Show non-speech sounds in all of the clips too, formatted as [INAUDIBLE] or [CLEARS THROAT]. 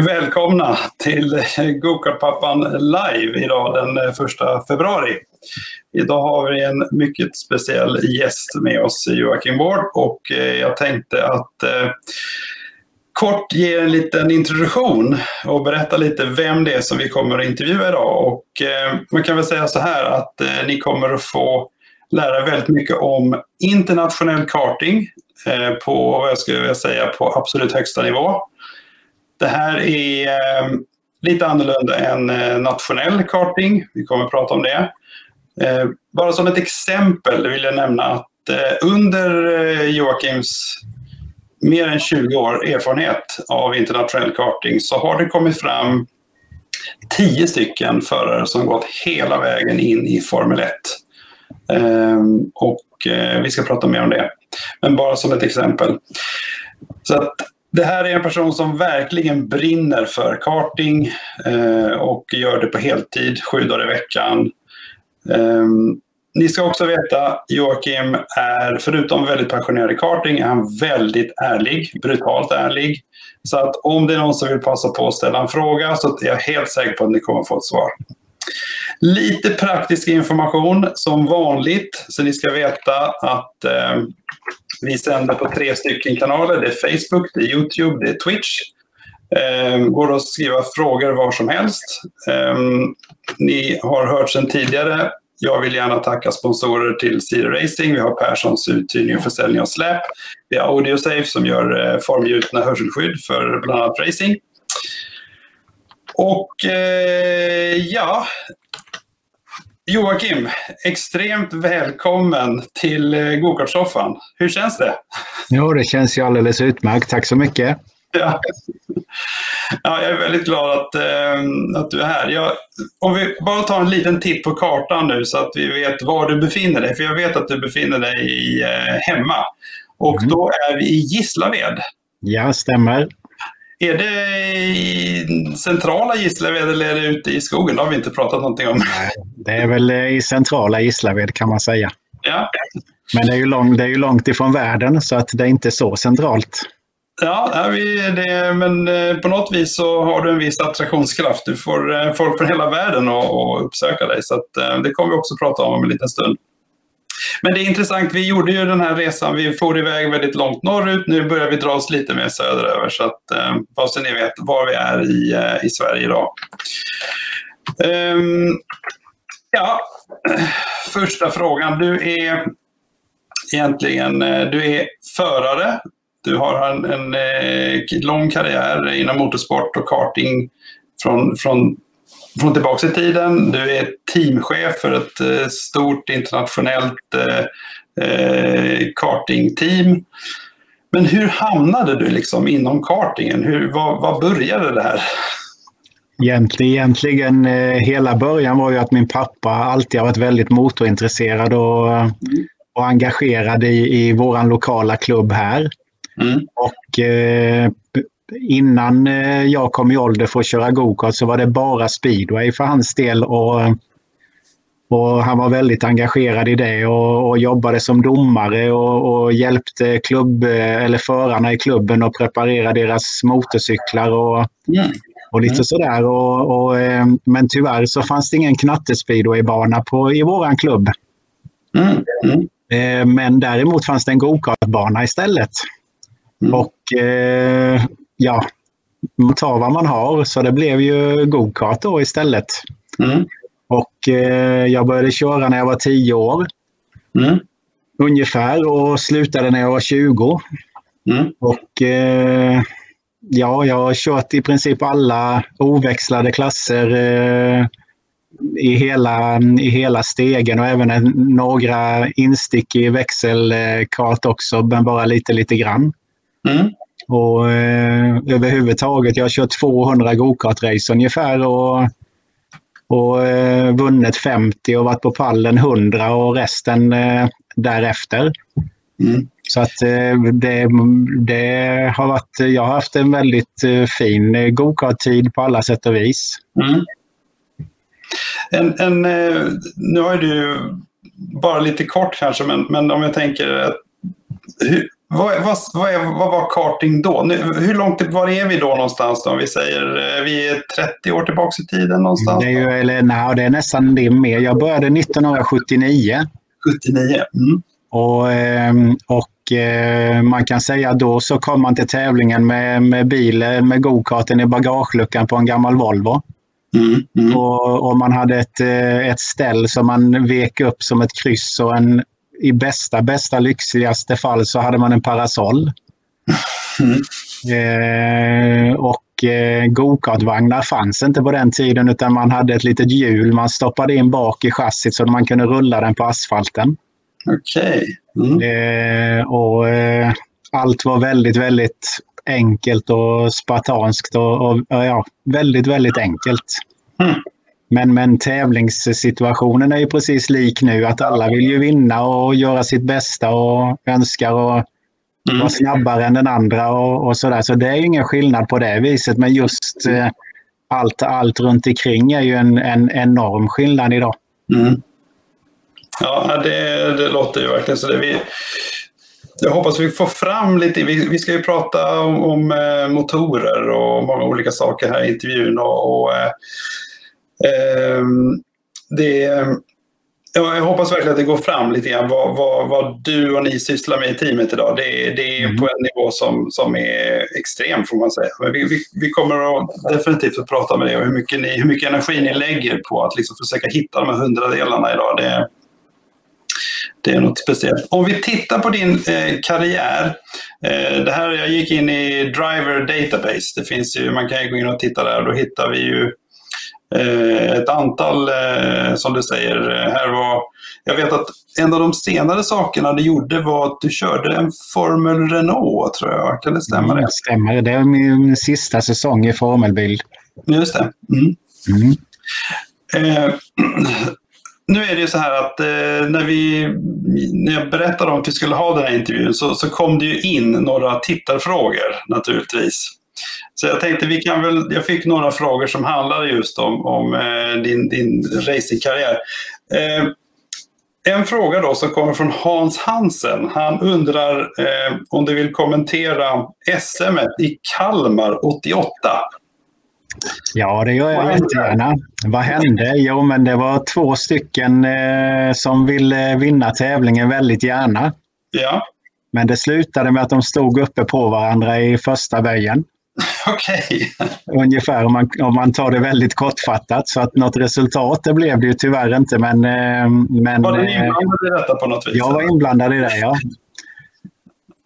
Välkomna till Gokartpappan live idag den eh, 1 februari. Idag har vi en mycket speciell gäst med oss, Joakim Ward, och eh, jag tänkte att eh, kort ge en liten introduktion och berätta lite vem det är som vi kommer att intervjua idag. Och eh, man kan väl säga så här att eh, ni kommer att få lära väldigt mycket om internationell karting eh, på, vad jag skulle vilja säga, på absolut högsta nivå. Det här är eh, lite annorlunda än eh, nationell karting. Vi kommer att prata om det. Eh, bara som ett exempel vill jag nämna att under Joakims mer än 20 år erfarenhet av internationell karting så har det kommit fram 10 stycken förare som gått hela vägen in i Formel 1. Ehm, och vi ska prata mer om det. Men bara som ett exempel. Så att det här är en person som verkligen brinner för karting eh, och gör det på heltid, sju dagar i veckan. Eh, ni ska också veta, Joakim är förutom väldigt passionerad i karting, är han väldigt ärlig, brutalt ärlig. Så att om det är någon som vill passa på att ställa en fråga så är jag helt säker på att ni kommer få ett svar. Lite praktisk information som vanligt, så ni ska veta att eh, vi sänder på tre stycken kanaler. Det är Facebook, det är Youtube, det är Twitch. Eh, går att skriva frågor var som helst. Eh, ni har hört sedan tidigare. Jag vill gärna tacka sponsorer till Zero Racing. Vi har Perssons uthyrning och försäljning av släp. Vi har Audiosafe som gör eh, formgjutna hörselskydd för bland annat racing. Och eh, ja, Joakim, extremt välkommen till eh, Gokartsoffan. Hur känns det? Jo, det känns ju alldeles utmärkt. Tack så mycket. Ja. ja jag är väldigt glad att, äh, att du är här. Jag, om vi bara tar en liten titt på kartan nu så att vi vet var du befinner dig. För jag vet att du befinner dig i, äh, hemma. Och mm. då är vi i Gislaved. Ja, stämmer. Är det i centrala Gislaved eller är det ute i skogen? Det har vi inte pratat någonting om. Det är väl i centrala Gislaved kan man säga. Ja. Men det är, ju lång, det är ju långt ifrån världen så att det är inte så centralt. Ja, det, men eh, på något vis så har du en viss attraktionskraft. Du får eh, folk från hela världen att uppsöka dig. Så att, eh, det kommer vi också prata om om en liten stund. Men det är intressant, vi gjorde ju den här resan, vi for iväg väldigt långt norrut, nu börjar vi dra oss lite mer söderöver så att eh, bara så ni vet var vi är i, eh, i Sverige idag. Um, ja, [CLEARS THROAT] första frågan. Du är egentligen eh, du är förare. Du har en, en, en lång karriär inom motorsport och karting från, från från tillbaka i tiden. Du är teamchef för ett eh, stort internationellt eh, eh, kartingteam. Men hur hamnade du liksom inom kartingen? Hur, vad, vad började det här? Egentligen, egentligen hela början var ju att min pappa alltid har varit väldigt motorintresserad och, och engagerad i, i vår lokala klubb här. Mm. Och eh, innan eh, jag kom i ålder för att köra gokart så var det bara speedway för hans del. Och, och han var väldigt engagerad i det och, och jobbade som domare och, och, hjälpte klubb, eller förarna i klubben att preparera deras motorcyklar och, mm. och lite sådär. Och, och, eh, men tyvärr så fanns det ingen knattespeedwaybana i vår klubb. Mm. Mm. Eh, men däremot fanns det en gokartbana istället. Mm. Och ja, man tar vad man har. Så det blev ju gokart då istället. Mm. Och eh, jag började köra när jag var 10 år. Mm. Ungefär och slutade när jag var 20. Mm. Och eh, ja, jag har kört i princip alla oväxlade klasser eh, i, hela, i hela stegen och även en, några instick i växelkart också, men bara lite, lite grann. Mm. Och eh, överhuvudtaget, jag har kört 200 gokartrace ungefär och, och eh, vunnit 50 och varit på pallen 100 och resten eh, därefter. Mm. Så att eh, det, det, har varit, jag har haft en väldigt eh, fin gokarttid på alla sätt och vis. Mm. En, en, eh, nu har du bara lite kort kanske, men, men om jag tänker hur, vad, vad, vad, är, vad var karting då? Nu, hur långt var är vi då någonstans? Då? Om vi säger eh, vi är 30 år tillbaka i tiden någonstans? Det är, ju, eller, nej, det är nästan det mer. Jag började 1979. 79. Mm. Och, ehm, och eh, man kan säga att då så kom man till tävlingen med, med bilen, med gokarten i bagageluckan på en gammal Volvo. Mm, mm. Och, och, man hade ett, eh, ett ställ som man vek upp som ett kryss och en, i bästa, bästa lyxigaste fall så hade man en parasoll. Mm. Eh, och eh, gokartvagnar fanns inte på den tiden utan man hade ett litet hjul man stoppade in bak i chassit så att man kunde rulla den på asfalten. Okej. Okay. Mm. Eh, och eh, allt var väldigt, väldigt enkelt och spartanskt och, och, ja, väldigt, väldigt enkelt. Mm. Men, men tävlingssituationen är ju precis lik nu. Att alla vill ju vinna och göra sitt bästa och önskar och mm. vara snabbare än den andra och, och sådär. Så det är ju ingen skillnad på det viset. Men just eh, allt, allt runt omkring är ju en, en enorm skillnad idag. Mm. Ja, det, det låter ju verkligen så. Det vi, jag hoppas vi får fram lite. Vi, vi ska ju prata om, om eh, motorer och många olika saker här i intervjun. Och, och eh, det, ja, jag hoppas verkligen att det går fram lite grann vad, vad, vad du och ni sysslar med i teamet idag. Det, det är mm. på en nivå som, som är extrem får man säga. Men vi, vi, vi kommer att definitivt att prata med det och hur mycket, ni, hur mycket energi ni lägger på att liksom försöka hitta de här hundradelarna idag. Det, det är något speciellt. Om vi tittar på din eh, karriär. Eh, det här, jag gick in i Driver Database. Det finns ju, man kan ju gå in och titta där och då hittar vi ju ett antal, eh, som du säger, eh, här var... Jag vet att en av de senare sakerna du gjorde var att du körde en Formel Renault, tror jag. Kan det stämma? Det stämmer. Det är min sista säsong i formelbil. Just det. Mm. Mm. Eh, [CLEARS THROAT] nu är det ju så här att eh, när, vi, när jag berättade om att vi skulle ha den här intervjun så, så kom det ju in några tittarfrågor naturligtvis. Så jag tänkte vi kan väl, jag fick några frågor som handlar just om, om eh, din, din racingkarriär. Eh, en fråga då som kommer från Hans Hansen. Han undrar eh, om du vill kommentera SM i Kalmar 88. Ja, det gör jag jättegärna. Vad hände? Jo, men det var två stycken eh, som ville vinna tävlingen väldigt gärna. Ja. Men det slutade med att de stod uppe på varandra i första böjen. [LAUGHS] Okej. Okay. Ungefär om man, om man tar det väldigt kortfattat. Så att något resultat det blev det ju tyvärr inte. Men, eh, men, var du eh, inblandad i detta på något vis? Jag var inblandad i det, ja.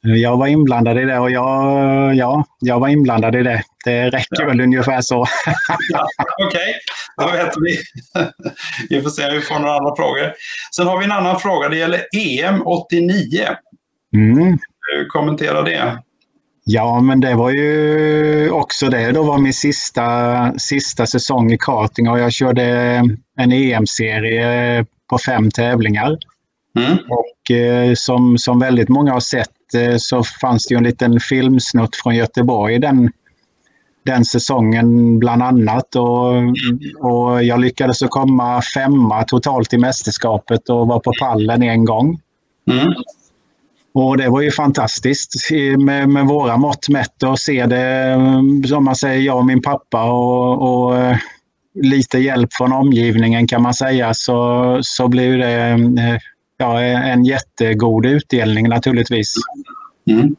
Jag var inblandad i det och jag, ja, jag var inblandad i det. Det räcker ja. väl ungefär så. ja, Okej, okay. då vet vi. [LAUGHS] vi får se om vi får några andra frågor. Sen har vi en annan fråga. Det gäller EM 89. Mm. Kommentera det. Ja, men det var ju också det. Då var min sista, sista säsong i karting och jag körde en EM-serie på fem tävlingar. Mm. Och eh, som, som väldigt många har sett Eh, så fanns det en liten filmsnutt från Göteborg den, den säsongen bland annat. Och, och jag lyckades komma femma totalt i mästerskapet och var på pallen en gång. Mm. Och det var ju fantastiskt med, med våra mått mätt och se det, som man säger, jag och min pappa och, och eh, lite hjälp från omgivningen kan man säga så, så blev det eh, ja, en jättegod utdelning naturligtvis. Mm.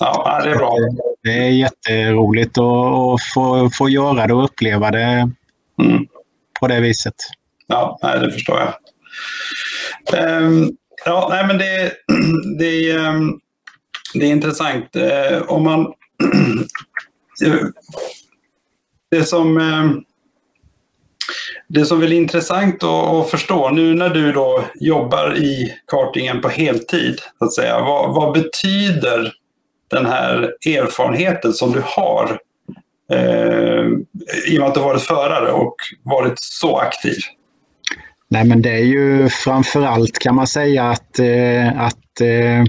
Ja, det är bra. Det är jätteroligt att, få, få göra det och uppleva det mm. på det viset. Ja, det förstår jag. Um, ja, nej, men det, [CLEARS THROAT] det, ehm, det är intressant. Eh, om man... [CLEARS THROAT] det som... Ehm, det som är intressant att förstå nu när du då jobbar i kartingen på heltid, så att säga, vad, vad betyder den här erfarenheten som du har eh, i och med att du varit förare och varit så aktiv? Nej, men det är ju framförallt kan man säga att, eh, att eh,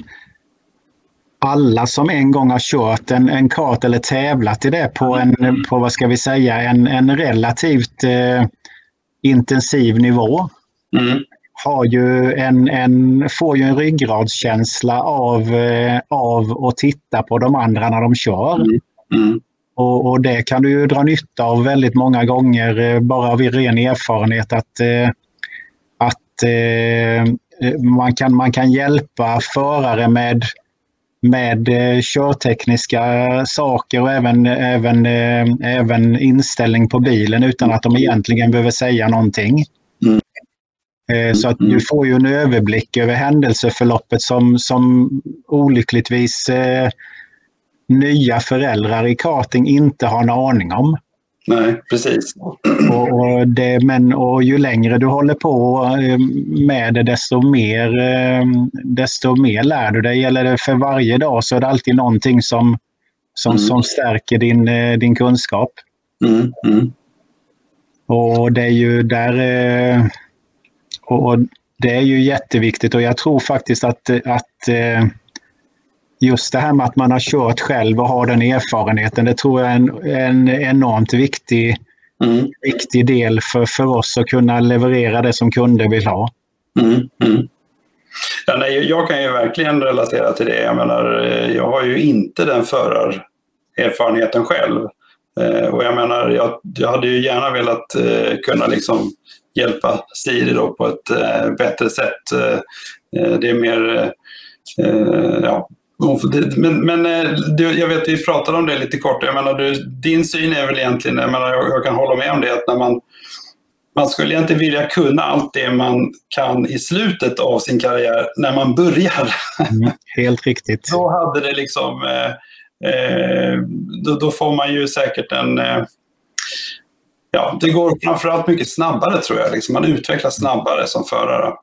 alla som en gång har kört en, en kart eller tävlat i det på en, på vad ska vi säga, en, en relativt eh, intensiv nivå. Mm. har ju en, en, får ju en ryggradskänsla av, eh, av att titta på de andra när de kör. Mm. Mm. Och, och, det kan du ju dra nytta av väldigt många gånger eh, bara av ren erfarenhet att, eh, att man, kan, man kan hjälpa förare med, med körtekniska saker och även, även, även inställning på bilen utan att de egentligen behöver säga någonting. Mm. Så att du får ju en överblick över händelseförloppet som, som olyckligtvis eh, nya föräldrar i karting inte har en aning om. Nej, precis. Och, och, det, men, och ju längre du håller på eh, med det, desto mer, eh, desto mer lär du dig. Det för varje dag så är det alltid någonting som, som, mm. som stärker din, eh, din kunskap. Mm. Mm. Och det är ju där... Och det är ju jätteviktigt och jag tror faktiskt att, att just det här med att man har kört själv och har den erfarenheten, det tror jag är en, en enormt viktig, mm. viktig del för, för oss att kunna leverera det som kunder vill ha. Mm. Mm. Ja, nej, jag kan ju verkligen relatera till det. Jag menar, jag har ju inte den förarerfarenheten själv. Eh, och jag menar, jag, jag hade ju gärna velat eh, kunna liksom hjälpa Siri då på ett eh, bättre sätt. det är mer ja, men, men eh, du, jag vet, vi pratade om det lite kort. Jag menar, du, din syn är väl egentligen, jag, menar, jag, jag kan hålla med om det, att när man, man skulle egentligen vilja kunna allt det man kan i slutet av sin karriär när man börjar. Mm, helt riktigt. då hade det liksom, eh, eh, då, då, får man ju säkert en eh, Ja, det går framförallt mycket snabbare tror jag. Liksom man utvecklas snabbare som förare.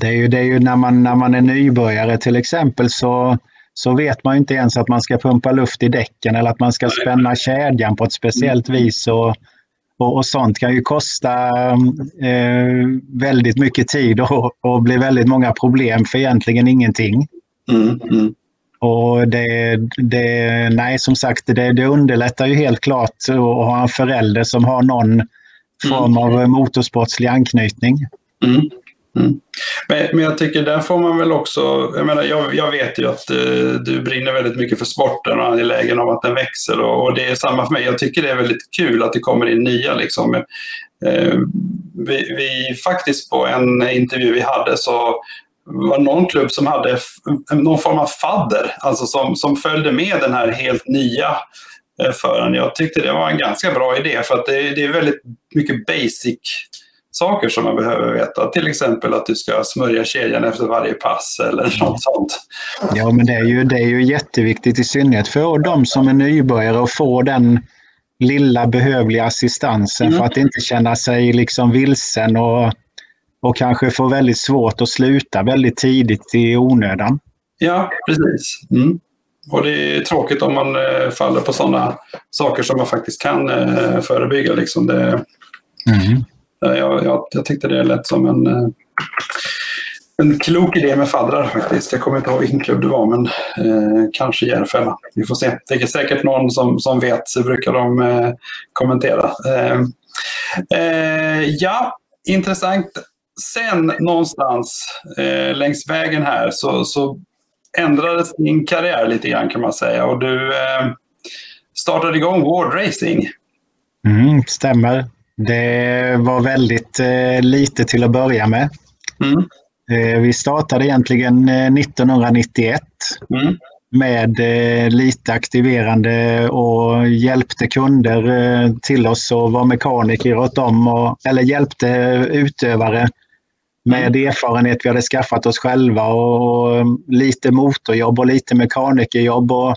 Det är ju, det är ju när, man, när man är nybörjare till exempel så så vet man inte ens att man ska pumpa luft i däcken eller att man ska spänna kedjan på ett speciellt mm. vis. Och, och, och sånt kan ju kosta eh, väldigt mycket tid och, och bli väldigt många problem för egentligen ingenting. Mm, mm. Och det, det, nej, som sagt, det, det underlättar ju helt klart att ha en förälder som har någon form av mm. motorsportslig anknytning. Mm. Mm. Men, men jag tycker där får man väl också, jag menar jag, jag vet ju att eh, du brinner väldigt mycket för sporten och är angelägen om att den växer och, och, det är samma för mig. Jag tycker det är väldigt kul att det kommer in nya liksom. Eh, vi, vi, faktiskt på en intervju vi hade så var någon klubb som hade någon form av fadder, alltså som, som följde med den här helt nya eh, föraren. Jag tyckte det var en ganska bra idé för att det, det är väldigt mycket basic saker som man behöver veta. Till exempel att du ska smörja kedjan efter varje pass eller mm. något sånt. Ja, men det är ju, det är ju jätteviktigt i synnerhet för de som är nybörjare att få den lilla behövliga assistansen mm. för att inte känna sig liksom vilsen och, och kanske få väldigt svårt att sluta väldigt tidigt i onödan. Ja, precis. Mm. Och det är tråkigt om man eh, faller på sådana saker som man faktiskt kan eh, förebygga. Liksom det, mm. Eh, jag, jag, jag tyckte det lät som en, eh, en klok idé med faddrar faktiskt. Jag kommer inte ihåg vilken klubb det var, men eh, kanske Järfälla. Vi får se. Det är säkert någon som, som vet, så brukar de eh, kommentera. Eh, eh, ja, intressant. Sen någonstans eh, längs vägen här så, så ändrades din karriär lite grann kan man säga och du eh, startade igång Ward Racing. Mm, stämmer. Det var väldigt eh, lite till att börja med. Mm. Eh, vi startade egentligen 1991 eh, mm. med eh, lite aktiverande och hjälpte kunder till oss och var mekaniker åt dem, och, eller hjälpte utövare med mm. erfarenhet vi hade skaffat oss själva och, och lite motorjobb och lite mekanikerjobb. Och,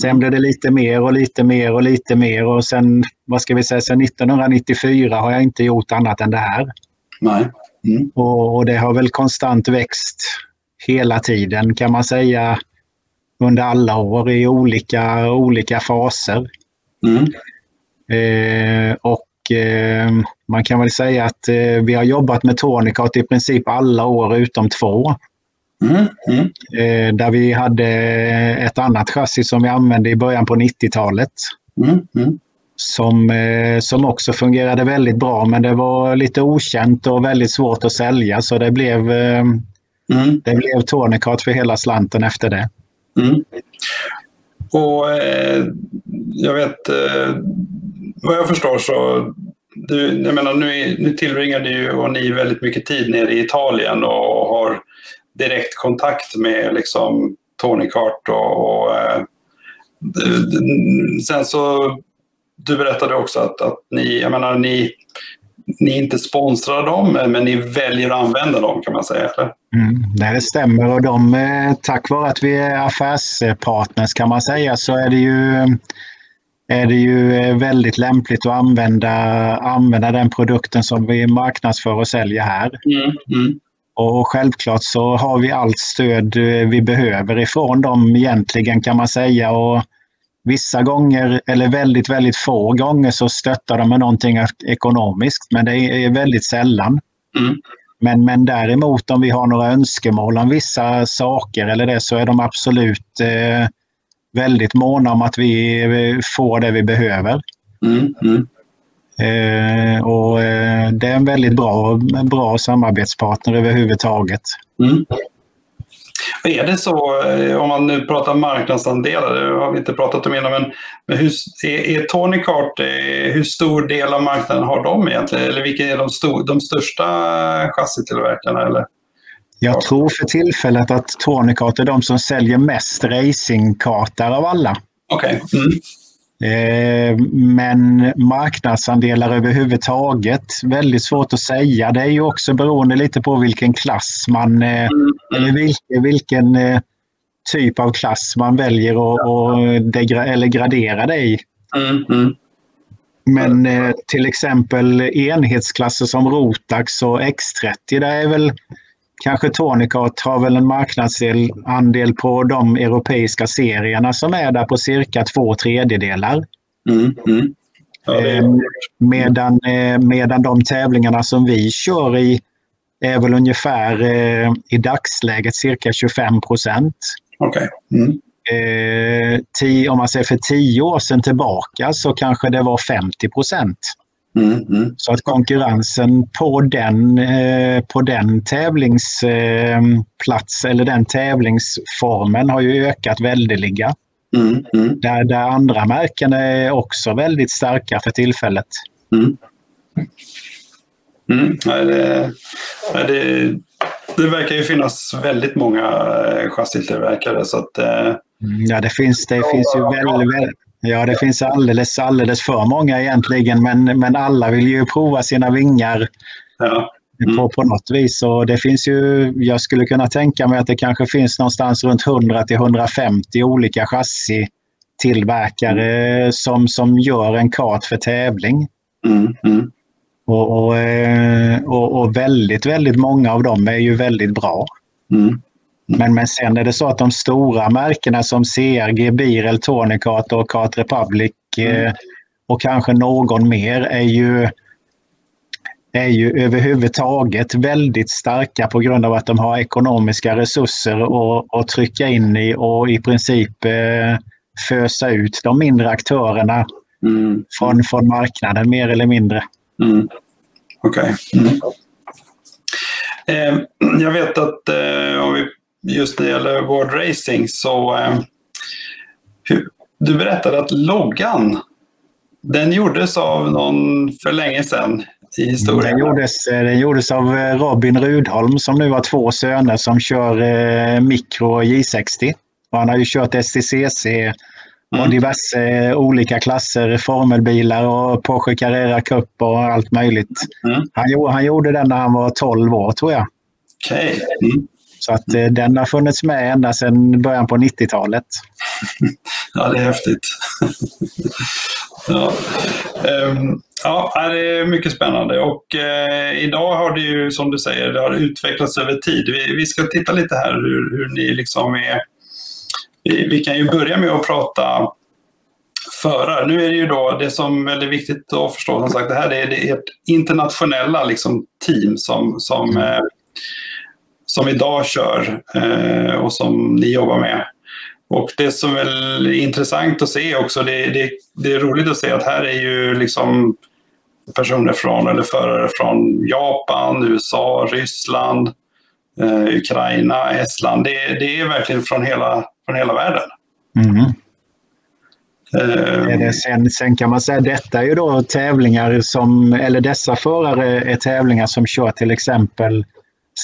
Sen blev det lite mer och lite mer och lite mer och sen, vad ska vi säga, sen 1994 har jag inte gjort annat än det här. Nej. Mm. Och, och, det har väl konstant växt hela tiden kan man säga under alla år i olika, olika faser. Mm. Eh, och eh, man kan väl säga att eh, vi har jobbat med Tonicart i princip alla år utom två. Mm, mm. Eh, där vi hade ett annat chassi som vi använde i början på 90-talet. Mm, mm, som, eh, som också fungerade väldigt bra men det var lite okänt och väldigt svårt att sälja så det blev, eh, mm. det blev Tonicart för hela slanten efter det. Mm. Och eh, jag vet, eh, vad jag förstår så du, jag menar, nu, nu tillbringar du och ni väldigt mycket tid nere i Italien och har direkt kontakt med liksom, Tony Cart och, och eh, sen så du berättade också att, att ni, jag menar, ni, ni inte sponsrar dem, men ni väljer att använda dem kan man säga. Eller? Mm, det stämmer och de, eh, tack vare att vi är affärspartners kan man säga så är det ju, är det ju eh, väldigt lämpligt att använda, använda den produkten som vi marknadsför och säljer här. Mm, mm. Och självklart så har vi allt stöd eh, vi behöver ifrån dem egentligen kan man säga. Och vissa gånger, eller väldigt, väldigt få gånger, så stöttar de med någonting ekonomiskt, men det är väldigt sällan. Mm. Men, men däremot om vi har några önskemål om vissa saker eller det så är de absolut eh, väldigt måna om att vi eh, får det vi behöver. Mm. Mm. Eh, och eh, det är en väldigt bra, bra samarbetspartner överhuvudtaget. Mm. Är det så, eh, om man nu pratar marknadsandelar, det har vi inte pratat om innan, men, men hur, är, är Tony Kart, hur stor del av marknaden har de egentligen? Eller vilka är de, stor, de största chassitillverkarna? Eller? Jag tror för tillfället att Tony Kart är de som säljer mest racingkartor av alla. Okej. Okay. Mm. Eh, men marknadsandelar överhuvudtaget, väldigt svårt att säga. Det är ju också beroende lite på vilken klass man, eh, mm. eller vilken, vilken eh, typ av klass man väljer att eller gradera det i. Mm. Mm. Men till exempel enhetsklasser som Rotax och X30, det är väl kanske Tonicart har väl en marknadsandel på de europeiska serierna som är där på cirka två tredjedelar. Mm, mm. Ja, är... Ehm, medan, eh, medan de tävlingarna som vi kör i är väl ungefär eh, i dagsläget cirka 25 procent. Okay. Mm. Eh, om man ser för tio år sedan tillbaka så kanske det var 50 procent. Mm, mm. Så att konkurrensen på den, eh, på den tävlingsplats eller den tävlingsformen har ju ökat väldeliga. Mm, mm, där, där andra märken är också väldigt starka för tillfället. Mm, det, det, det, verkar ju finnas väldigt många eh, chassitillverkare. Så att, eh, ja, det finns, det finns ju väldigt, Ja, det finns alldeles, alldeles för många egentligen, men, men alla vill ju prova sina vingar ja. mm. på, på något vis. Och det finns ju, jag skulle kunna tänka mig att det kanske finns någonstans runt 100 till 150 olika chassitillverkare som, som gör en kart för tävling. Mm. mm. Och, och, eh, och, och, väldigt, väldigt många av dem är ju väldigt bra. Mm. Men, men sen är det så att de stora märkena som CRG, Birel, Tourniquet och Kart Republic mm. eh, och kanske någon mer är ju, är ju överhuvudtaget väldigt starka på grund av att de har ekonomiska resurser att, trycka in i och i princip eh, fösa ut de mindre aktörerna mm. från, från marknaden mer eller mindre. Mm. Okej. Okay. Mm. Eh, jag vet att eh, om vi just när det gäller World Racing så eh, du berättade att loggan, den gjordes av någon för länge sedan i historien. Den gjordes, eh, den gjordes av eh, Robin Rudholm som nu har två söner som kör eh, Micro J60. Och han har ju kört STCC och mm. diverse olika klasser, formelbilar och Porsche Carrera Cup och allt möjligt. Mm. Han, han gjorde den när han var 12 år tror jag. Okej. Okay. Mm. Så att eh, den har funnits med ända sedan början på 90-talet. [LAUGHS] ja, det är häftigt. [LAUGHS] ja. Um, ja, det är mycket spännande och eh, idag har det ju som du säger, det har utvecklats över tid. Vi, vi ska titta lite här hur, hur ni liksom är... Vi, vi kan ju börja med att prata förare. Nu är det ju då det som är väldigt viktigt att förstå, som sagt, det här är det ert internationella liksom, team som, som mm. eh, som idag kör eh, och som ni jobbar med. Och det som är intressant att se också, det, det, det är roligt att se att här är ju liksom personer från, eller förare från Japan, USA, Ryssland, eh, Ukraina, Estland. Det, det, är verkligen från hela, från hela världen. Mm. Uh, sen, sen, kan man säga detta är ju då tävlingar som, eller dessa förare är tävlingar som kör till exempel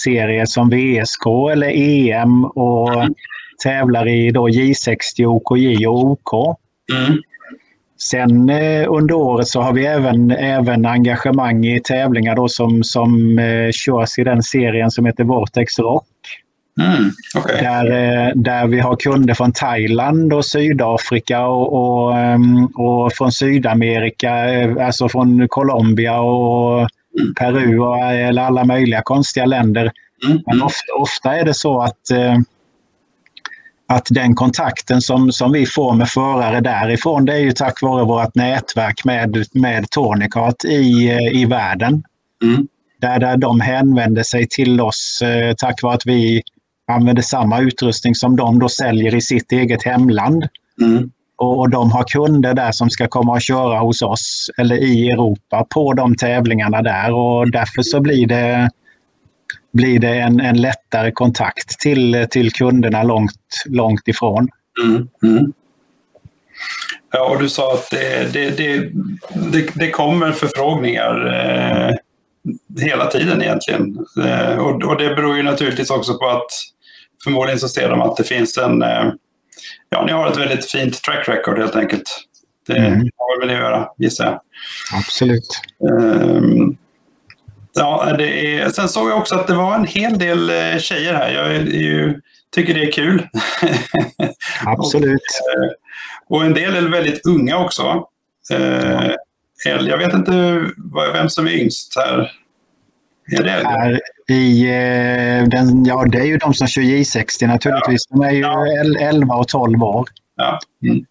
serier som VSK eller EM och mm. tävlar i då J60, OKJ och OK. Mm. Sen eh, under året så har vi även, även engagemang i tävlingar då som, som eh, körs i den serien som heter Vortex Rock. Mm, okay. där, eh, där vi har kunder från Thailand och Sydafrika och, och, ehm, och från Sydamerika, eh, alltså från Colombia och. Peru och eller alla möjliga konstiga länder. Mm, Men mm. ofta, ofta, är det så att eh, att den kontakten som, som vi får med förare därifrån, det är ju tack vare vårt nätverk med, med Tonicart i, i världen. Mm. Där, där de hänvänder sig till oss eh, tack vare att vi använder samma utrustning som de då säljer i sitt eget hemland. Mm. Och, de har kunder där som ska komma och köra hos oss eller i Europa på de tävlingarna där och därför så blir det blir det en, en lättare kontakt till, till kunderna långt, långt ifrån. Mm, mm. Ja, och du sa att det, det, det, det, det kommer förfrågningar eh, hela tiden egentligen. Eh, och, och, det beror ju naturligtvis också på att förmodligen så ser de att det finns en... Eh, ja, ni har ett väldigt fint track record helt enkelt. Det mm. har väl det att göra, gissar jag. Absolut. Um, Ja, det är, sen såg jag också att det var en hel del eh, tjejer här. Jag är, ju, tycker det är kul. [LAUGHS] Absolut. och, och, en del är väldigt unga också. Eh, jag vet inte vem som är yngst här. Är det här i, den, ja, det är ju de som kör J60 naturligtvis. De är ju ja. 11 och 12 år. Ja. Mm.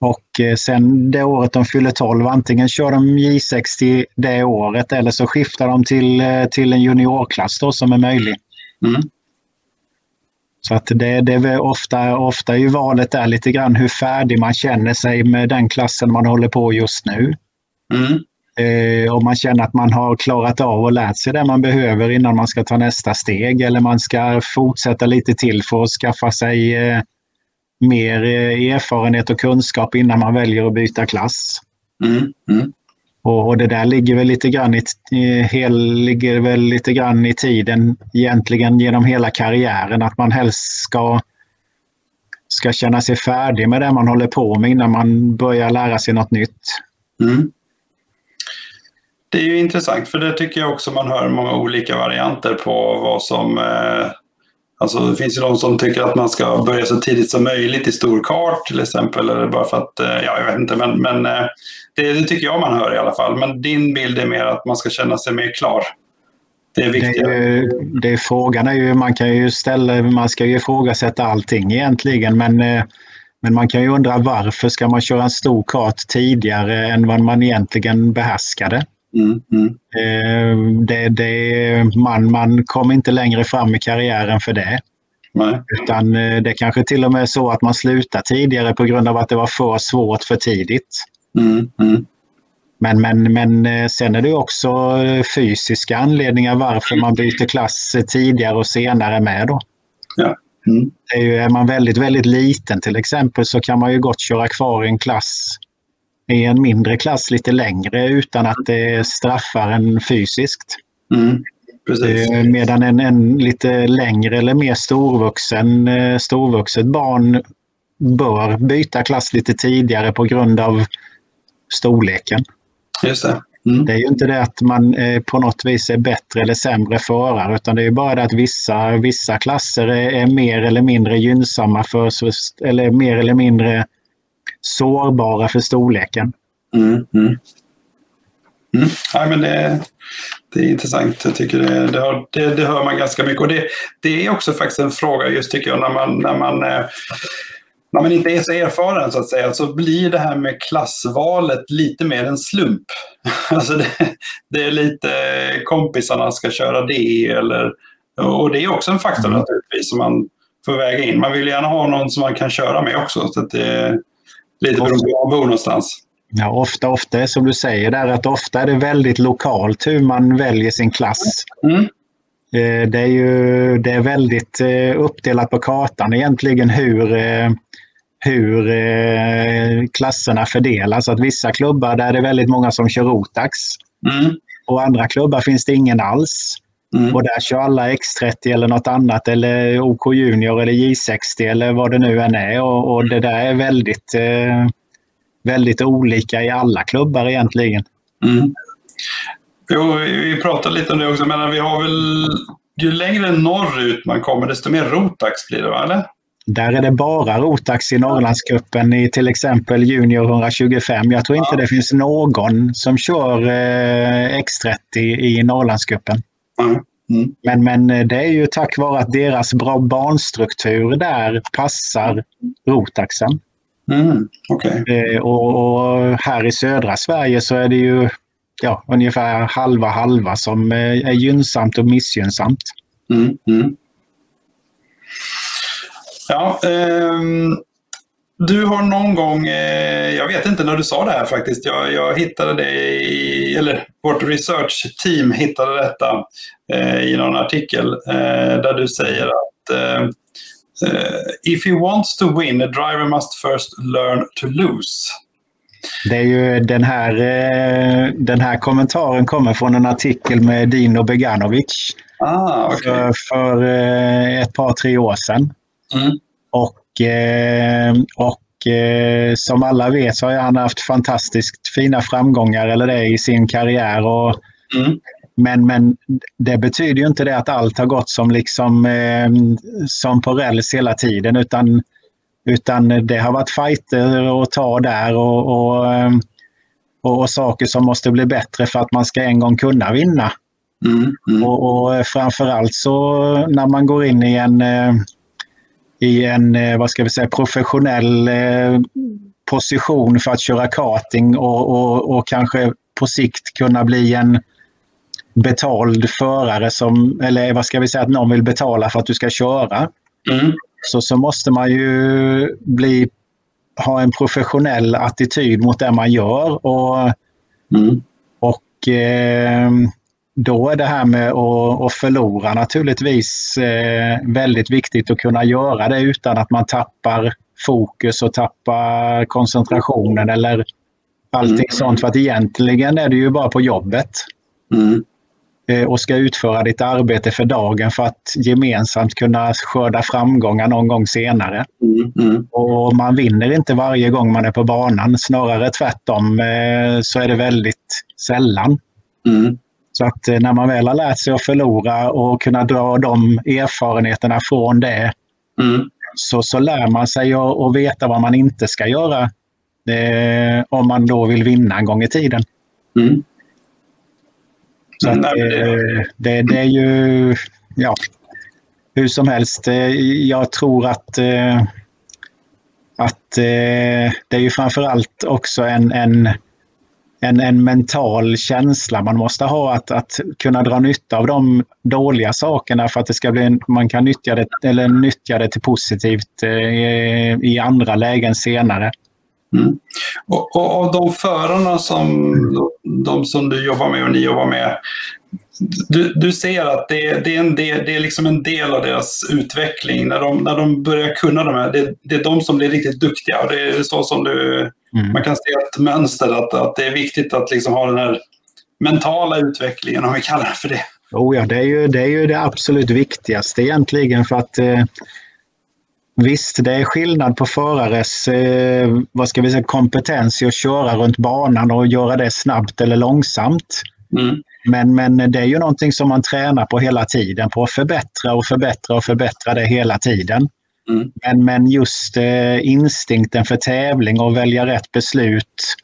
Och eh, sen det året de fyller 12, antingen kör de J60 det året eller så skiftar de till, eh, till en juniorklass då, som är möjlig. Mm. Så att det, det är ofta, ofta ju valet är lite grann hur färdig man känner sig med den klassen man håller på just nu. Mm. Eh, om man känner att man har klarat av och lärt sig det man behöver innan man ska ta nästa steg eller man ska fortsätta lite till för att skaffa sig eh, mer eh, erfarenhet och kunskap innan man väljer att byta klass. Mm, mm. Och, och, det där ligger väl lite grann i, hel, ligger väl lite grann i tiden egentligen genom hela karriären att man helst ska, ska känna sig färdig med det man håller på med innan man börjar lära sig något nytt. Mm. Det är ju intressant för det tycker jag också man hör många olika varianter på vad som eh, Alltså det finns ju de som tycker att man ska börja så tidigt som möjligt i stor kart till exempel. Eller bara för att, eh, ja jag vet inte, men, men eh, det, det, tycker jag man hör i alla fall. Men din bild är mer att man ska känna sig mer klar. Det är viktigt. Det, det, frågan är ju, man kan ju ställa, man ska ju ifrågasätta allting egentligen. Men, eh, men man kan ju undra varför ska man köra en stor kart tidigare än vad man egentligen behärskade? Mm, mm. Eh, det, det, man, man kom inte längre fram i karriären för det. Nej. Utan eh, det kanske till och med är så att man slutar tidigare på grund av att det var för svårt för tidigt. Mm, mm. Men, men, men eh, sen är det också fysiska anledningar varför man byter klass tidigare och senare med. Då. Ja. Mm. Är, ju, är man väldigt, väldigt liten till exempel så kan man ju gott köra kvar i en klass i en mindre klass lite längre utan att det straffar en fysiskt. Mm, eh, Medan en, en, lite längre eller mer storvuxen, eh, storvuxet barn bör byta klass lite tidigare på grund av storleken. Just det. Mm. Det är ju inte det att man eh, på något vis är bättre eller sämre förare utan det är bara det att vissa, vissa klasser är, är mer eller mindre gynnsamma för, eller mer eller mindre sårbara för storleken. Mm, mm. Mm. Ja, men det, det är intressant. Jag tycker det, det, har, det, det, hör man ganska mycket. Och det, det är också faktiskt en fråga just tycker jag när man, när man eh, när man inte är så erfaren så att säga, så blir det här med klassvalet lite mer en slump. [LAUGHS] Alltså det, det är lite kompisarna ska köra det eller och det är också en faktor mm. naturligtvis som man får väga in. Man vill gärna ha någon som man kan köra med också. Så att det lite beroende på var man bor någonstans. Ja, ofta, ofta som du säger där, att ofta är det väldigt lokalt hur man väljer sin klass. Mm. Eh, det är ju det är väldigt eh, uppdelat på kartan egentligen hur, eh, hur klasserna fördelas. Att vissa klubbar där är det väldigt många som kör Rotax. Mm. Och andra klubbar finns det ingen alls. Mm. Och där kör alla X30 eller något annat eller OK Junior eller J60 eller vad det nu än är. Och, och det där är väldigt, väldigt olika i alla klubbar egentligen. Mm. Jo, vi pratade lite om det också, men vi har väl ju längre norrut man kommer desto mer Rotax blir det, va? eller? Där är det bara Rotax i Norrlandscupen i till exempel Junior 125. Jag tror inte ja. det finns någon som kör eh, X30 i Norrlandscupen. Mm. Mm. Men, men eh, det är ju tack vare att deras bra banstruktur där passar Rotaxen. Mm. Okay. Eh, och, och, här i södra Sverige så är det ju ja, ungefär halva halva som eh, är gynnsamt och missgynnsamt. Mm, mm. Ja, eh, du har någon gång, eh, jag vet inte när du sa det här faktiskt, jag, jag hittade det i, eller vårt research team hittade detta eh, i någon artikel eh, där du säger att if he wants to win, a driver must first learn to lose. Det är ju den här, den här kommentaren kommer från en artikel med Dino Beganovic. Ah, okay. för, för ett par, tre år sedan. Mm. Och, och som alla vet så har han haft fantastiskt fina framgångar eller det i sin karriär. Och, mm. men, men det betyder ju inte det att allt har gått som, liksom, som på räls hela tiden utan utan det har varit fighter att ta där och, och, och, saker som måste bli bättre för att man ska en gång kunna vinna. Mm, mm. Och, och framförallt så när man går in i en, eh, i en eh, vad ska vi säga, professionell eh, position för att köra karting och, och, och kanske på sikt kunna bli en betald förare som, eller vad ska vi säga, att någon vill betala för att du ska köra. Mm så, så måste man ju bli, ha en professionell attityd mot det man gör. Och, mm. och eh, då är det här med att, förlora naturligtvis eh, väldigt viktigt att kunna göra det utan att man tappar fokus och tappar koncentrationen eller allting mm. sånt. För att egentligen är det ju bara på jobbet. Mm. Eh, och ska utföra ditt arbete för dagen för att gemensamt kunna skörda framgångar någon gång senare. Mm, mm. Och man vinner inte varje gång man är på banan, snarare tvärtom eh, så är det väldigt sällan. Så att eh, när man väl har lärt sig att förlora och kunna dra de erfarenheterna från det mm. så, så lär man sig att, att veta vad man inte ska göra eh, om man då vill vinna en gång i tiden. Mm. Så att, eh, det, det är ju, ja, hur som helst. Eh, jag tror att, eh, att det är ju framförallt också en, en, en, en mental känsla man måste ha att, att kunna dra nytta av de dåliga sakerna för att det ska bli, man kan nyttja det, eller nyttja det till positivt eh, i andra lägen senare. Mm. Och, och av de förarna som, de som du jobbar med och ni jobbar med, du, du ser att det, det, är en del, det är liksom en del av deras utveckling. När de, när de börjar kunna de här, det, det är de som blir riktigt duktiga. Och det är så som du, mm. man kan se ett mönster, att, att det är viktigt att liksom ha den här mentala utvecklingen, om vi kallar det för det. Oh ja, det är ju det, är ju det absolut viktigaste egentligen för att eh, Visst, det är skillnad på förares eh, vad ska vi säga, kompetens i att köra runt banan och göra det snabbt eller långsamt. Mm. Men, men det är ju någonting som man tränar på hela tiden, på att förbättra och förbättra och förbättra det hela tiden. Mm. Men, men just eh, instinkten för tävling och välja rätt beslut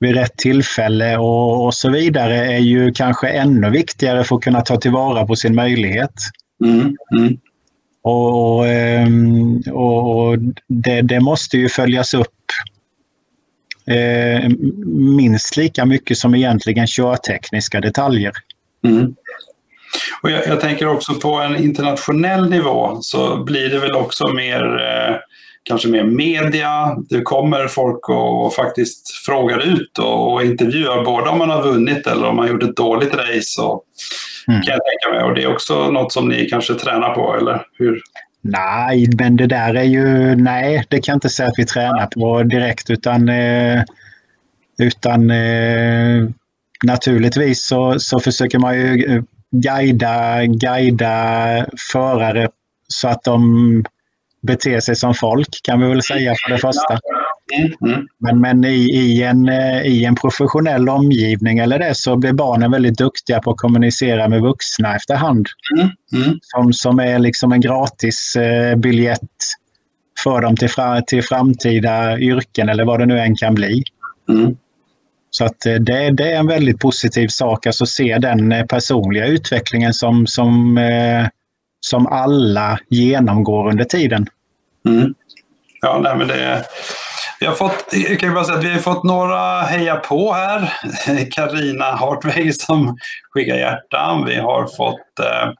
vid rätt tillfälle och, och så vidare är ju kanske ännu viktigare för att kunna ta tillvara på sin möjlighet. Mm. Mm. Och, ehm, och, och det, det, måste ju följas upp eh, minst lika mycket som egentligen körtekniska detaljer. Mm. Och jag, jag, tänker också på en internationell nivå så blir det väl också mer eh, kanske mer media. Det kommer folk och faktiskt frågar ut och intervjuar både om man har vunnit eller om man gjort ett dåligt race. Och, mm. kan jag tänka mig. Och det är också något som ni kanske tränar på, eller hur? Nej, men det där är ju... Nej, det kan jag inte säga att vi tränar på direkt utan... Eh, utan eh, naturligtvis så, så försöker man ju eh, guida, guida förare så att de beter sig som folk kan vi väl säga för det första. Mm. Men, men i, i, en, eh, i en professionell omgivning eller det så blir barnen väldigt duktiga på att kommunicera med vuxna efterhand. Mm. Mm. Som, som är liksom en gratis eh, biljett för dem till, fra, till framtida yrken eller vad det nu än kan bli. Mm. Så att eh, det, det, är en väldigt positiv sak, alltså se den eh, personliga utvecklingen som, som, eh, som alla genomgår under tiden. Mm. Ja, nej, men det, vi har fått, jag kan bara säga att vi har fått några heja på här. [LAUGHS] Karina Hartweg som skickar hjärtan. Vi har fått eh,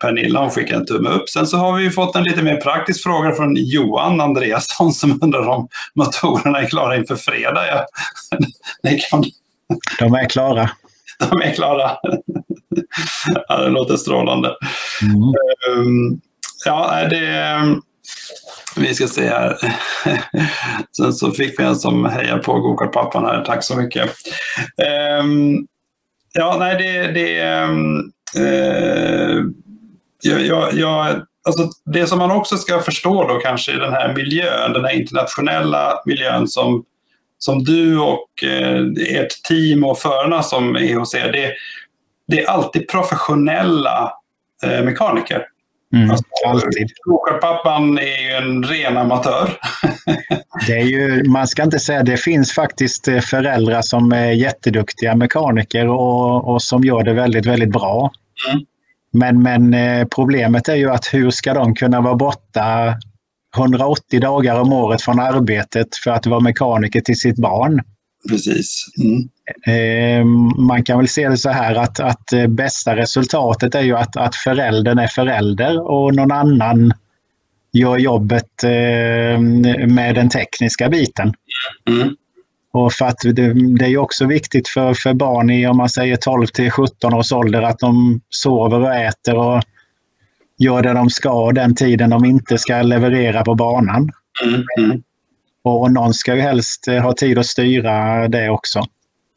Pernilla som skickar en tumme upp. Sen så har vi fått en lite mer praktisk fråga från Johan Andreasson som undrar om motorerna är klara inför fredag. Ja. [LAUGHS] kan... De är klara. [LAUGHS] De är klara. ja, det låter strålande. Mm. Um, ja, det vi ska se här. [LAUGHS] Sen så fick vi en som hejar på Gokartpappan här. Tack så mycket. Um, ja, nej, det... det um, uh, jag, jag, alltså det som man också ska förstå då kanske i den här miljön, den här internationella miljön som, som du och eh, ert team och förarna som är hos det, det är alltid professionella eh, mekaniker. Mm, alltså, alltid. Pappan är ju en ren amatör. det är ju, man ska inte säga, det finns faktiskt eh, föräldrar som är jätteduktiga mekaniker och, och som gör det väldigt, väldigt bra. Mm. Men, men eh, problemet är ju att hur ska de kunna vara borta 180 dagar om året från arbetet för att vara mekaniker till sitt barn? Precis. Mm. Ehm, man kan väl se det så här att, att bästa resultatet är ju att, att föräldern är förälder och någon annan gör jobbet ehm, med den tekniska biten. Mm. Och för att det, det, är också viktigt för, för barn i om man säger 12 till 17 års ålder att de sover och äter och gör det de ska den tiden de inte ska leverera på banan. Mm. Och någon ska ju helst eh, ha tid att styra det också.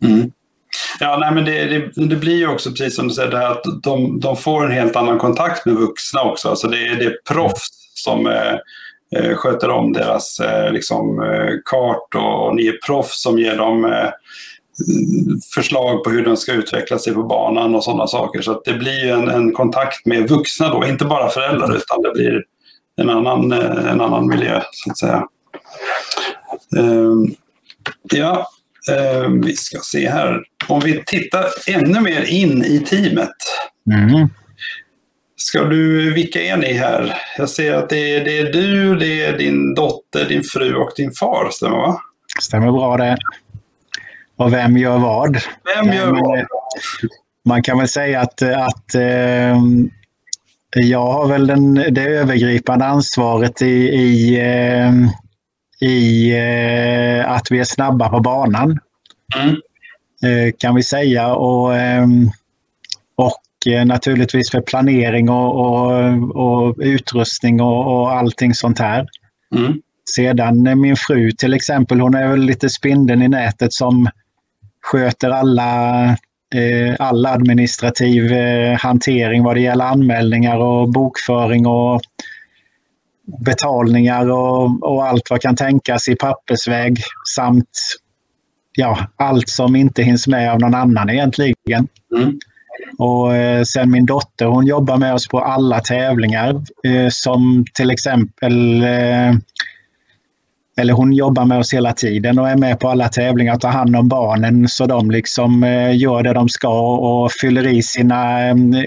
Mm. Ja, nej, men det, det, det, blir ju också precis som du säger, det att de, de, får en helt annan kontakt med vuxna också. Alltså det, det är proffs som eh, eh sköter om deras eh, liksom, eh, kart och, och ni är proffs som ger dem eh, förslag på hur de ska utveckla sig på banan och sådana saker. Så det blir en, en, kontakt med vuxna då, inte bara föräldrar utan det blir en annan, en annan miljö så att säga. Um, ja, Eh, vi ska se här. Om vi tittar ännu mer in i teamet. Mm. Ska du, vilka är ni här? Jag ser att det är, det är du, det är din dotter, din fru och din far, stämmer va? Stämmer bra det. Och vem gör vad? Vem gör vad? Man kan väl säga att, att eh, jag har väl den, det övergripande ansvaret i, i eh, i eh, att vi är snabba på banan. Mm. Eh, kan vi säga. Och, ehm, och eh, naturligtvis för planering och, och, och utrustning och, och allting sånt här. Mm. Sedan min fru till exempel, hon är väl lite spindeln i nätet som sköter alla, eh, all administrativ eh, hantering vad det gäller anmälningar och bokföring och betalningar och, och allt vad kan tänkas i pappersväg samt ja, allt som inte hinns med av någon annan egentligen. Mm. Och eh, sen min dotter hon jobbar med oss på alla tävlingar eh, som till exempel eh, eller hon jobbar med oss hela tiden och är med på alla tävlingar och tar hand om barnen så de liksom gör det de ska och fyller i sina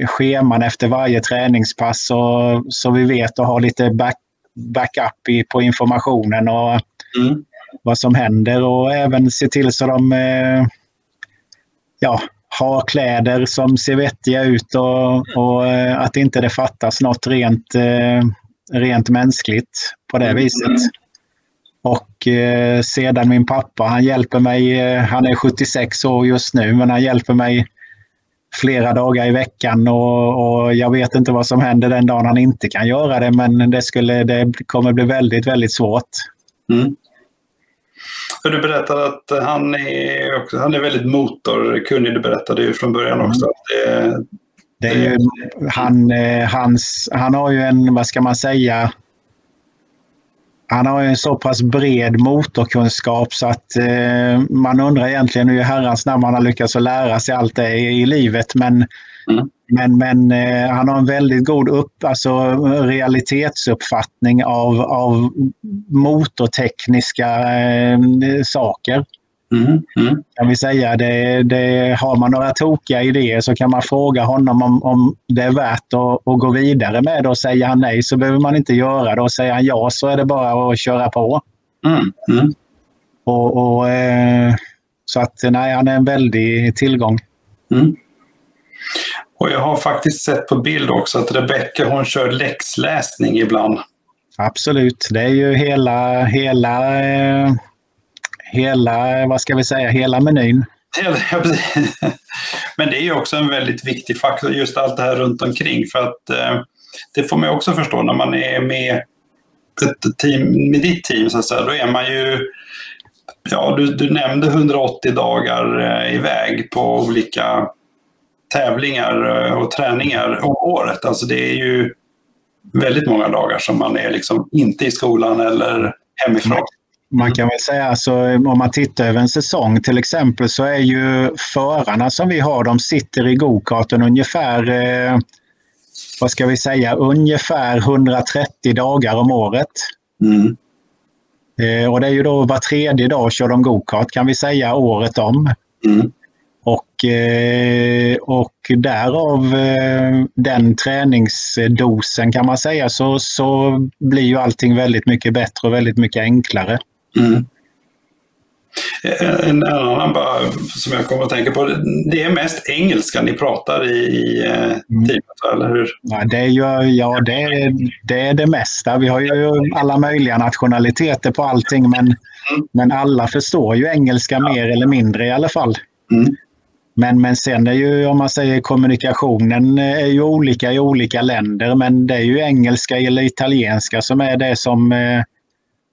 scheman efter varje träningspass och, så vi vet och har lite back, backup i, på informationen och mm. vad som händer och även se till så de eh, ja, ha kläder som ser vettiga ut och, och eh, att inte det fattas något rent, eh, rent mänskligt på det viset. Och eh, sedan min pappa, han hjälper mig, eh, han är 76 år just nu, men han hjälper mig flera dagar i veckan och, och, jag vet inte vad som händer den dagen han inte kan göra det men det, skulle, det kommer bli väldigt, väldigt svårt. Mm. För du berättade att han är, också, han är väldigt motorkunnig. Du berättade ju från början också. Det, det är ju, han, eh, hans, han har ju en, vad ska man säga, han har en så pass bred motorkunskap så att eh, man undrar egentligen hur herrans namn han har lyckats att lära sig allt det i, i livet. Men, mm. men, men eh, han har en väldigt god upp, alltså, realitetsuppfattning av, av motortekniska eh, saker. Mm, mm. Kan vi säga. Det, det, har man några tokiga idéer så kan man fråga honom om, om det är värt att, att gå vidare med det. Och säger han nej så behöver man inte göra det. Och säger han ja så är det bara att köra på. Mm, mm. och, och eh, så att nej, han är en väldig tillgång. Mm. Och jag har faktiskt sett på bild också att Rebecka hon kör läxläsning ibland. Absolut, det är ju hela, hela eh, hela, vad ska vi säga, hela menyn. [LAUGHS] Men det är ju också en väldigt viktig faktor, just allt det här runt omkring. För att eh, det får man också förstå när man är med ett team, med ditt team, så att säga, då är man ju Ja, du, du nämnde 180 dagar eh, iväg på olika tävlingar eh, och träningar om året. Alltså det är ju väldigt många dagar som man är liksom inte i skolan eller hemifrån. Man kan väl säga alltså, om man tittar över en säsong till exempel så är ju förarna som vi har, de sitter i gokarten ungefär, eh, vad ska vi säga, ungefär 130 dagar om året. Mm. Eh, och det är ju då var tredje dag kör de gokart kan vi säga året om. Mm. Och, eh, och därav eh, den träningsdosen kan man säga så, så blir ju allting väldigt mycket bättre och väldigt mycket enklare. Mm. En annan bara, som jag kommer att tänka på, det är mest engelska ni pratar i, i eh, mm. teamet, eller hur? Ja, det är, ju, ja det, är, det är det mesta. Vi har ju alla möjliga nationaliteter på allting, men, mm. men alla förstår ju engelska ja. mer eller mindre i alla fall. Mm. Men, men sen är ju, om man säger kommunikationen är ju olika i olika länder, men det är ju engelska eller italienska som är det som eh,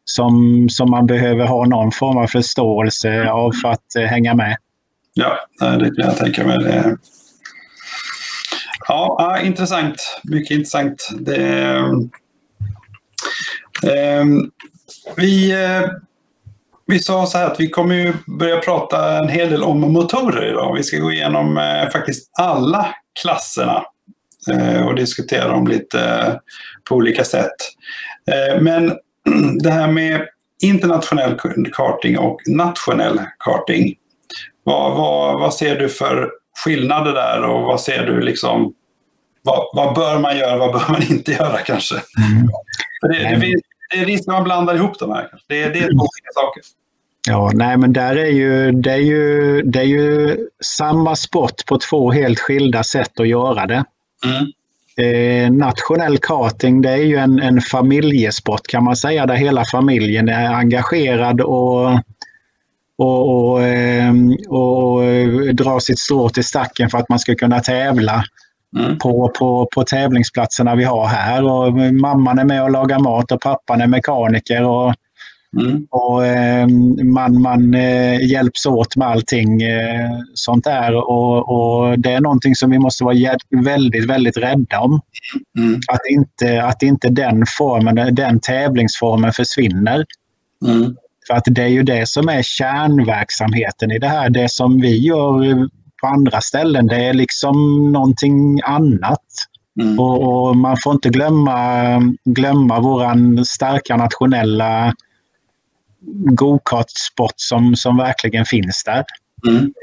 som, som man behöver ha någon form av förståelse av för att eh, hänga med. Ja, det kan jag tänka mig. Det... Ja, intressant. Mycket intressant. Det... Eh, vi, eh, vi sa så här att vi kommer ju börja prata en hel del om motorer idag. Vi ska gå igenom eh, faktiskt alla klasserna eh, och diskutera dem lite eh, på olika sätt. Eh, men [CLEARS THROAT] det här med internationell karting och nationell karting. Vad, vad, vad ser du för skillnader där och vad ser du liksom vad, vad bör man göra, vad bör man [LAUGHS] inte göra kanske? Mm. För det, det, det är risk att man blandar ihop de här. Det, det är två olika saker. Ja, nej men där är ju, det, är ju, det är ju samma sport på två helt skilda sätt att göra det. Mm. Eh, nationell karting det är ju en, en familjesport kan man säga där hela familjen är engagerad och, och, och, eh, och drar sitt strå till stacken för att man ska kunna tävla mm. på, på, på tävlingsplatserna vi har här. Och mamman är med och lagar mat och pappan är mekaniker. Och, Mm. Och eh, man, man eh, hjälps åt med allting eh, sånt där och, och, det är någonting som vi måste vara väldigt, väldigt rädda om. Mm. Att, inte, att inte den formen, den tävlingsformen försvinner. Mm. För att det är ju det som är kärnverksamheten i det här. Det som vi gör på andra ställen, det är liksom någonting annat. Mm. Och, och, man får inte glömma, glömma våran starka nationella gokartsport som, som verkligen finns där. Mm.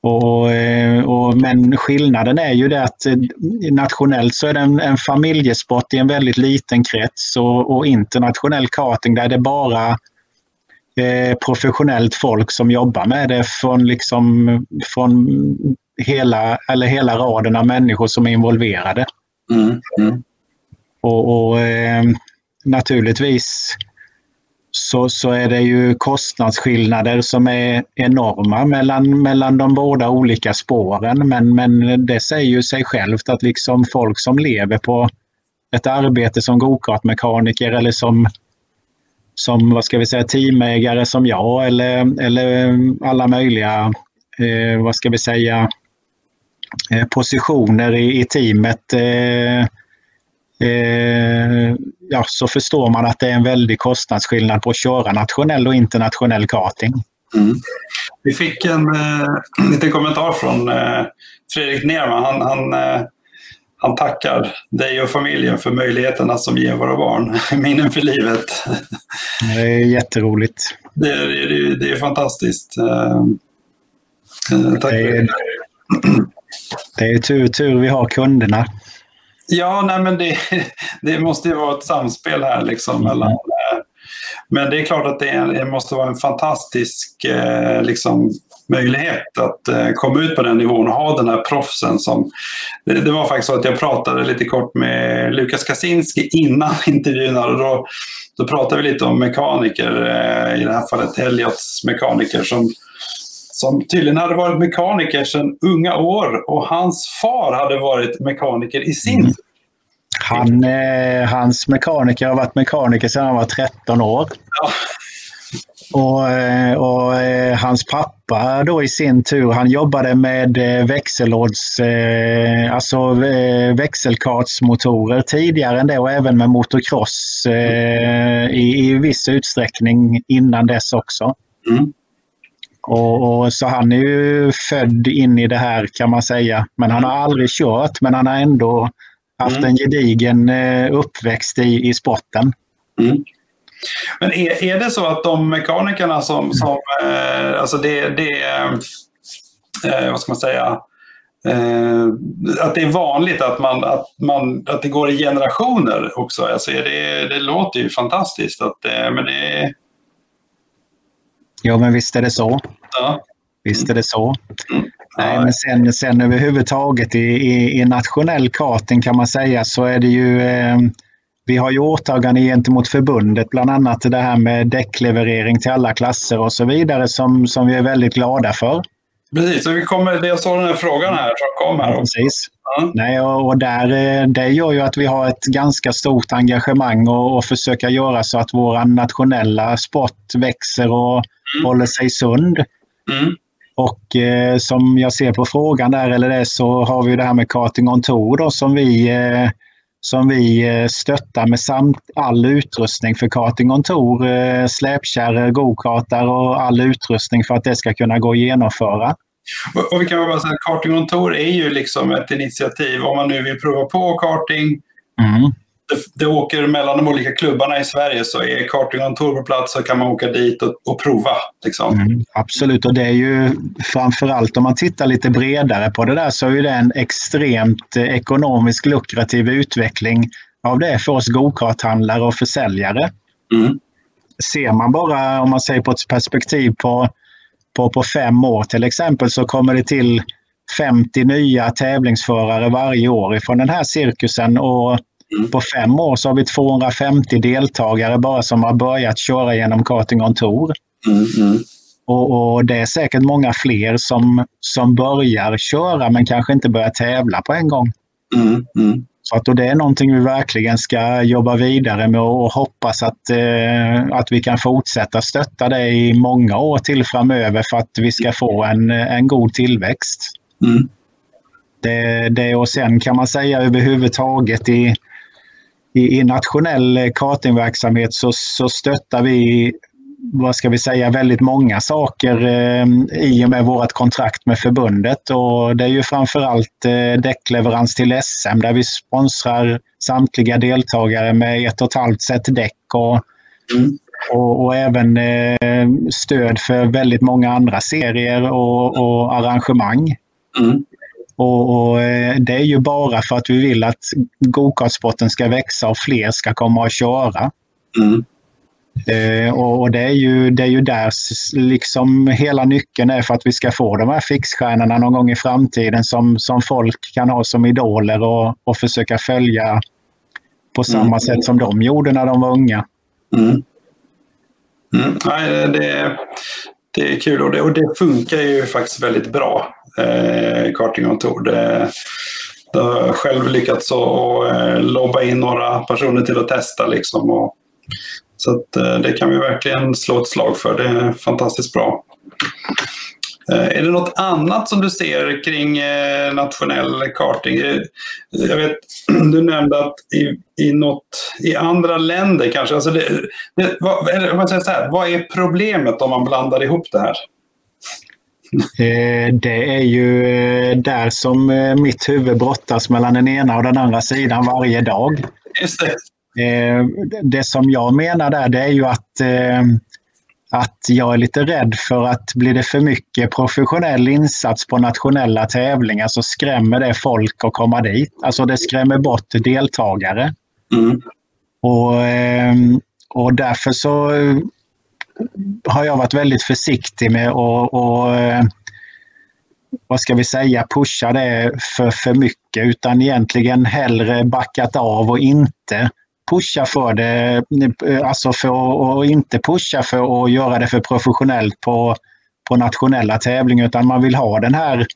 Och, eh, och, men skillnaden är ju det att eh, nationellt så är det en, en familjesport i en väldigt liten krets och, och internationell karting där det bara eh, professionellt folk som jobbar med det från, liksom, från hela, eller hela raden av människor som är involverade. Mm. Mm. Och, och eh, naturligtvis så, så är det ju kostnadsskillnader som är enorma mellan, mellan de båda olika spåren. Men, men det säger ju sig självt att liksom folk som lever på ett arbete som gokartmekaniker eller som, som vad ska vi säga, teamägare som jag eller, eller alla möjliga eh, vad ska vi säga, eh, positioner i, i teamet eh, eh, ja, så förstår man att det är en väldig kostnadsskillnad på att köra nationell och internationell karting. Mm. Vi fick en eh, [CLEARS THROAT] liten kommentar från eh, Fredrik Nerman. Han, han, eh, han tackar dig och familjen för möjligheterna som ger våra barn [LAUGHS] minnen för livet. Det är jätteroligt. Det, det, det är fantastiskt. Eh, eh, tack det är, det är tur, tur vi har kunderna. Ja, nej, men det, [LAUGHS] det måste ju vara ett samspel här. Liksom, mm. mellan, eh, men det är klart att det, är, det måste vara en fantastisk eh, liksom, möjlighet att eh, komma ut på den nivån och ha den här proffsen. Som, det, det, var faktiskt så att jag pratade lite kort med Lukas Kaczynski innan [LAUGHS] intervjun. Och då, då pratade vi lite om mekaniker, i det här fallet Elliots mekaniker som som tydligen hade varit mekaniker sedan unga år och hans far hade varit mekaniker i sin mm. Han, eh, hans mekaniker har varit mekaniker sedan han var 13 år. Ja. Och, eh, och eh, hans pappa då i sin tur, han jobbade med eh, växellåds, alltså växelkartsmotorer tidigare än det och även med motocross i, i viss utsträckning innan dess också. Mm. Och, och, så han är ju född in i det här kan man säga. Men han har aldrig kört, men han har ändå haft mm. en gedigen eh, uppväxt i, i sporten. Mm. Men är, är det så att de mekanikerna som, som eh, alltså det, det eh, vad ska man säga, eh, att det är vanligt att, man, att, man, att det går i generationer också. Alltså det, det låter ju fantastiskt. Att, eh, men det, Ja, men visst är det så. Ja. Visst är det så. Mm. Nej, men sen, sen överhuvudtaget i, i, i nationell karting kan man säga så är det ju eh, vi har ju åtagande gentemot förbundet, bland annat det här med däckleverering till alla klasser och så vidare som, som vi är väldigt glada för. Precis, så vi kommer, jag såg den här frågan här som kom här. Ja, precis. Ja. Nej, och, och där, eh, det gör ju att vi har ett ganska stort engagemang och, och försöka göra så att vår nationella sport växer och mm. håller sig sund. Mm. Och eh, som jag ser på frågan där, eller det, så har vi det här med karting on tour då, som vi, eh, som vi eh, stöttar med samt all utrustning för karting on tour, eh, släpkärror, gokartar och all utrustning för att det ska kunna gå att genomföra. Och, och vi kan bara säga att karting on tour är ju liksom ett initiativ om man nu vill prova på karting. Mm det, det åker mellan de olika klubbarna i Sverige så är karting tour på plats så kan man åka dit och, och prova. Liksom. Mm, absolut, och det är ju framförallt om man tittar lite bredare på det där så är det en extremt eh, ekonomisk lukrativ utveckling av det för oss gokarthandlare och försäljare. Mm. Ser man bara, om man säger på ett perspektiv på, på, på fem år till exempel, så kommer det till 50 nya tävlingsförare varje år ifrån den här cirkusen. Och Mm. På fem år så har vi 250 deltagare bara som har börjat köra genom Karting on Tour. Mm, mm. Och, och, det är säkert många fler som, som börjar köra men kanske inte börjar tävla på en gång. Mm, mm. Så att, och det är någonting vi verkligen ska jobba vidare med och hoppas att, eh, att vi kan fortsätta stötta det i många år till framöver för att vi ska få en, en god tillväxt. Mm. Det, det, och sen kan man säga överhuvudtaget i, i, i nationell eh, kartingverksamhet så, så stöttar vi vad ska vi säga, väldigt många saker eh, i och med vårt kontrakt med förbundet. Och det är ju framförallt eh, däckleverans till SM där vi sponsrar samtliga deltagare med ett och ett halvt set däck och, mm. och, och, även eh, stöd för väldigt många andra serier och, och arrangemang. Mm. Och, och, eh, Det är ju bara för att vi vill att gokartsporten ska växa och fler ska komma och köra. Mm. Eh, och det är, ju, det är ju där liksom hela nyckeln är för att vi ska få de här fixstjärnorna någon gång i framtiden som, som folk kan ha som idoler och, och försöka följa på samma mm. sätt som de gjorde när de var unga. Mm. Mm. Nej, det, det är kul och det, och det funkar ju faktiskt väldigt bra, eh, karting tour. Det, det har själv lyckats att eh, lobba in några personer till att testa. Liksom och, så att, eh, det kan vi verkligen slå ett slag för. Det är fantastiskt bra. Eh, är det något annat som du ser kring eh, nationell karting? Eh, jag vet, [CLEARS THROAT] du nämnde att i, i, något, i andra länder kanske, alltså det, det, vad, eller, man säger så här, vad är problemet om man blandar ihop det här? Det är ju där som mitt huvud brottas mellan den ena och den andra sidan varje dag. Just det. Det som jag menar där det är ju att att jag är lite rädd för att blir det för mycket professionell insats på nationella tävlingar så skrämmer det folk att komma dit. Alltså det skrämmer bort deltagare. Mm. Och, och därför så har jag varit väldigt försiktig med att och, eh, vad ska vi säga, pusha det för, för mycket utan egentligen hellre backat av och inte pusha för det, eh, alltså för att inte pusha för att göra det för professionellt på, på nationella tävlingar utan man vill ha den här,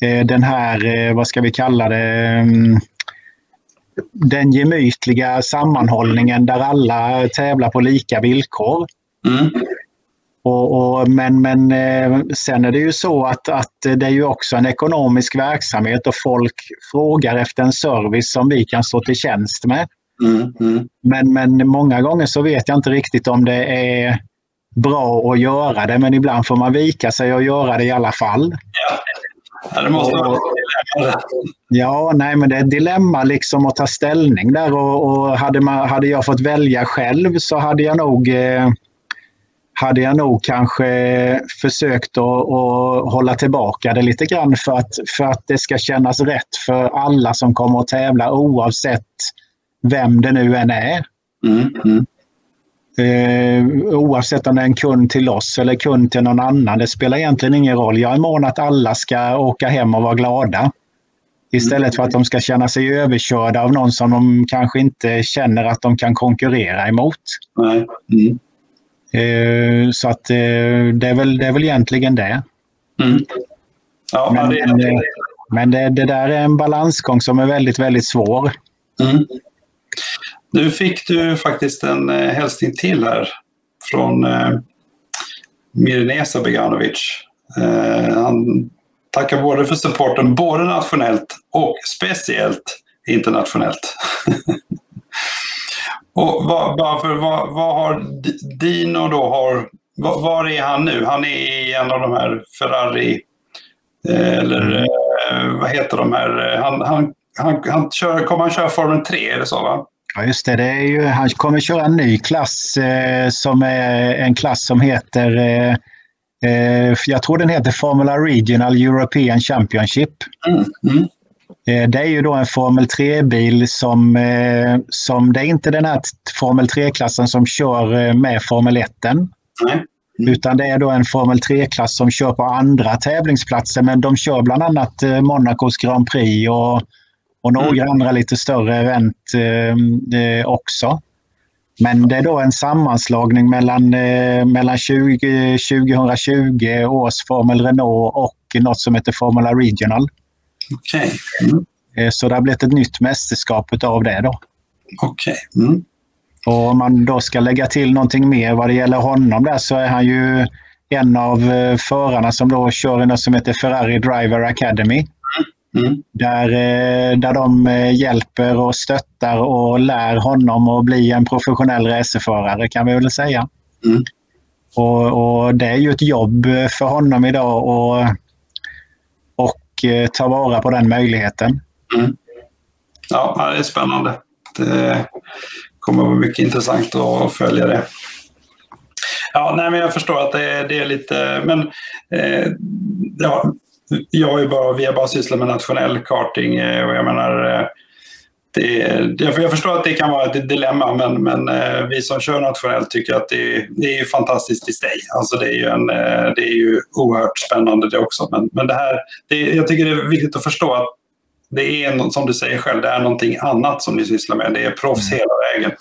eh, den här, vad ska vi kalla det, mm, den gemytliga sammanhållningen där alla tävlar på lika villkor. Mm. Och, och, men, men eh, sen är det ju så att, att det är ju också en ekonomisk verksamhet och folk frågar efter en service som vi kan stå till tjänst med. Mm, mm. Men, men många gånger så vet jag inte riktigt om det är bra att göra det, men ibland får man vika sig och göra det i alla fall. Ja, det måste vara Ja, nej, men det är ett dilemma liksom att ta ställning där och, och hade, man, hade jag fått välja själv så hade jag nog eh, hade jag nog kanske försökt att, att, hålla tillbaka det lite grann för att, för att det ska kännas rätt för alla som kommer att tävla oavsett vem det nu än är. Mm, mm. Eh, oavsett om det är en kund till oss eller kund till någon annan. Det spelar egentligen ingen roll. Jag är mån att alla ska åka hem och vara glada. Istället för att de ska känna sig överkörda av någon som de kanske inte känner att de kan konkurrera emot. Mm. Eh, så att eh, det, är väl, det är väl egentligen det. Mm. Ja, men det, men det, det, där är en balansgång som är väldigt, väldigt svår. Mm. Nu fick du faktiskt en eh, hälsning till här från eh, Mirnesa Beganovic. Eh, han tackar både för supporten, både nationellt och speciellt internationellt. [LAUGHS] och vad, varför, vad, vad har Dino då har, var, var är han nu? Han är i en av de här Ferrari, eh, eller eh, vad heter de här, han, han, han, han kör, kommer han köra Formel 3, är det så va? Ja, just det. det är ju, han kommer köra en ny klass eh, som är en klass som heter eh, eh jag tror den heter Formula Regional European Championship. Mm. Mm. Eh, det är ju då en Formel 3-bil som, eh, som... Det är inte den här Formel 3-klassen som kör med Formel 1. Mm. Utan det är då en Formel 3-klass som kör på andra tävlingsplatser men de kör bland annat Monacos Grand Prix och och några mm. andra lite större event eh, eh, också. Men det är då en sammanslagning mellan, eh, mellan 20, 2020 års Formel Renault och något som heter Formula Regional. Okej. Okay. Mm. Eh, så det har blivit ett nytt mästerskap av det då. Okej. Okay. Mm. Och om man då ska lägga till någonting mer vad det gäller honom där så är han ju en av eh, förarna som då kör något som heter Ferrari Driver Academy. Mm. Där, eh, där de hjälper och stöttar och lär honom att bli en professionell racerförare kan vi väl säga. Mm. Och, och, Det är ju ett jobb för honom idag och, och eh, ta vara på den möjligheten. Mm. Ja, det är spännande. Det kommer att vara mycket intressant att följa det. Ja, nej, men jag förstår att det, det är lite... Men eh, ja, jag är bara, vi har bara sysslat med nationell karting eh, och jag menar eh, det, jag förstår att det kan vara ett dilemma, men, men eh, vi som kör nationellt tycker att det, det är fantastiskt i sig. Alltså det, är ju en, eh, det är ju oerhört spännande det också. Men, men det här, det, jag tycker det är viktigt att förstå att det är, som du säger själv, det är någonting annat som ni sysslar med. Det är proffs mm. hela vägen.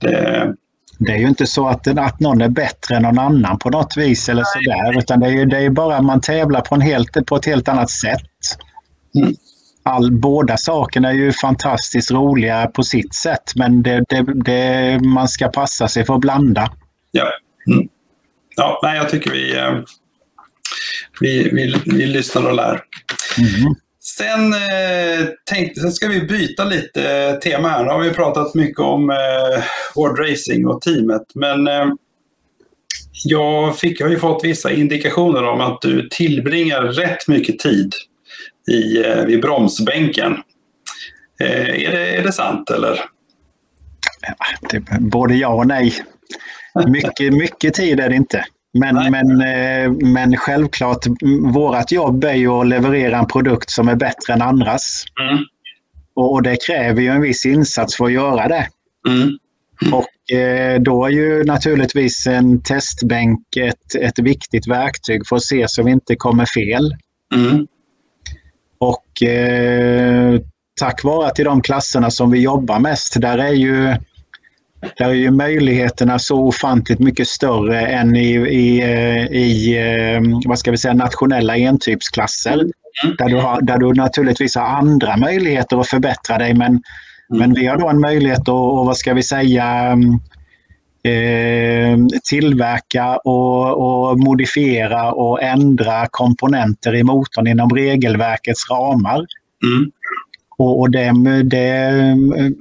Det, det är ju inte så att, att någon är bättre än någon annan på något vis eller sådär. Utan det är ju det är bara att man tävlar på, en helt, på ett helt annat sätt. Mm. All, båda sakerna är ju fantastiskt roliga på sitt sätt men det, det, det man ska passa sig för att blanda. Ja, mm. ja nej, jag tycker vi, eh, vi, vi, vi lyssnar och lär. Mm. Sen, eh, tänkte, sen ska vi byta lite tema här. Nu har vi pratat mycket om eh, Racing och teamet. Men eh, jag, fick, jag har ju fått vissa indikationer om att du tillbringar rätt mycket tid i, eh, vid bromsbänken. Eh, är, det, är det sant eller? Både ja och nej. Mycket, mycket tid är det inte. Men, men, eh, men självklart, vårt jobb är ju att leverera en produkt som är bättre än andras. Mm. Och, det kräver ju en viss insats för att göra det. Mm. Och då är ju naturligtvis en testbänk ett, ett viktigt verktyg för att se så vi inte kommer fel. Mm. Och eh, tack vare att i de klasserna som vi jobbar mest, där är ju där är ju möjligheterna så ofantligt mycket större än i, i, i eh, vad ska vi säga, nationella entypsklasser. Mm. Där, du har, där du naturligtvis har andra möjligheter att förbättra dig men, mm. men vi har då en möjlighet att, och, vad ska vi säga, eh, tillverka och, och, modifiera och ändra komponenter i motorn inom regelverkets ramar. Mm. Och, och det, det,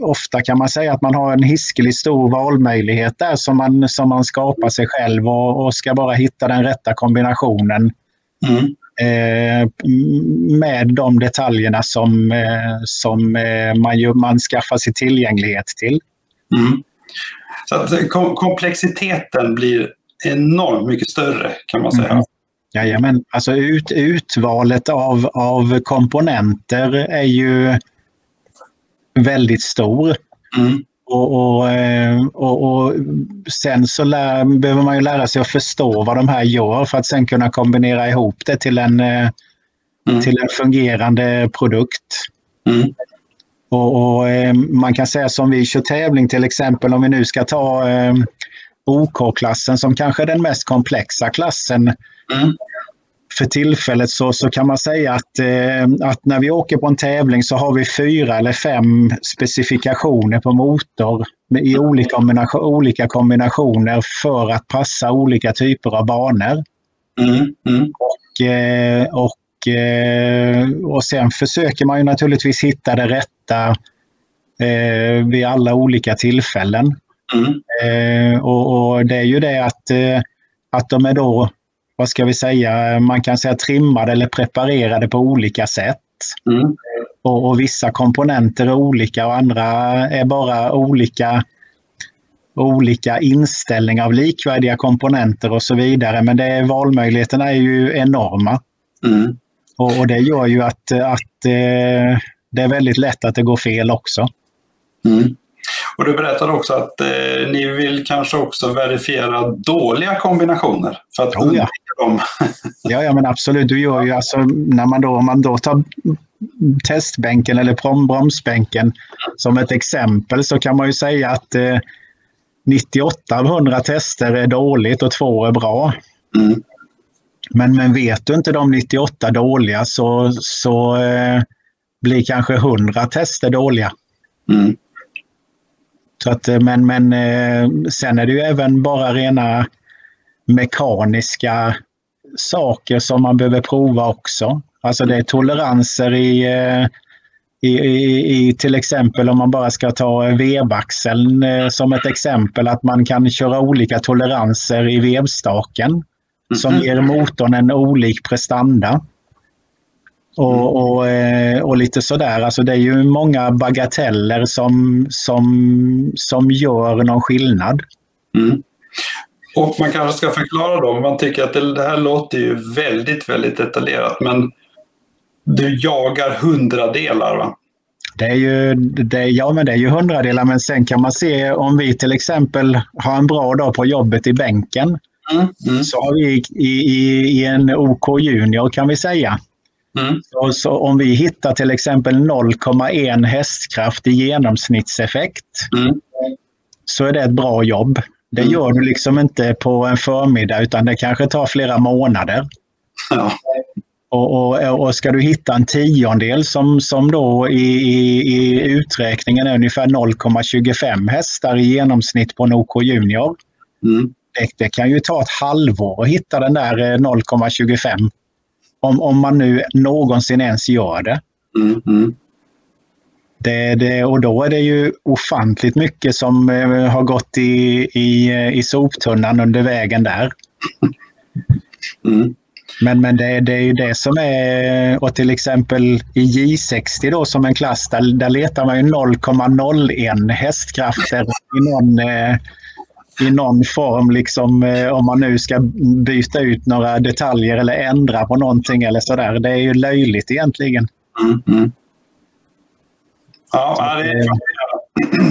ofta kan man säga att man har en hiskelig stor valmöjlighet där som man, som man skapar sig själv och, och ska bara hitta den rätta kombinationen. Mm. Eh, med de detaljerna som, eh, som man, ju, man skaffar sig tillgänglighet till. Mm. Så att eh, kom komplexiteten blir enormt mycket större kan man säga. Mm. Jajamän, alltså ut, utvalet av, av komponenter är ju väldigt stor. Mm. Och, och, eh, och, och, sen så lär, behöver man ju lära sig att förstå vad de här gör för att sen kunna kombinera ihop det till en, eh, mm. till en fungerande produkt. Mm. Och, och, eh, Man kan säga som vi kör tävling till exempel om vi nu ska ta OK-klassen som kanske är den mest komplexa klassen. Mm för tillfället så, så kan man säga att, eh, att när vi åker på en tävling så har vi fyra eller fem specifikationer på motor i olika, kombination, olika kombinationer för att passa olika typer av banor. Mm, mm. Och, eh, och, eh, och sen försöker man ju naturligtvis hitta det rätta eh, vid alla olika tillfällen. Mm. Eh, och, och, det är ju det att, eh, att de är då vad ska vi säga, man kan säga trimmade eller preparerade på olika sätt. Mm. Och, och, vissa komponenter är olika och andra är bara olika olika inställningar av likvärdiga komponenter och så vidare. Men det, valmöjligheterna är ju enorma. Mm. Och, och, det gör ju att, att eh, det är väldigt lätt att det går fel också. Mm. Och du berättade också att eh, ni vill kanske också verifiera dåliga kombinationer för att oh, ja. dem. [LAUGHS] ja, ja, men absolut. Du gör ju alltså, när man då, om man då tar testbänken eller bromsbänken som ett exempel så kan man ju säga att eh, 98 av 100 tester är dåligt och två är bra. Mm. Men, men vet du inte de 98 dåliga så, så eh, blir kanske 100 tester dåliga. Mm. Så att, eh, men, men eh, sen är det ju även bara rena mekaniska saker som man behöver prova också. Alltså det är toleranser i, eh, i, i, i till exempel om man bara ska ta vevaxeln som ett exempel att man kan köra olika toleranser i vevstaken som ger motorn en olik prestanda. Och, mm. och, eh, och, lite sådär, alltså det är ju många bagateller som, som, som gör någon skillnad. Mm. Och man kanske ska förklara då, man tycker att det, det här låter ju väldigt, väldigt detaljerat, men du jagar hundradelar va? Det är ju, det, ja, men det är ju hundradelar, men sen kan man se om vi till exempel har en bra dag på jobbet i bänken. Mm, mm. Så har vi i, i, i, en OK Junior kan vi säga. Mm. Så, så, om vi hittar till exempel 0,1 hästkraft i genomsnittseffekt mm. så är det ett bra jobb. Det mm. gör du liksom inte på en förmiddag utan det kanske tar flera månader. Ja. Och, och, och, ska du hitta en tiondel som, som då i, i, i uträkningen är ungefär 0,25 hästar i genomsnitt på en OK Junior. Mm. Det, det, kan ju ta ett halvår att hitta den där 0,25. Om, om man nu någonsin ens gör det. Mm. Mm. Det, det, och då är det ju ofantligt mycket som eh, har gått i, i, i soptunnan under vägen där. [LAUGHS] Mm. Men, men det, det är ju det som är, och till exempel i J60 då som en klass, där, där letar man ju 0,01 hästkrafter i någon, eh, i någon form, liksom, eh, om man nu ska byta ut några detaljer eller ändra på någonting eller sådär. Det är ju löjligt egentligen. Mm, mm. Ja, det är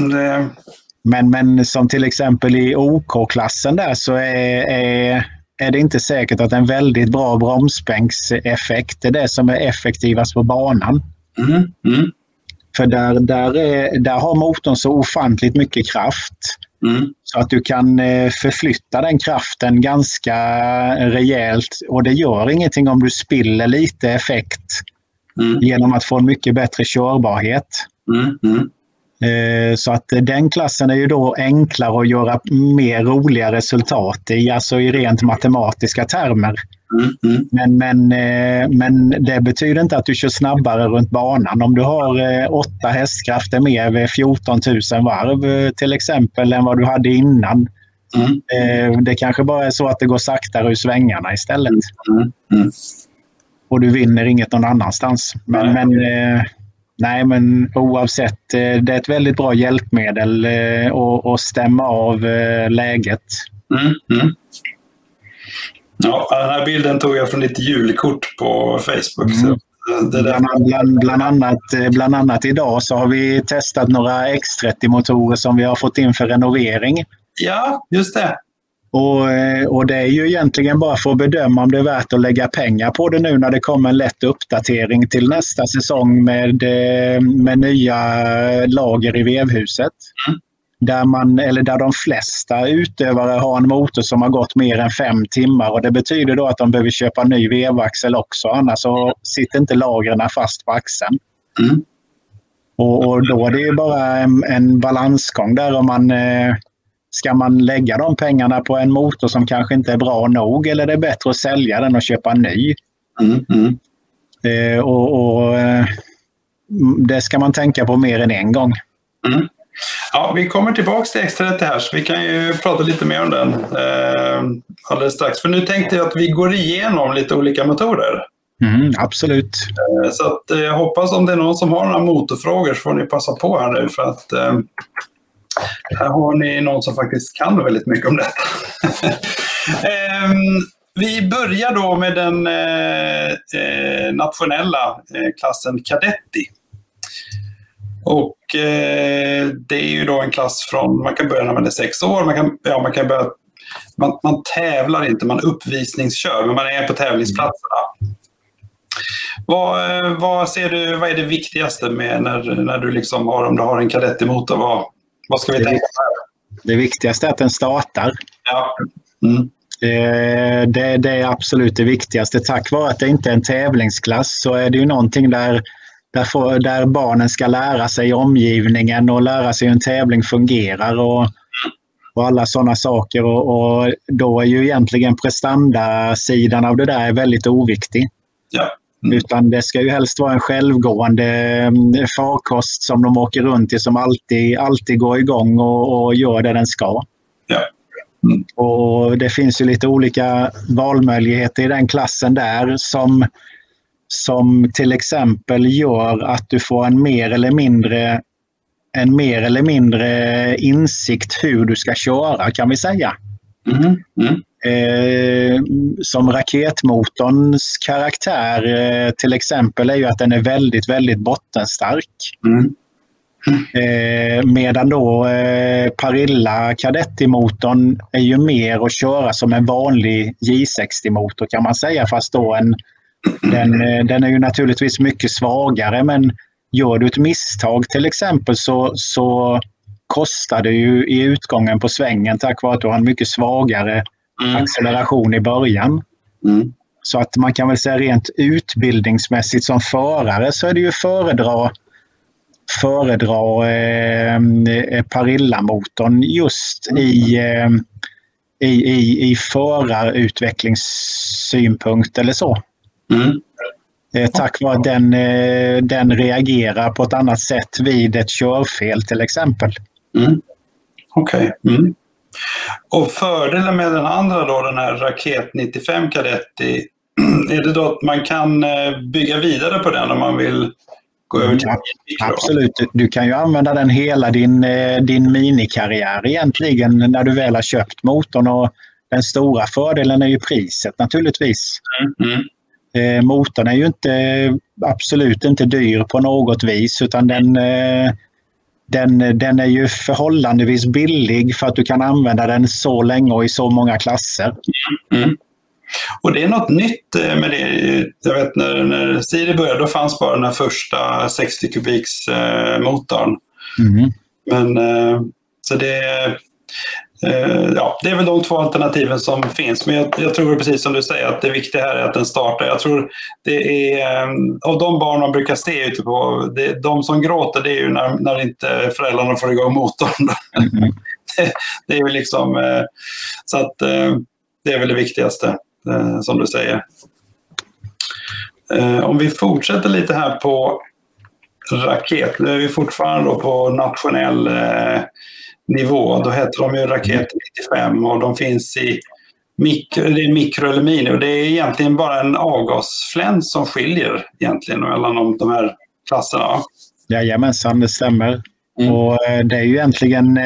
det... [CLEARS THROAT] Men, men som till exempel i OK-klassen där så är, är är det inte säkert att en väldigt bra bromsbänkseffekt är det som är effektivast på banan. Mm. Mm. För där, där, är, där har motorn så ofantligt mycket kraft mm. så att du kan eh, förflytta den kraften ganska rejält och det gör ingenting om du spiller lite effekt mm. genom att få en mycket bättre körbarhet. Mm. Mm. Eh, så att den klassen är ju då enklare att göra mer roliga resultat i, alltså i rent matematiska termer. Mm, mm. Men, men, eh, men det betyder inte att du kör snabbare runt banan. Om du har eh, åtta hästkrafter mer vid 14 000 varv till exempel än vad du hade innan. Mm. Det kanske bara är så att det går saktare ur svängarna istället. Mm, mm. Och du vinner inget någon annanstans. Men, men Nej, men oavsett, eh, det är ett väldigt bra hjälpmedel eh, att stämma av eh, läget. Ja, den här bilden tog jag från ditt julkort på Facebook. Mm. Det där... bland, bland, annat, bland annat idag så har vi testat några X30-motorer som vi har fått in för renovering. Ja, just det. Och, eh, och, det är ju egentligen bara för att bedöma om det är värt att lägga pengar på det nu när det kommer en lätt uppdatering till nästa säsong med, eh, med nya lager i vevhuset. Mm. Där, man, eller där de flesta utövare har en motor som har gått mer än fem timmar och det betyder då att de behöver köpa ny vevaxel också annars så sitter inte lagren fast på axeln. Mm. Och, och, då är det ju bara en, en balansgång där om man eh, Ska man lägga de pengarna på en motor som kanske inte är bra nog eller är det bättre att sälja den och köpa en ny? Mm, mm. Eh, och, och eh, Det ska man tänka på mer än en gång. Mm. Ja, vi kommer tillbaka till X30 här så vi kan ju prata lite mer om den eh, alldeles strax. För nu tänkte jag att vi går igenom lite olika motorer. Mm, absolut. Eh, så att, eh, jag hoppas om det är någon som har några motorfrågor så får ni passa på här nu för att eh, här har ni någon som faktiskt kan väldigt mycket om detta. [LAUGHS] Ehm, vi börjar då med den eh, eh, nationella klassen Kadetti. Och det är ju då en klass från, man kan börja när man är sex år, man kan, ja, man kan börja, man, man tävlar inte, man uppvisningskör, men man är på tävlingsplatserna. Vad, vad, ser du, vad är det viktigaste med när, när du liksom har, om du har en Kadetti-motor? Vad, vad ska vi tänka på? Det viktigaste är att den startar. Ja. Mm. Det, det, är absolut det viktigaste. Tack vare att det inte är en tävlingsklass så är det ju någonting där, där, för, där barnen ska lära sig omgivningen och lära sig hur en tävling fungerar och, och alla sådana saker. Och, och, då är ju egentligen prestandasidan av det där väldigt oviktig. Ja. Mm. Utan det ska ju helst vara en självgående mm, farkost som de åker runt i som alltid, alltid går igång och, och gör det den ska. Ja. Mm. Och Det finns ju lite olika valmöjligheter i den klassen där som, som till exempel gör att du får en mer eller mindre en mer eller mindre insikt hur du ska köra kan vi säga. Mm. Mm. Eh, som raketmotorns karaktär eh, till exempel är ju att den är väldigt, väldigt bottenstark. Mm. Eh, medan då eh, Parilla Cadetti-motorn är ju mer att köra som en vanlig J60-motor kan man säga. Fast då en, den, eh, den är ju naturligtvis mycket svagare men gör du ett misstag till exempel så, så kostar det ju i utgången på svängen tack vare att du har en mycket svagare mm. acceleration i början. Mm. Så att man kan väl säga rent utbildningsmässigt som förare så är det ju föredra föredra eh, Parilla-motorn just i, eh, i, i, i förarutvecklingssynpunkt eller så. Mm. Eh, tack vare att den, eh, den reagerar på ett annat sätt vid ett körfel till exempel. Mm. Okej. Okay. Mm. Och fördelen med den andra då, den här Raket 95 Cadetti, [CLEARS THROAT] är det då att man kan eh, bygga vidare på den om man vill gå över till mm, Absolut, du kan ju använda den hela din, din minikarriär egentligen när du väl har köpt motorn. Och den stora fördelen är ju priset naturligtvis. Mm. Eh, motorn är ju inte, absolut inte dyr på något vis utan den, eh, den, den är ju förhållandevis billig för att du kan använda den så länge och i så många klasser. Mm. Och det är något nytt eh, med det. Jag vet när, när Siri började, då fanns bara den här första 60 kubiks eh, motorn. Mm. Men eh, så det, eh, ja, det är väl de två alternativen som finns. Men jag, jag, tror precis som du säger att det viktiga här är att den startar. Jag tror det är eh, av de barn man brukar se ute på, det, de som gråter det är ju när, när inte föräldrarna får igång motorn. Mm. [LAUGHS] det, det, är väl liksom, eh, så att det är väl det viktigaste. Som du säger. Om vi fortsätter lite här på raket. Nu är vi fortfarande på nationell nivå. Då heter de ju Raket 95 och de finns i mikro, det är mikroaluminium. Och det är egentligen bara en avgasfläns som skiljer egentligen mellan de, här klasserna. Jajamensan, det stämmer. Mm. Och det är ju egentligen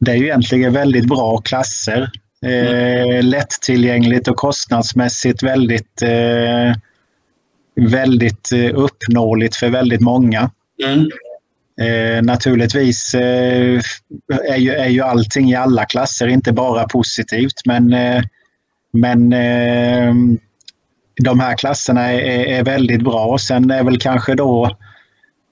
det är ju egentligen väldigt bra klasser. Eh, lättillgängligt och kostnadsmässigt väldigt, eh, väldigt eh, uppnåeligt för väldigt många. Mm. Eh, naturligtvis eh, är, ju, är ju allting i alla klasser inte bara positivt men, eh, men eh, de här klasserna är, är väldigt bra. Sen är väl kanske då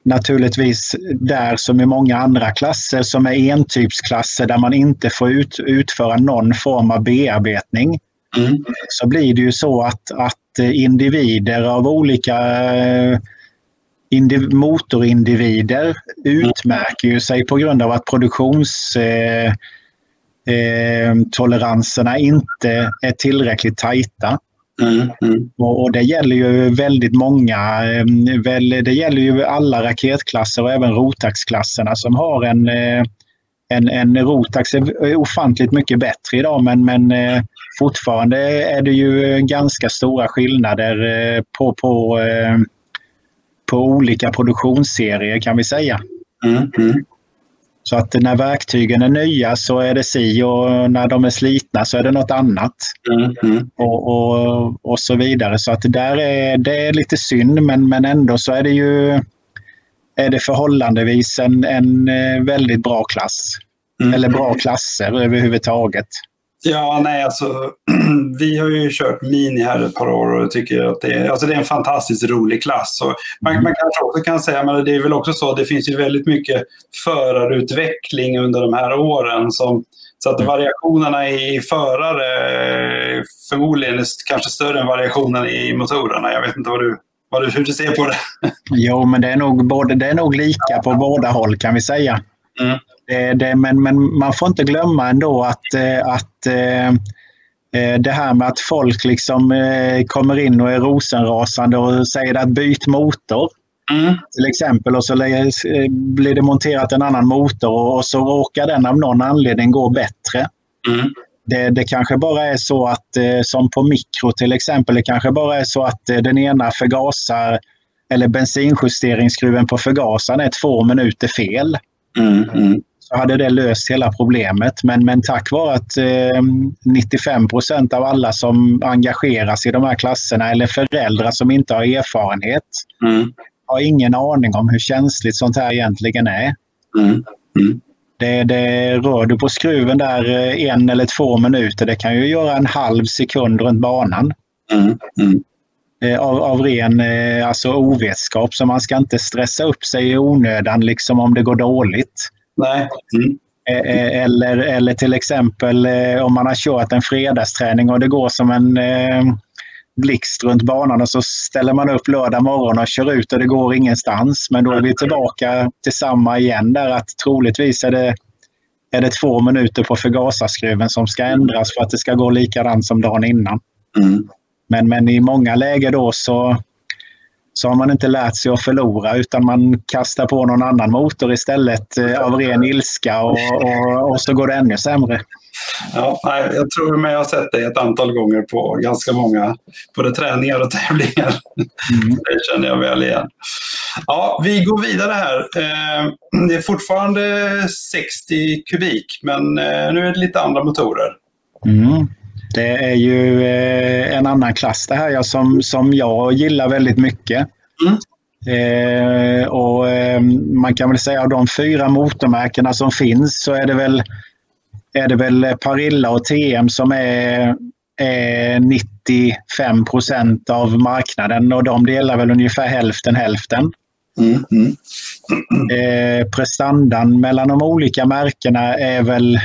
naturligtvis där som i många andra klasser som är entypsklasser där man inte får ut, utföra någon form av bearbetning. Mm. Så blir det ju så att, att individer av olika eh, indiv, motorindivider utmärker ju sig på grund av att produktionstoleranserna eh, eh, inte är tillräckligt tajta. Mm, mm. Och, och, det gäller ju väldigt många. Väl, det gäller ju alla raketklasser och även Rotax-klasserna som har en, eh, en, en Rotax är ofantligt mycket bättre idag men, men eh, fortfarande är det ju ganska stora skillnader eh, på, på, på olika produktionsserier kan vi säga. Mm, mm. Så att när verktygen är nya så är det si och när de är slitna så är det något annat. Mm, mm. Och, och, och, så vidare. Så att där är det är lite synd men, men ändå så är det ju är det förhållandevis en, en eh, väldigt bra klass. Mm. Eller bra klasser överhuvudtaget. Ja, nej alltså [CLEARS THROAT] vi har ju kört Mini här ett par år och tycker att det är, alltså det är en fantastiskt rolig klass. Och man, mm. man kanske också kan säga, men det är väl också så, det finns ju väldigt mycket förarutveckling under de här åren. Som, så att mm. variationerna i förare förmodligen är kanske större än variationen i motorerna. Jag vet inte vad du, vad du, hur du ser på det. Jo, men det är nog, både, det är nog lika på båda håll kan vi säga. Mm. Det, det, men, men man får inte glömma ändå att, eh, att eh, eh, det här med att folk liksom kommer in och är rosenrasande och säger att byt motor. Mm. Till exempel och så blir det monterat en annan motor och så råkar den av någon anledning gå bättre. Mm. Det, det, kanske bara är så att, som på mikro till exempel, det kanske bara är så att den ena förgasar eller bensinjusteringsskruven på förgasaren är två minuter fel. Mm. Så hade det löst hela problemet. Men, men tack vare att eh, 95 procent av alla som engageras i de här klasserna eller föräldrar som inte har erfarenhet Mm. har ingen aning om hur känsligt sånt här egentligen är. Mm. Mm. Det, det rör du på skruven där eh, en eller två minuter, det kan ju göra en halv sekund runt banan. Mm. Mm. Eh, av, av ren eh, alltså ovetskap. Så man ska inte stressa upp sig i onödan liksom om det går dåligt. Nej. Mm. Eh, eh, Eller, eller till exempel eh, om man har kört en fredagsträning och det går som en eh, blixt runt banan och så ställer man upp lördag morgon och kör ut och det går ingenstans. Men då är vi tillbaka till samma igen där att troligtvis är det, är det två minuter på förgasarskruven som ska ändras för att det ska gå likadant som dagen innan. Mm. Men, men i många lägen då så, så har man inte lärt sig att förlora utan man kastar på någon annan motor istället eh, av ren ilska och, och, och så går det ännu sämre. Ja, jag tror mig jag har sett det ett antal gånger på ganska många både träningar och tävlingar. Mm. Det känner jag väl igen. Ja, vi går vidare här. Eh, Det är fortfarande 60 kubik, men eh, nu är det lite andra motorer. Mm. Det är ju eh, en annan klass det här som, som jag gillar väldigt mycket. Mm. Eh, och eh, Man kan väl säga av de fyra motormärkena som finns så är det väl, är det väl Parilla och TM som är, är 95 procent av marknaden och de delar väl ungefär hälften hälften. Mm. Mm. Eh, prestandan mellan de olika märkena är väl,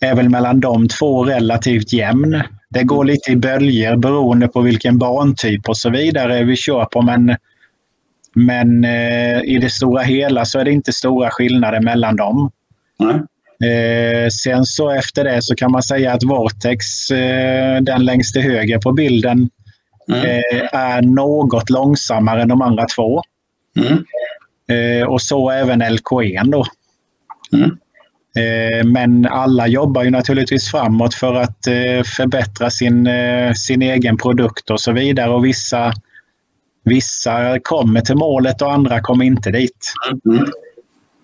är väl mellan de två relativt jämn. Det går lite i böljer beroende på vilken bantyp och så vidare vi kör på men, men eh, i det stora hela så är det inte stora skillnader mellan dem. Nej. Eh, sen så efter det så kan man säga att Vortex, eh, den längst till höger på bilden, Mm. eh, är något långsammare än de andra två. Mm. Eh, och så även LK1 då. Eh, men alla jobbar ju naturligtvis framåt för att eh, förbättra sin, eh, sin egen produkt och så vidare. Och vissa, vissa kommer till målet och andra kommer inte dit. Mm.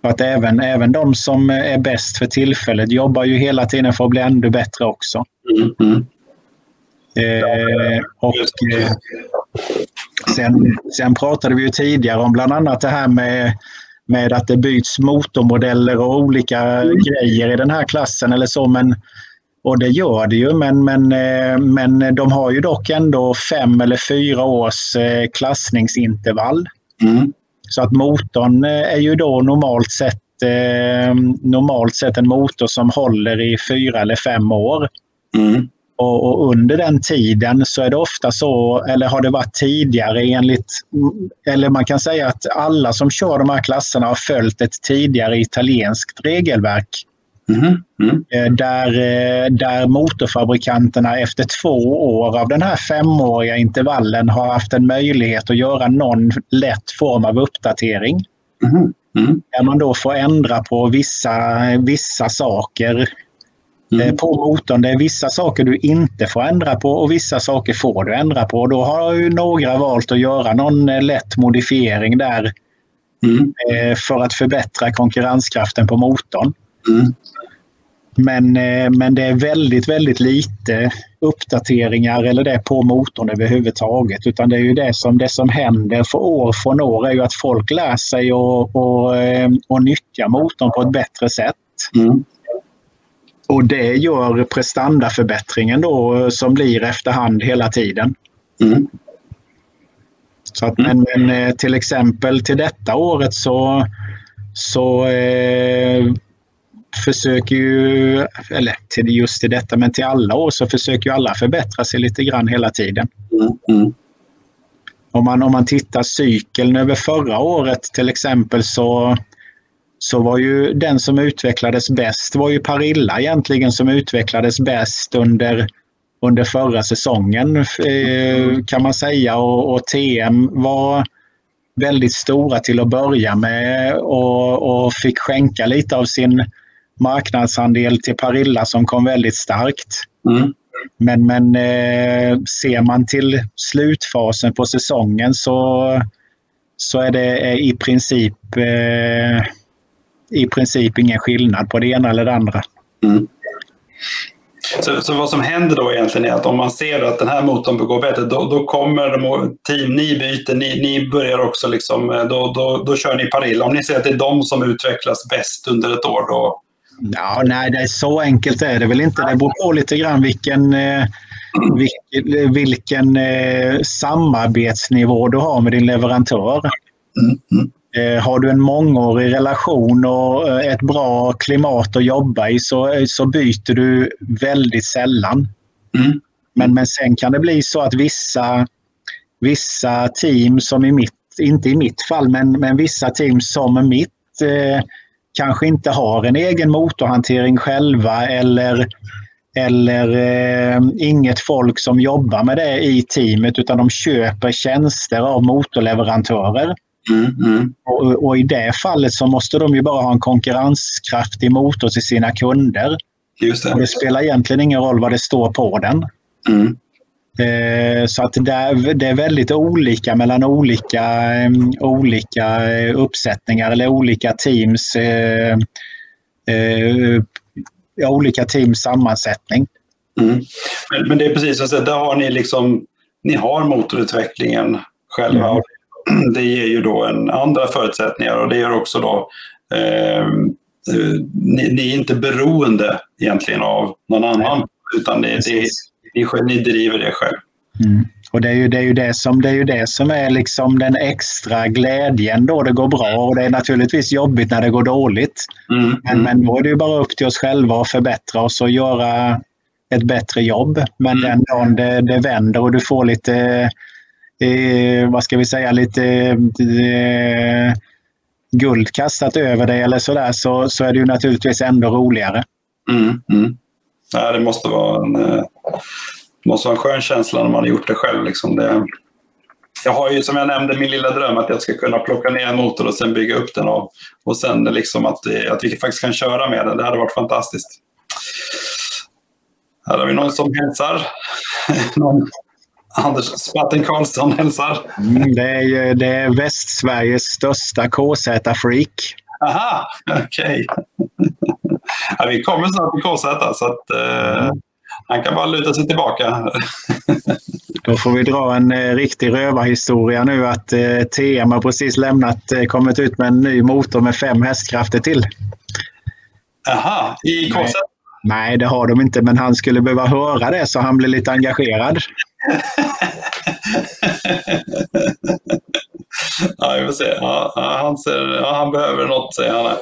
För att även, även de som är bäst för tillfället jobbar ju hela tiden för att bli ännu bättre också. Mm. Eh, och, eh, sen, sen pratade vi ju tidigare om bland annat det här med, med att det byts motormodeller och olika grejer i den här klassen eller så. Men, och det gör det ju, men, men, eh, men de har ju dock ändå fem eller fyra års eh, klassningsintervall. Mm. Så att motorn eh, är ju då normalt sett, normalt sett en motor som håller i fyra eller fem år. Mm. Och, och under den tiden så är det ofta så, eller har det varit tidigare enligt, eller man kan säga att alla som kör de här klasserna har följt ett tidigare italienskt regelverk. Mm. Mm. Där, eh, där motorfabrikanterna efter två år av den här femåriga intervallen har haft en möjlighet att göra någon lätt form av uppdatering. Mm. Där man då får ändra på vissa, vissa saker Mm. på motorn. Det är vissa saker du inte får ändra på och vissa saker får du ändra på. Då har ju några valt att göra någon eh, lätt modifiering där Mm. eh, för att förbättra konkurrenskraften på motorn. Mm. Men, eh, men det är väldigt, väldigt lite uppdateringar eller det på motorn överhuvudtaget. Utan det är ju det som, det som händer för år från år är ju att folk lär sig och, eh, och nyttja motorn på ett bättre sätt. Mm. Och det gör prestandaförbättringen då som blir efterhand hela tiden. Mm. Så att, men, men eh, till exempel till detta året så, så eh, försöker ju, eller till just till detta, men till alla år så försöker ju alla förbättra sig lite grann hela tiden. Mm. Mm. Om man, om man tittar cykeln över förra året till exempel så, så var ju den som utvecklades bäst var ju Parilla egentligen som utvecklades bäst under, under förra säsongen eh, kan man säga och, och TM var väldigt stora till att börja med och, och fick skänka lite av sin marknadsandel till Parilla som kom väldigt starkt. Mm. Men, men eh, ser man till slutfasen på säsongen så, så är det i princip eh, i princip ingen skillnad på det ena eller det andra. Mm. Så, så, vad som händer då egentligen är att om man ser att den här motorn går bättre, då, då kommer de, team, ni byter, ni, ni börjar också liksom, då, då, då kör ni parilla. Om ni ser att det är de som utvecklas bäst under ett år, då... Ja, nej, det är så enkelt är det väl inte. Det beror på lite grann vilken, eh, vilken, vilken eh, samarbetsnivå du har med din leverantör. Mm, mm. Eh, har du en mångårig relation och eh, ett bra klimat att jobba i så, eh, så byter du väldigt sällan. Mm. Men, men sen kan det bli så att vissa, vissa team som i mitt, inte i mitt fall, men, men vissa team som mitt eh, kanske inte har en egen motorhantering själva eller, eller eh, inget folk som jobbar med det i teamet utan de köper tjänster av motorleverantörer. Mm, mm. Och, och, i det fallet så måste de ju bara ha en konkurrenskraftig motor till sina kunder. Just det. Och det spelar egentligen ingen roll vad det står på den. Mm. Eh, så att det är, det är väldigt olika mellan olika, um, olika uppsättningar eller olika teams eh, eh, olika teams sammansättning. Mm. Men, men, det är precis så att där har ni liksom, ni har motorutvecklingen själva mm. [CLEARS THROAT] det ger ju då en andra förutsättningar och det gör också då eh, ni, ni, är inte beroende egentligen av någon annan utan det, det, det, ni driver det själv. Mm. Och det är, ju, det, är ju det, som, det är ju det som är liksom den extra glädjen då det går bra. Och det är naturligtvis jobbigt när det går dåligt. Mm. Men, mm. men då är det ju bara upp till oss själva att förbättra oss och göra ett bättre jobb. Men mm. den dagen det, det vänder och du får lite eh, vad ska vi säga, lite eh, guld kastat över dig eller sådär så, så är det ju naturligtvis ändå roligare. Mm, mm. Ja, det måste vara en, eh, måste vara en skön känsla när man har gjort det själv. Liksom det, jag har ju som jag nämnde min lilla dröm att jag ska kunna plocka ner en motor och sen bygga upp den och, och sen eh, liksom att, eh, att vi faktiskt kan köra med den. Det hade varit fantastiskt. Här har vi någon som hälsar. [LAUGHS] någon Anders Spatten Karlsson hälsar. Mm, det, är, det är Västsveriges största KZ-freak. Aha, okej. Okay. ja, vi kommer snart till KZ så att, eh, han kan bara luta sig tillbaka. Då får vi dra en eh, riktig rövarhistoria nu att eh, TM har precis lämnat, eh, kommit ut med en ny motor med fem hästkrafter till. Aha, i KZ? Nej, det har de inte, men han skulle behöva höra det så han blir lite engagerad [LAUGHS] ja, vi får se. Ja, han, ser, ja, han behöver något, säger han.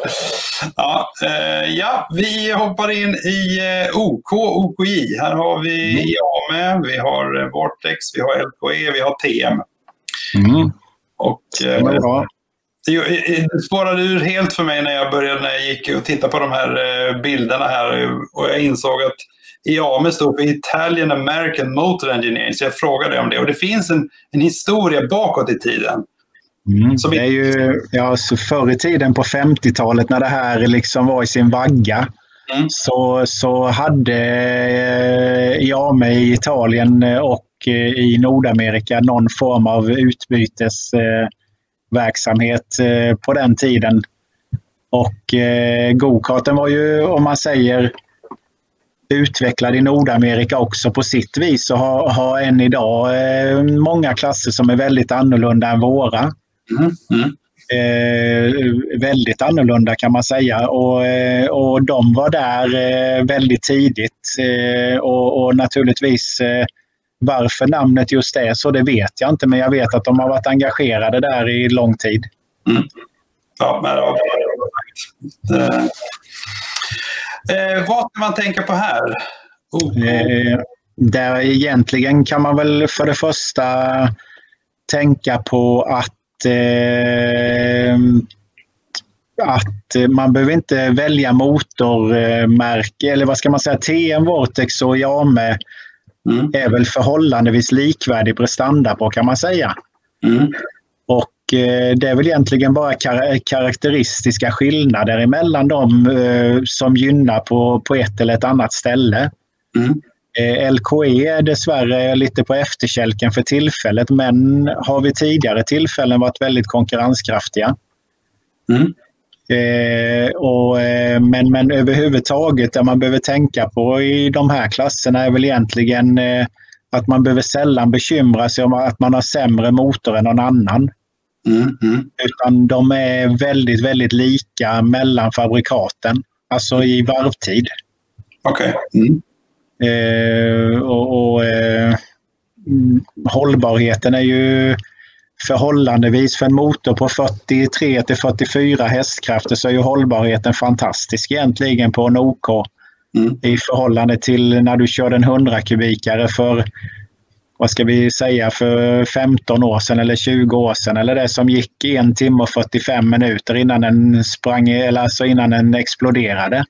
Ja, eh, ja, vi hoppar in i eh, OK, OKJ. Här har vi mm. IAME, vi har eh, Vortex, vi har LKE, vi har TM. Mm. Och, eh, det spårade ur helt för mig när jag började när jag gick och tittade på de här eh, bilderna här och jag insåg att IAME stod för Italian American Motor Engineering, så jag frågade om det. Och det finns en, en historia bakåt i tiden. Mm, det är ju ja, så förr i tiden på 50-talet när det här liksom var i sin vagga mm. så, så hade eh, IAME i Italien och eh, i Nordamerika någon form av utbytesverksamhet eh, på den tiden. Och eh, go-karten var ju, om man säger, utvecklad i Nordamerika också på sitt vis och har, har än idag eh, många klasser som är väldigt annorlunda än våra. Mm. Mm. Eh, väldigt annorlunda kan man säga och, eh, och de var där eh, väldigt tidigt och, och, naturligtvis varför namnet just är så det vet jag inte men jag vet att de har varit engagerade där i lång tid. Mm. Ja, men, ja. Eh, vad ska man tänka på här? Oh. Eh, där egentligen kan man väl för det första tänka på att eh, att man behöver inte välja motormärke eller vad ska man säga, TM, Vortex och Yame mm. är väl förhållandevis likvärdig prestanda på kan man säga. Mm. Och Eh, det är väl egentligen bara karaktäristiska skillnader emellan dem eh, som gynnar på, på ett eller ett annat ställe. Mm. Eh, LKE är dessvärre lite på efterkälken för tillfället men har vid tidigare tillfällen varit väldigt konkurrenskraftiga. Mm. Eh, och, eh, men, men överhuvudtaget det man behöver tänka på i de här klasserna är väl egentligen eh, att man behöver sällan bekymra sig om att man har sämre motor än någon annan. Mm, mm. Utan de är väldigt, väldigt lika mellan fabrikaten, alltså i varvtid. Okej. Mm. Eh, och, och eh, mm, hållbarheten är ju förhållandevis för en motor på 43 till 44 hästkrafter så är ju hållbarheten fantastisk egentligen på en OK Mm. i förhållande till när du körde en 100 kubikare för vad ska vi säga, för 15 år sedan eller 20 år sedan eller det som gick en timme och 45 minuter innan den sprang, eller alltså innan den exploderade.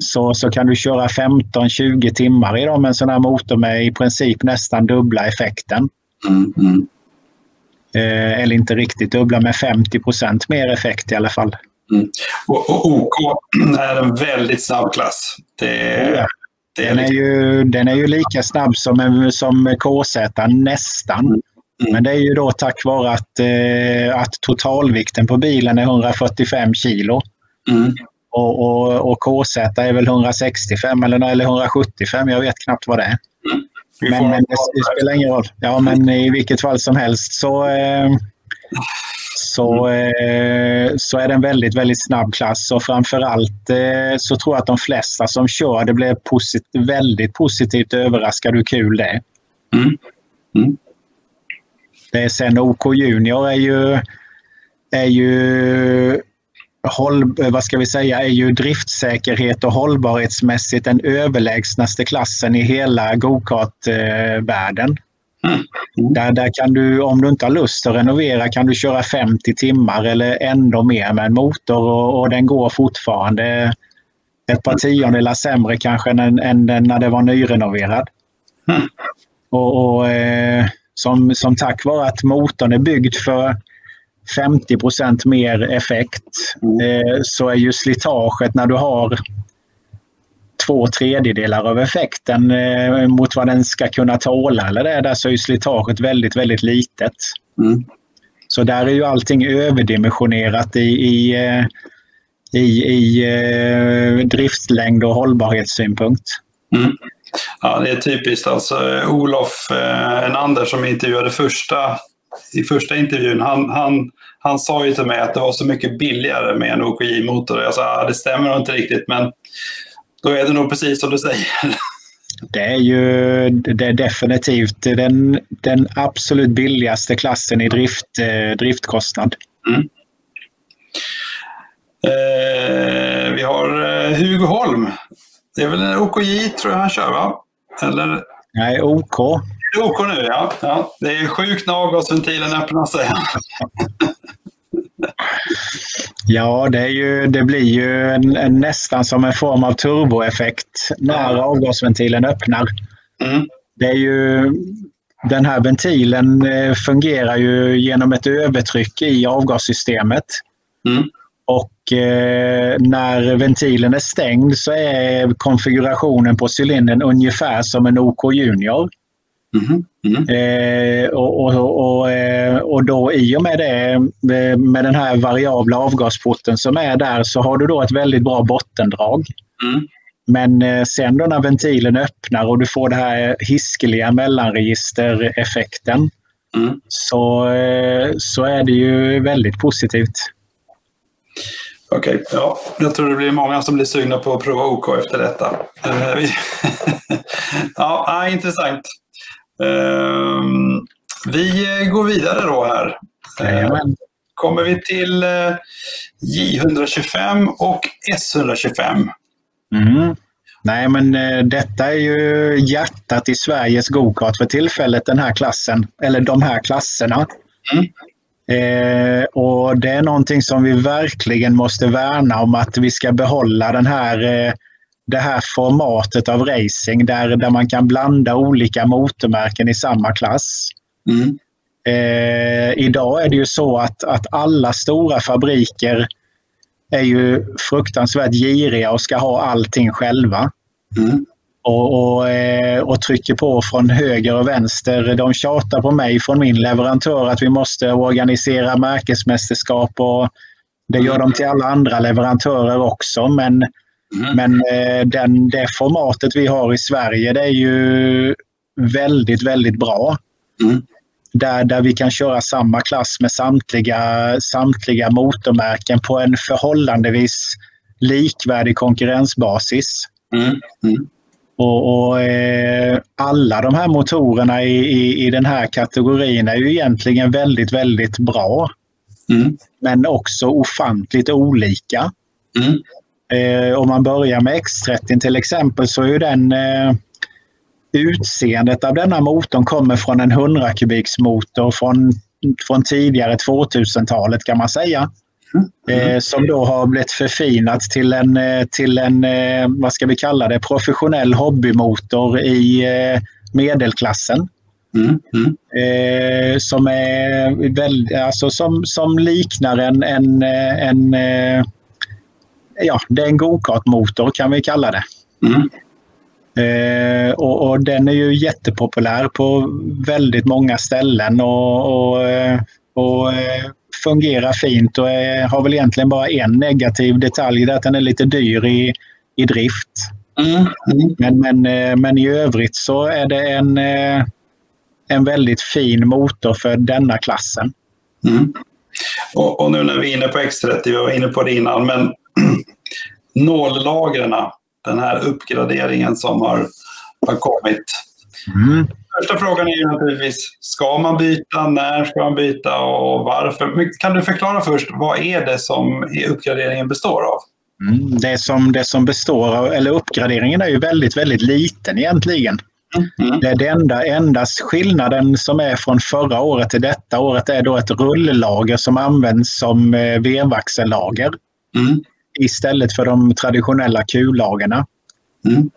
Så, så kan du köra 15-20 timmar idag med en sån här motor med i princip nästan dubbla effekten. Mm, mm. Eh, eller inte riktigt dubbla, med 50% mer effekt i alla fall. Och, och OK är en väldigt snabb klass. Det, Ja. det är Den är ju, den är ju lika snabb som, en- som KZ nästan. Mm. Men det är ju då tack vare att, eh, att totalvikten på bilen är 145 kilo. mm, Och, och, och KZ är väl 165 eller, eller 175, jag vet knappt vad det är. Men, men det, spelar ingen roll. Ja, men i vilket fall som helst så, eh, så, eh, så är det en väldigt, väldigt snabb klass. Och framförallt eh, så tror jag att de flesta som kör det blev posit väldigt positivt överraskade hur kul det är. Mm. Mm. Det är sen OK Junior är ju, är ju håll, vad ska vi säga, är ju driftsäkerhet och hållbarhetsmässigt den överlägsnaste klassen i hela go-kart-världen. Mm. Där, där kan du, om du inte har lust att renovera, kan du köra 50 timmar eller ändå mer med en motor och, och den går fortfarande ett par tiondelar sämre kanske än, än när det var nyrenoverad. Mm. Och, och eh, som, som tack vare att motorn är byggd för 50% mer effekt eh, så är ju slitaget när du har två tredjedelar av effekten eh, mot vad den ska kunna tåla eller det, där så är ju slitaget väldigt, väldigt litet. Mm. Så där är ju allting överdimensionerat i, i, eh, i, i eh, driftlängd och hållbarhetssynpunkt. Mm. Ja, det är typiskt. Alltså, Olof eh, Enander som intervjuade första, i första intervjun, han, han, han sa ju till mig att det var så mycket billigare med en OKJ-motor. Jag sa "Ja, det stämmer nog inte riktigt, men då är det nog precis som du säger. Det är ju det är definitivt den, den absolut billigaste klassen i drift, eh, driftkostnad. Eh, vi har eh, Hugo Holm. Det är väl en OKJ tror jag han kör va? Eller Nej, OK. Det OK nu? Ja. ja. Det är sjukt när avgasventilen öppnar sig. [LAUGHS] Ja, det, är ju, det blir ju en, en, nästan som en form av turboeffekt när avgasventilen öppnar. Mm. Det är ju, den här ventilen eh, fungerar ju genom ett övertryck i avgassystemet. Mm. Och eh, när ventilen är stängd så är konfigurationen på cylindern ungefär som en OK Junior. Mhm. Mm. Eh, och, och, och, eh, och då i och med det, eh, med den här variabla avgasporten som är där, så har du då ett väldigt bra bottendrag. Mm. Men sen då när ventilen öppnar och du får det här hiskeliga mellanregistereffekten Mm. så, så är det ju väldigt positivt. Okej, ja. Jag tror det blir många som blir sugna på att prova OK efter detta. [LAUGHS] Ja, intressant. Ehm, vi eh, går vidare då här. Eh, Jajamän. kommer vi till eh, J125 och S125. Mm. Nej, men eh, detta är ju hjärtat i Sveriges gokart för tillfället, den här klassen, eller de här klasserna. Mm. Eh, och Det är någonting som vi verkligen måste värna om att vi ska behålla den här, eh, det här formatet av racing där, där man kan blanda olika motormärken i samma klass. Mm. Eh, idag är det ju så att, att alla stora fabriker är ju fruktansvärt giriga och ska ha allting själva. Mm. Och, och, eh, och trycker på från höger och vänster. De tjatar på mig från min leverantör att vi måste organisera märkesmästerskap och Det gör de till alla andra leverantörer också, men, mm. men eh, den, det formatet vi har i Sverige det är ju väldigt, väldigt bra. Mm. Där, där vi kan köra samma klass med samtliga, samtliga motormärken på en förhållandevis likvärdig konkurrensbasis. Mm. Mm. Och, och eh, Alla de här motorerna i, i, i, den här kategorin är ju egentligen väldigt, väldigt bra. Mm. Men också ofantligt olika. Mm. Eh, om man börjar med X30 till exempel så är ju den eh, utseendet av denna motorn kommer från en 100 kubiksmotor från, från tidigare 2000-talet kan man säga. Mm. Eh, som då har blivit förfinat till en, eh, till en, vad ska vi kalla det, professionell hobbymotor i medelklassen. Mm. Mm. Eh, som, är väl, alltså som, som liknar en, en, en ja, det är en gokartmotor kan vi kalla det. Mm. Eh, och, och, den är ju jättepopulär på väldigt många ställen och, och, och fungerar fint och är, har väl egentligen bara en negativ detalj, det är att den är lite dyr i, i drift. Mm. Mm. Men, men, men i övrigt så är det en, en väldigt fin motor för denna klassen. Mm. Och, och, nu när vi är inne på X30, vi var inne på det innan, men [CLEARS THROAT] nållagren, den här uppgraderingen som har, har kommit. Mm. Första frågan är ju naturligtvis, ska man byta? När ska man byta och varför? Kan du förklara först, vad är det som uppgraderingen består av? Mm, det, som, det som består av, eller uppgraderingen är ju väldigt, väldigt liten egentligen. Mm. Det, det enda, endast skillnaden som är från förra året till detta året är då ett rulllager som används som eh, vevaxellager mm. Istället för de traditionella kullagerna. Mm.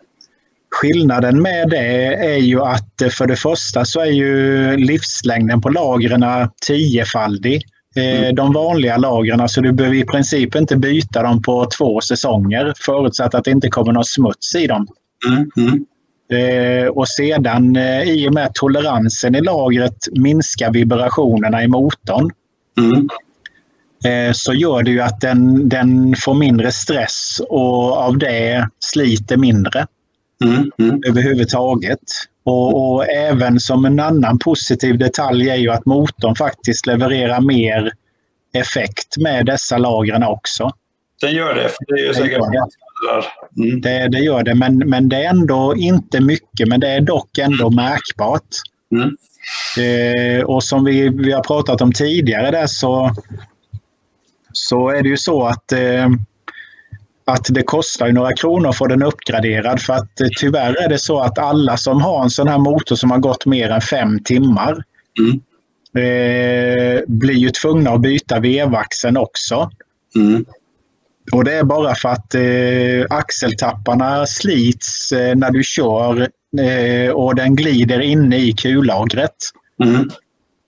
Skillnaden med det är ju att eh, för det första så är ju livslängden på lagren tiofaldig. Eh, mm. De vanliga lagren, så du behöver i princip inte byta dem på två säsonger förutsatt att det inte kommer någon smuts i dem. Mm. Mm. Eh, och sedan i och med toleransen i lagret minskar vibrationerna i motorn. Mm. Så gör det ju att den, den får mindre stress och av det sliter mindre. Mm, mm. överhuvudtaget. Och, och, även som en annan positiv detalj är ju att motorn faktiskt levererar mer effekt med dessa lagren också. Den gör det, för det är ju säkert mm. det, det gör det, men, men det är ändå inte mycket, men det är dock ändå mm. märkbart. Mm. Eh, och som vi, vi har pratat om tidigare där så, så är det ju så att eh, att det kostar några kronor att få den uppgraderad för att eh, tyvärr är det så att alla som har en sån här motor som har gått mer än fem timmar mm. eh, blir ju tvungna att byta vevaxeln också. Mm. Och det är bara för att eh, axeltapparna slits eh, när du kör eh, och den glider inne i kullagret. Mm.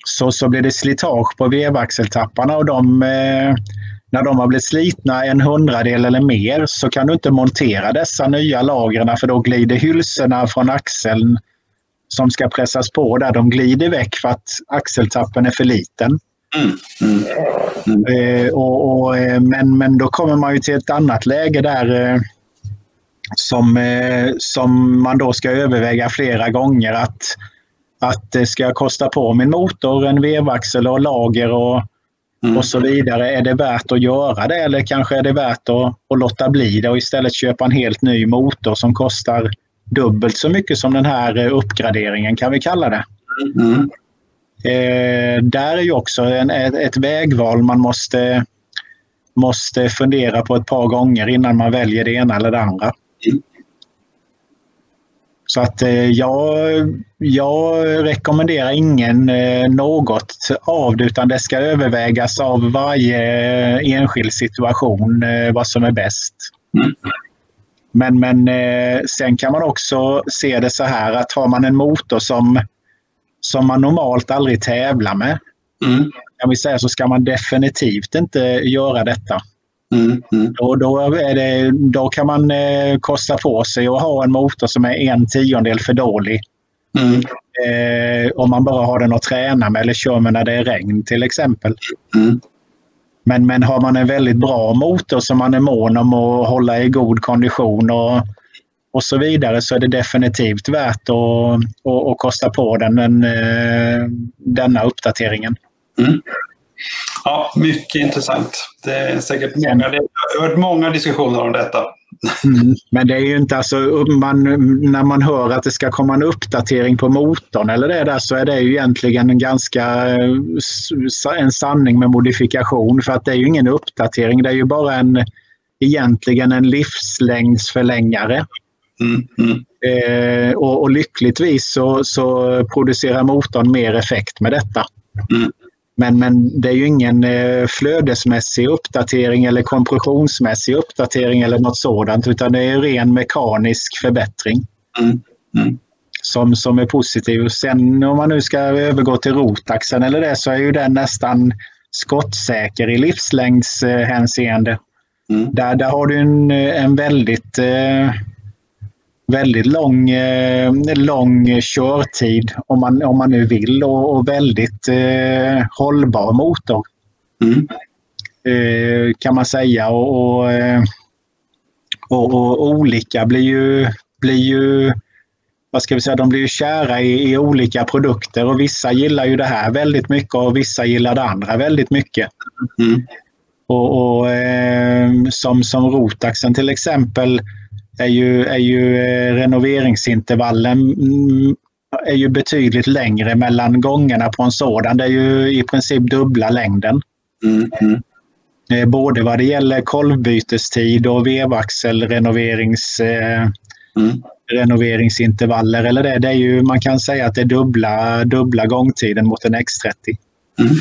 Så, så blir det slitage på vevaxeltapparna och de eh, när de har blivit slitna en hundradel eller mer så kan du inte montera dessa nya lagren för då glider hylsorna från axeln som ska pressas på där, de glider väck för att axeltappen är för liten. Mm. Mm. Mm. Eh, och, och, eh, men, men då kommer man ju till ett annat läge där eh, som, eh, som man då ska överväga flera gånger att, att det ska kosta på min motor en vevaxel och lager och mm. och så vidare. Är det värt att göra det eller kanske är det värt att, att låta bli det och istället köpa en helt ny motor som kostar dubbelt så mycket som den här uppgraderingen kan vi kalla det. Mm. Eh, där är ju också en, ett, ett vägval man måste, måste fundera på ett par gånger innan man väljer det ena eller det andra. Så att eh, jag, jag rekommenderar ingen eh, något av det utan det ska övervägas av varje enskild situation eh, vad som är bäst. Mm. Men, men sen kan man också se det så här att har man en motor som, som man normalt aldrig tävlar med mm. kan vi säga, så ska man definitivt inte göra detta. Mm, mm. Då, är det, då kan man eh, kosta på sig att ha en motor som är en tiondel för dålig. Mm. Eh, om man bara har den att träna med eller kör med när det är regn till exempel. Mm. Men, men har man en väldigt bra motor som man är mån om att hålla i god kondition och, och så vidare så är det definitivt värt att, att, att kosta på den, den denna uppdateringen. Mm. Ja, mycket intressant. Det är säkert många, det har hört många diskussioner om detta. Mm. Men det är ju inte alltså, man, när man hör att det ska komma en uppdatering på motorn eller det där så är det ju egentligen en ganska en sanning med modifikation för att det är ju ingen uppdatering. Det är ju bara en egentligen en livslängdsförlängare. Mm, mm. Eh, och, och, lyckligtvis så, så producerar motorn mer effekt med detta. Men, men det är ju ingen eh, flödesmässig uppdatering eller kompressionsmässig uppdatering eller något sådant utan det är ren mekanisk förbättring. Mm. Mm. Som, som är positiv. Sen om man nu ska övergå till rotaxen eller det så är ju den nästan skottsäker i livslängdshänseende. Mm. Där, där har du en, en väldigt eh, väldigt lång, eh, lång körtid om man, om man nu vill och, och väldigt eh, hållbar motor. Mm. Eh, kan man säga. Och, och, eh, och, och, olika blir ju, blir ju vad ska vi säga, de blir ju kära i, i, olika produkter och vissa gillar ju det här väldigt mycket och vissa gillar det andra väldigt mycket. Mm. Och, och eh, som, som Rotaxen till exempel är ju, är ju eh, renoveringsintervallen mm, är ju betydligt längre mellan gångerna på en sådan. Det är ju i princip dubbla längden. Mm. Mm. Eh, både vad det gäller kolvbytestid och vevaxelrenoverings mm. renoveringsintervaller. Eller det, det är ju, man kan säga att det är dubbla, dubbla gångtiden mot en X30. Mm.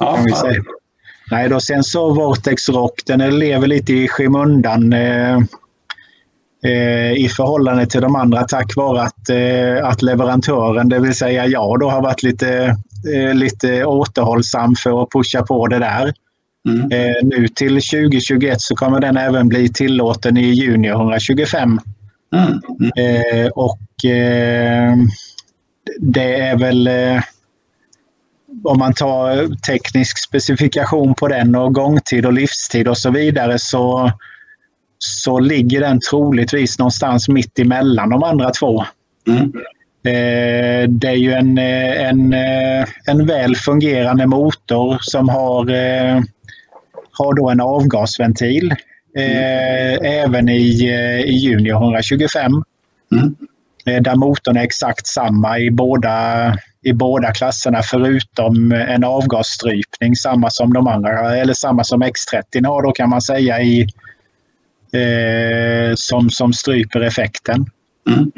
Ja, kan vi säga. Nej, då sen så Vortex Rock, den lever lite i skymundan eh, eh, i förhållande till de andra tack vare att, eh, att leverantören, det vill säga jag, då har varit lite, eh, lite återhållsam för att pusha på det där. Mm. Eh, nu till 2021 så kommer den även bli tillåten i Junior 125. Mm. Mm. Eh, och det är väl om man tar teknisk specifikation på den och gångtid och livstid och så vidare så, så ligger den troligtvis någonstans mitt emellan de andra två. Mm. Eh, det är ju en, en, en väl fungerande motor som har, eh, har då en avgasventil mm. även i, i Junior 125. Mm. Där motorn är exakt samma i båda i båda klasserna förutom en avgasstrypning, samma som de andra, eller samma som X30 har då kan man säga i, eh, som, som stryper effekten. Mm.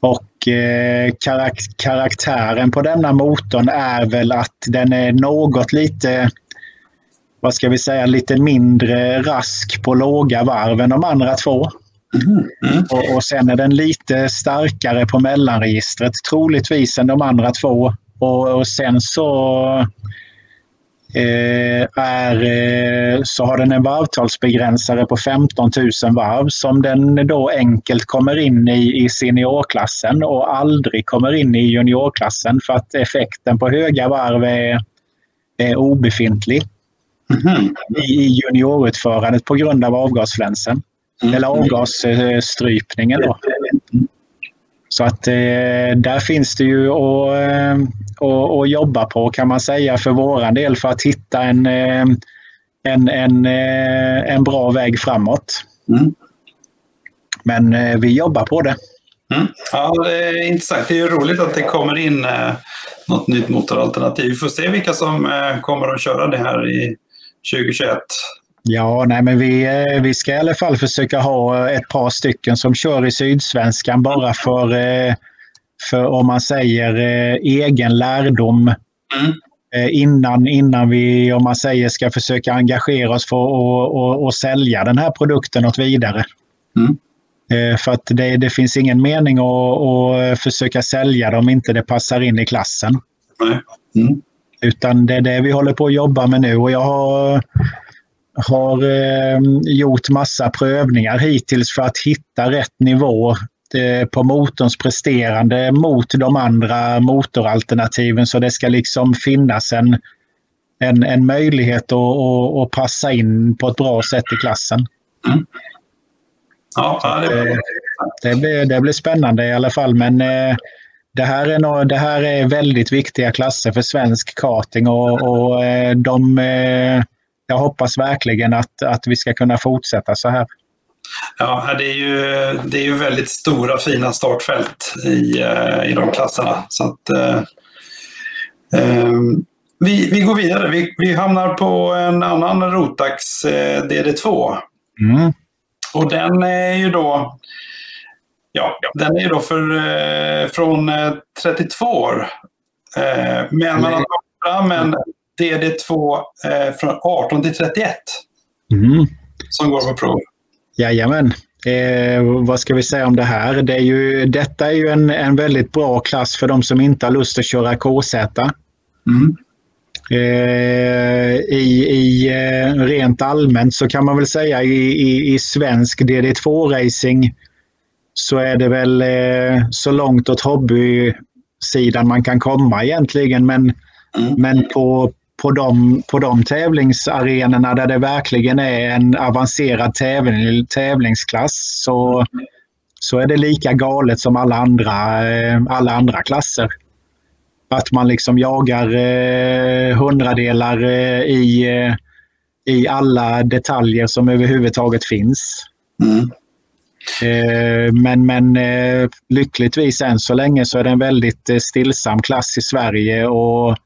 Och eh, karak karaktären på denna motorn är väl att den är något lite vad ska vi säga, lite mindre rask på låga varv än de andra två. Mm. Och, och, sen är den lite starkare på mellanregistret troligtvis än de andra två. Och, och sen så, eh, är, eh, så har den en varvtalsbegränsare på 15 000 varv som den då enkelt kommer in i, i seniorklassen och aldrig kommer in i juniorklassen för att effekten på höga varv är, är obefintlig mm. i, i juniorutförandet på grund av avgasflänsen. Mm. Eller avgasstrypningen. Då. Så att eh, där finns det ju att, eh, att, att jobba på kan man säga för våran del för att hitta en, eh, en, en, eh, en bra väg framåt. Mm. Men vi jobbar på det. Mm. Ja, det är intressant. Det är roligt att det kommer in något nytt motoralternativ. Vi får se vilka som kommer att köra det här i 2021. Ja, nej, men vi, eh, vi ska i alla fall försöka ha ett par stycken som kör i Sydsvenskan bara för, eh, för om man säger eh, egen lärdom. Mm. Innan, innan vi, om man säger, ska försöka engagera oss för att och, och sälja den här produkten åt vidare. Mm. För att det, det, finns ingen mening att, att försöka sälja dem om inte det passar in i klassen. Mm. Utan det är det vi håller på att jobba med nu och jag har har eh, gjort massa prövningar hittills för att hitta rätt nivå eh, på motorns presterande mot de andra motoralternativen så det ska liksom finnas en, en, en möjlighet att, att, att passa in på ett bra sätt i klassen. Mm. Ja, det, det, det, blir, det blir spännande i alla fall. Men eh, det, här är no, det här är väldigt viktiga klasser för svensk karting och, och eh, de, eh, jag hoppas verkligen att, att vi ska kunna fortsätta så här. Ja, det är ju, det är ju väldigt stora fina startfält i, i de klasserna. Så att, eh, vi, vi går vidare. Vi, vi hamnar på en annan Rotax eh, DD2. Mm. Och den är ju då Ja, den är ju då för, eh, från 32 eh, år. Eh, men man har tagit fram en DD2 eh, från 18 till 31. Mm. Som går på prov. Jajamän. Eh, vad ska vi säga om det här? Det är ju, detta är ju en, en väldigt bra klass för de som inte har lust att köra KZ. Mm. Eh, I, i eh, rent allmänt så kan man väl säga i, i, i svensk DD2-racing så är det väl eh, så långt åt hobbysidan man kan komma egentligen. Men, mm. men på, på, de, på de tävlingsarenorna där det verkligen är en avancerad tävling, tävlingsklass så, så är det lika galet som alla andra, alla andra klasser att man liksom jagar eh, hundradelar eh, i, eh, i alla detaljer som överhuvudtaget finns. Mm. Eh, men, men eh, lyckligtvis än så länge så är det en väldigt eh, stillsam klass i Sverige och,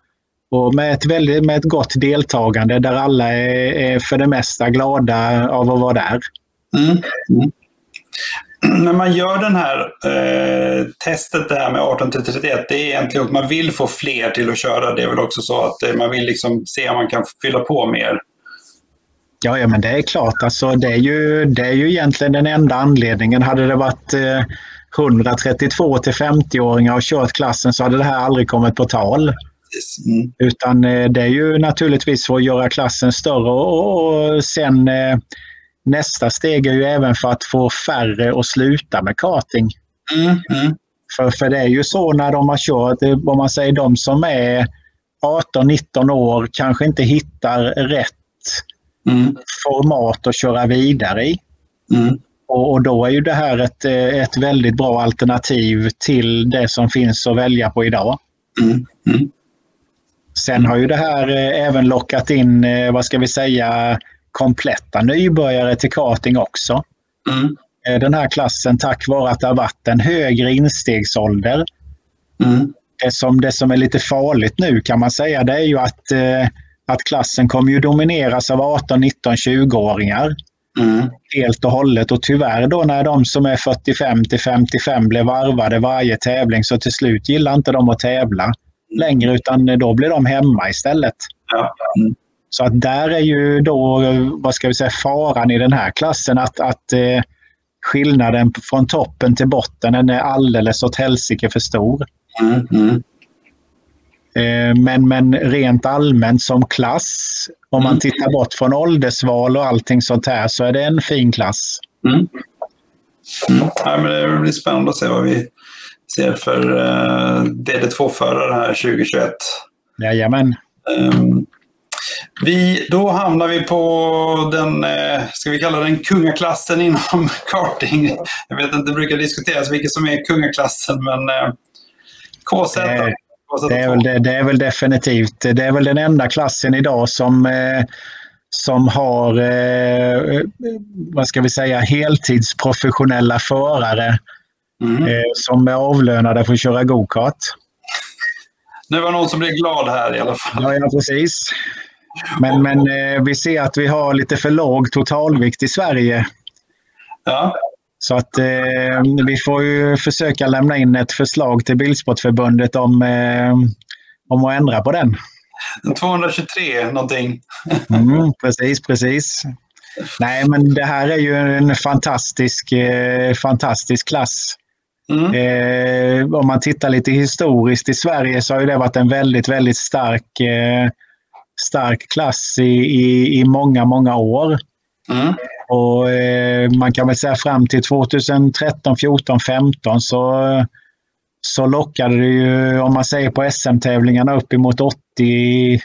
och med, ett väldigt, med ett gott deltagande där alla är, är för det mesta glada av att vara där. Mm. Mm [CLEARS THROAT] när man gör den här eh, testet det här med 18 till 31, det är egentligen att man vill få fler till att köra. Det är väl också så att eh, man vill liksom se om man kan fylla på mer. Ja, ja men det är klart. Alltså, det, är ju, det är ju egentligen den enda anledningen. Hade det varit eh, 132 till 50-åringar och kört klassen så hade det här aldrig kommit på tal. Mm. Utan eh, det är ju naturligtvis för att göra klassen större och, sen eh, nästa steg är ju även för att få färre att sluta med karting. Mm, mm. För, för det är ju så när de har kört, om man säger de som är 18-19 år kanske inte hittar rätt mm. format att köra vidare i. Mm. Och, och, då är ju det här ett, ett väldigt bra alternativ till det som finns att välja på idag. Mm. mm. Sen har ju det här eh, även lockat in, eh, vad ska vi säga, kompletta nybörjare till karting också. Mm. Eh, den här klassen tack vare att det har varit en högre instegsålder. Mm. Det, som, det som är lite farligt nu kan man säga det är ju att, att klassen kommer ju domineras av 18, 19, 20-åringar. Mm. Helt och hållet och tyvärr då när de som är 45 till 55 blir varvade varje tävling så till slut gillar inte de att tävla längre utan då blir de hemma istället. Ja. Mm. Så att där är ju då, vad ska vi säga, faran i den här klassen att, att eh, skillnaden från toppen till botten den är alldeles åt helsike för stor. Mm, mm. Eh, men, men rent allmänt som klass, om man mm. tittar bort från åldersval och allting sånt här, så är det en fin klass. Mm. Ja, men det blir spännande att se vad vi ser för eh, DD2-förare här 2021. Jajamän. Um, vi, då hamnar vi på den, eh, ska vi kalla den kungaklassen inom [LAUGHS] karting. Jag vet inte, det brukar diskuteras vilket som är kungaklassen, men eh, KZ. Det, det, är väl, det, är väl definitivt, det är väl den enda klassen idag som eh, som har, vad ska vi säga, heltidsprofessionella förare mm. eh, som är avlönade för att köra gokart. Nu var någon som blev glad här i alla fall. Ja, ja precis. Men, men eh, vi ser att vi har lite för låg totalvikt i Sverige. Ja. Så att eh, vi får ju försöka lämna in ett förslag till Bilsportförbundet om, eh, om att ändra på den. 223 någonting. mm, precis, precis. Nej, men det här är ju en fantastisk, eh, fantastisk klass. Mm. Eh, om man tittar lite historiskt i Sverige så har det varit en väldigt, väldigt stark eh, stark klass i, i, i många, många år. Mm. Och eh, Man kan väl säga fram till 2013, 14, 15 så, så lockade det ju, om man säger på SM-tävlingarna, uppemot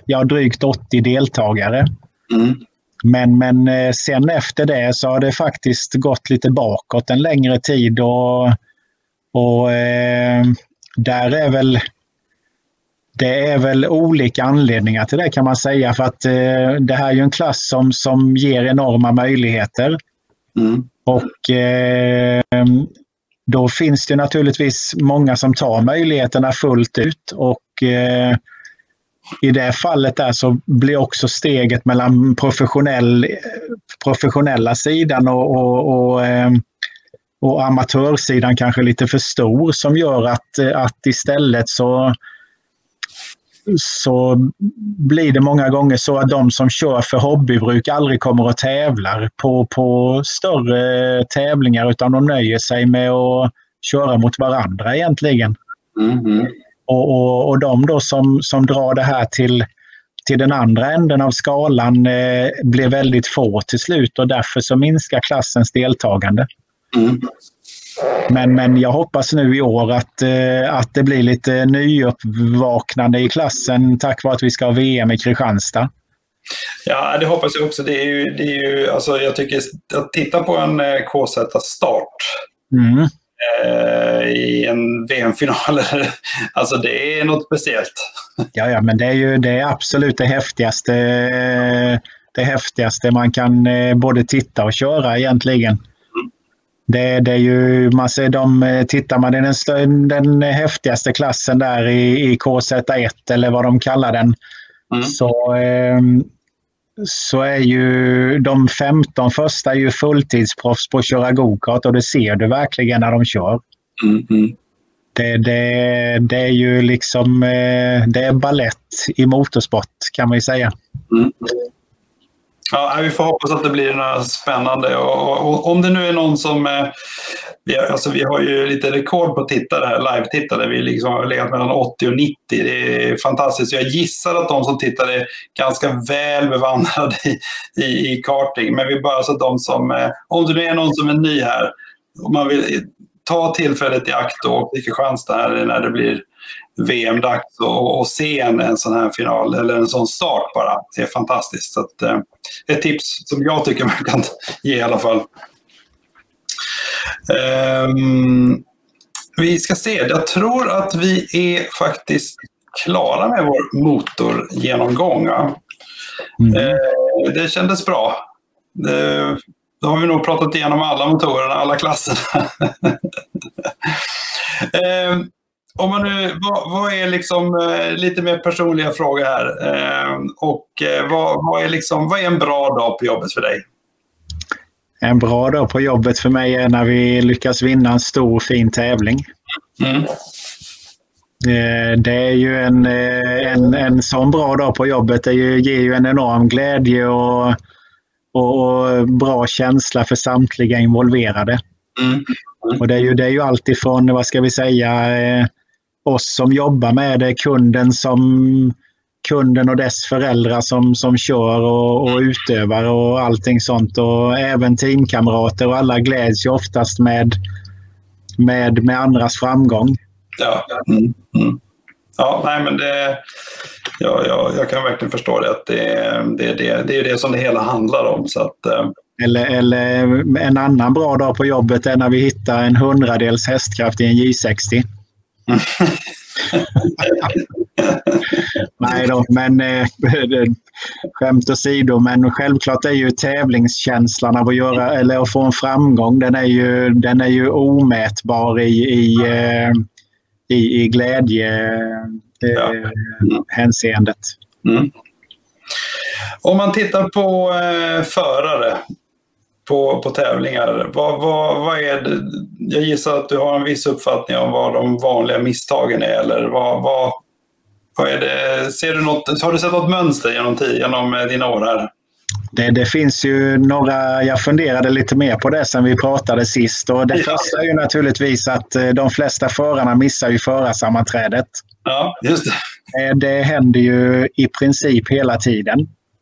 ja, drygt 80 deltagare. Mm. Men, men sen efter det så har det faktiskt gått lite bakåt en längre tid och, och eh, där är väl det är väl olika anledningar till det kan man säga för att eh, det här är ju en klass som, som ger enorma möjligheter. Mm. Och eh, då finns det naturligtvis många som tar möjligheterna fullt ut och eh, i det fallet där så blir också steget mellan professionell, professionella sidan och, och, och, eh, och amatörsidan kanske lite för stor som gör att, att istället så så blir det många gånger så att de som kör för hobbybruk aldrig kommer och tävlar på, på större tävlingar utan de nöjer sig med att köra mot varandra egentligen. Mm. Och, och, och de då som, som drar det här till, till den andra änden av skalan eh, blir väldigt få till slut och därför så minskar klassens deltagande. Mm. Men, men jag hoppas nu i år att, eh, att det blir lite nyuppvaknande i klassen tack vare att vi ska ha VM i Kristianstad. Ja, det hoppas jag också. Det är ju, det är ju, alltså jag tycker att titta på en eh, KZ-start mm. eh, i en VM-final, [LAUGHS] alltså det är något speciellt. Ja, ja men det är ju det är absolut det häftigaste, det häftigaste man kan eh, både titta och köra egentligen. Det, det är ju, man ser de, eh, tittar man i den, den häftigaste klassen där i, i KZ1 eller vad de kallar den, mm. så, eh, så är ju de 15 första ju fulltidsproffs på att köra gokart och det ser du verkligen när de kör. Mm. mm. Det, det, det, är ju liksom eh, det är ballett i motorsport kan man ju säga. Mm. Ja, vi får hoppas att det blir något spännande. Och, och, och om det nu är någon som... Eh, vi, har, alltså, vi har ju lite rekord på tittare här, live-tittare. Vi liksom har legat mellan 80 och 90. Det är fantastiskt. Jag gissar att de som tittar är ganska väl bevandrade i, i, i karting. Men vi bara så att de som... Eh, om det nu är någon som är ny här, om man vill ta tillfället i akt och vilken chans det här när det blir VM-dags och, och se en, en sån här final eller en sån start bara. Det är fantastiskt. Så att, eh, ett tips som jag tycker man kan [LAUGHS] ge i alla fall. Um, vi ska se, jag tror att vi är faktiskt klara med vår motorgenomgång. Mm. Uh, det kändes bra. Det, då har vi nog pratat igenom alla motorerna, alla klasserna. uh, [LAUGHS] om man nu, vad, vad är liksom, eh, lite mer personliga frågor här. Eh, och eh, vad, vad, är liksom, vad är en bra dag på jobbet för dig? En bra dag på jobbet för mig är när vi lyckas vinna en stor fin tävling. Mm. Det är ju en, en, en sån bra dag på jobbet. Det ger ju en enorm glädje och, och, bra känsla för samtliga involverade. Mm. Och det är ju, det är ju alltifrån, vad ska vi säga, oss som jobbar med det, kunden som kunden och dess föräldrar som, som kör och, och utövar och allting sånt. Och även teamkamrater och alla gläds ju oftast med, med, med andras framgång. Ja, mm, mm. Ja nej, men det, ja, ja, jag kan verkligen förstå det. Att det, det, det, det är det som det hela handlar om. Så att, eh. eller, eller en annan bra dag på jobbet är när vi hittar en hundradels hästkraft i en J60. [LAUGHS] Nej då, men eh, [LAUGHS] skämt åsido, men självklart är ju tävlingskänslan av att, göra, eller att få en framgång, den är ju, den är ju omätbar i, i, eh, i, i glädje eh, hänseendet. Mm. Om man tittar på eh, förare, på, på tävlingar. Vad, vad, vad är det? Jag gissar att du har en viss uppfattning om vad de vanliga misstagen är. Eller vad, vad, vad är det? Ser du något, har du sett något mönster genom, genom eh, dina år här? Det, det, finns ju några, jag funderade lite mer på det sen vi pratade sist. Och det ja. första är ju naturligtvis att eh, de flesta förarna missar ju förarsammanträdet. Ja, just det. Eh, det händer ju i princip hela tiden.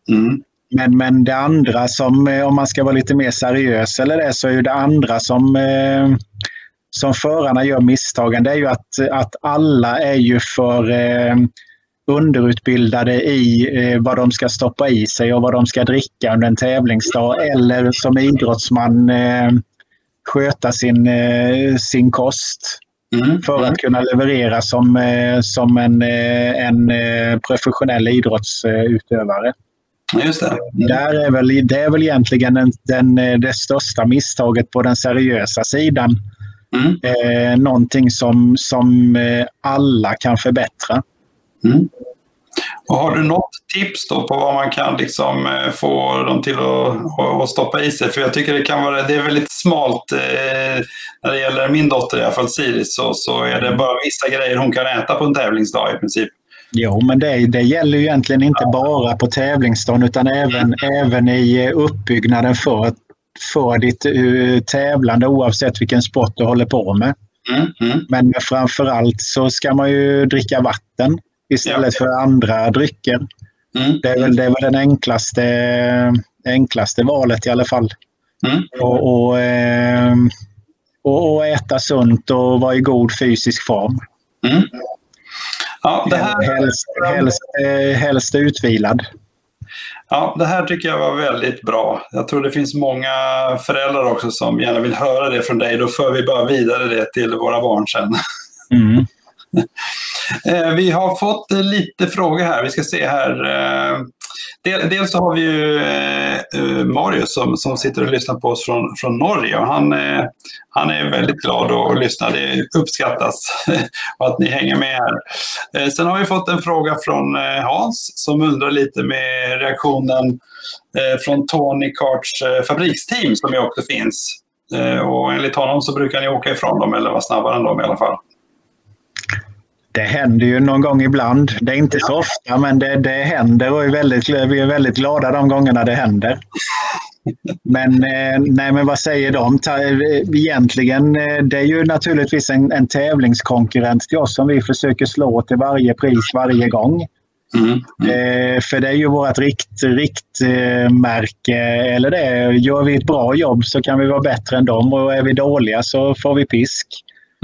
Mm. Men, men det andra som, eh, om man ska vara lite mer seriös eller det, så är ju det andra som, som förarna gör misstagen, det är ju att, att alla är ju för, underutbildade i eh, vad de ska stoppa i sig och vad de ska dricka under en tävlingsdag eller som idrottsman eh, sköta sin, eh, sin kost mm. för att kunna leverera som, eh, som en, eh, en eh, professionell idrottsutövare. Just det. Mm. Där är väl, det är väl egentligen den, den, det största misstaget på den seriösa sidan. Mm. Någonting som, som alla kan förbättra. Mm. Och har du något tips då på vad man kan liksom eh, få dem till att, att stoppa i sig? För jag tycker det kan vara, det är väldigt smalt eh, när det gäller min dotter i alla fall Siris så, så är det bara vissa grejer hon kan äta på en tävlingsdag i princip. Jo, men det, det gäller ju egentligen inte bara på tävlingsdagen utan även, även i uppbyggnaden för, för ditt uh, tävlande oavsett vilken sport du håller på med. Mm, mm. Men framförallt så ska man ju dricka vatten istället ja. för andra drycker. Mm. Det, är väl, det väl den enklaste, enklaste valet i alla fall. Mm. Och, och, ehm, och, och, äta sunt och vara i god fysisk form. Mm. Ja, det här... helst, helst, eh, helst utvilad. Ja, det här tycker jag var väldigt bra. Jag tror det finns många föräldrar också som gärna vill höra det från dig. Då för vi bara vidare det till våra barn sen. Mm. Eh, vi har fått eh, lite frågor här. Vi ska se här. Eh, dels så har vi ju Marius som, som sitter och lyssnar på oss från, från Norge. Och han, han är väldigt glad att lyssna. Det uppskattas [LAUGHS] att ni hänger med här. Sen har vi fått en fråga från Hans som undrar lite med reaktionen från Tony Karts fabriksteam som ju också finns. Och enligt honom så brukar ni åka ifrån dem eller vara snabbare än dem i alla fall. Det händer ju någon gång ibland. Det är inte så ofta, men det, det händer och är väldigt, vi är väldigt glada de gångerna det händer. Men, eh, nej, men vad säger de? Egentligen, eh, det är ju naturligtvis en, en tävlingskonkurrent till oss som vi försöker slå till varje pris varje gång. Mm, mm. Eh, för det är ju vårt rikt, riktmärke. Eller det, gör vi ett bra jobb så kan vi vara bättre än dem och är vi dåliga så får vi pisk.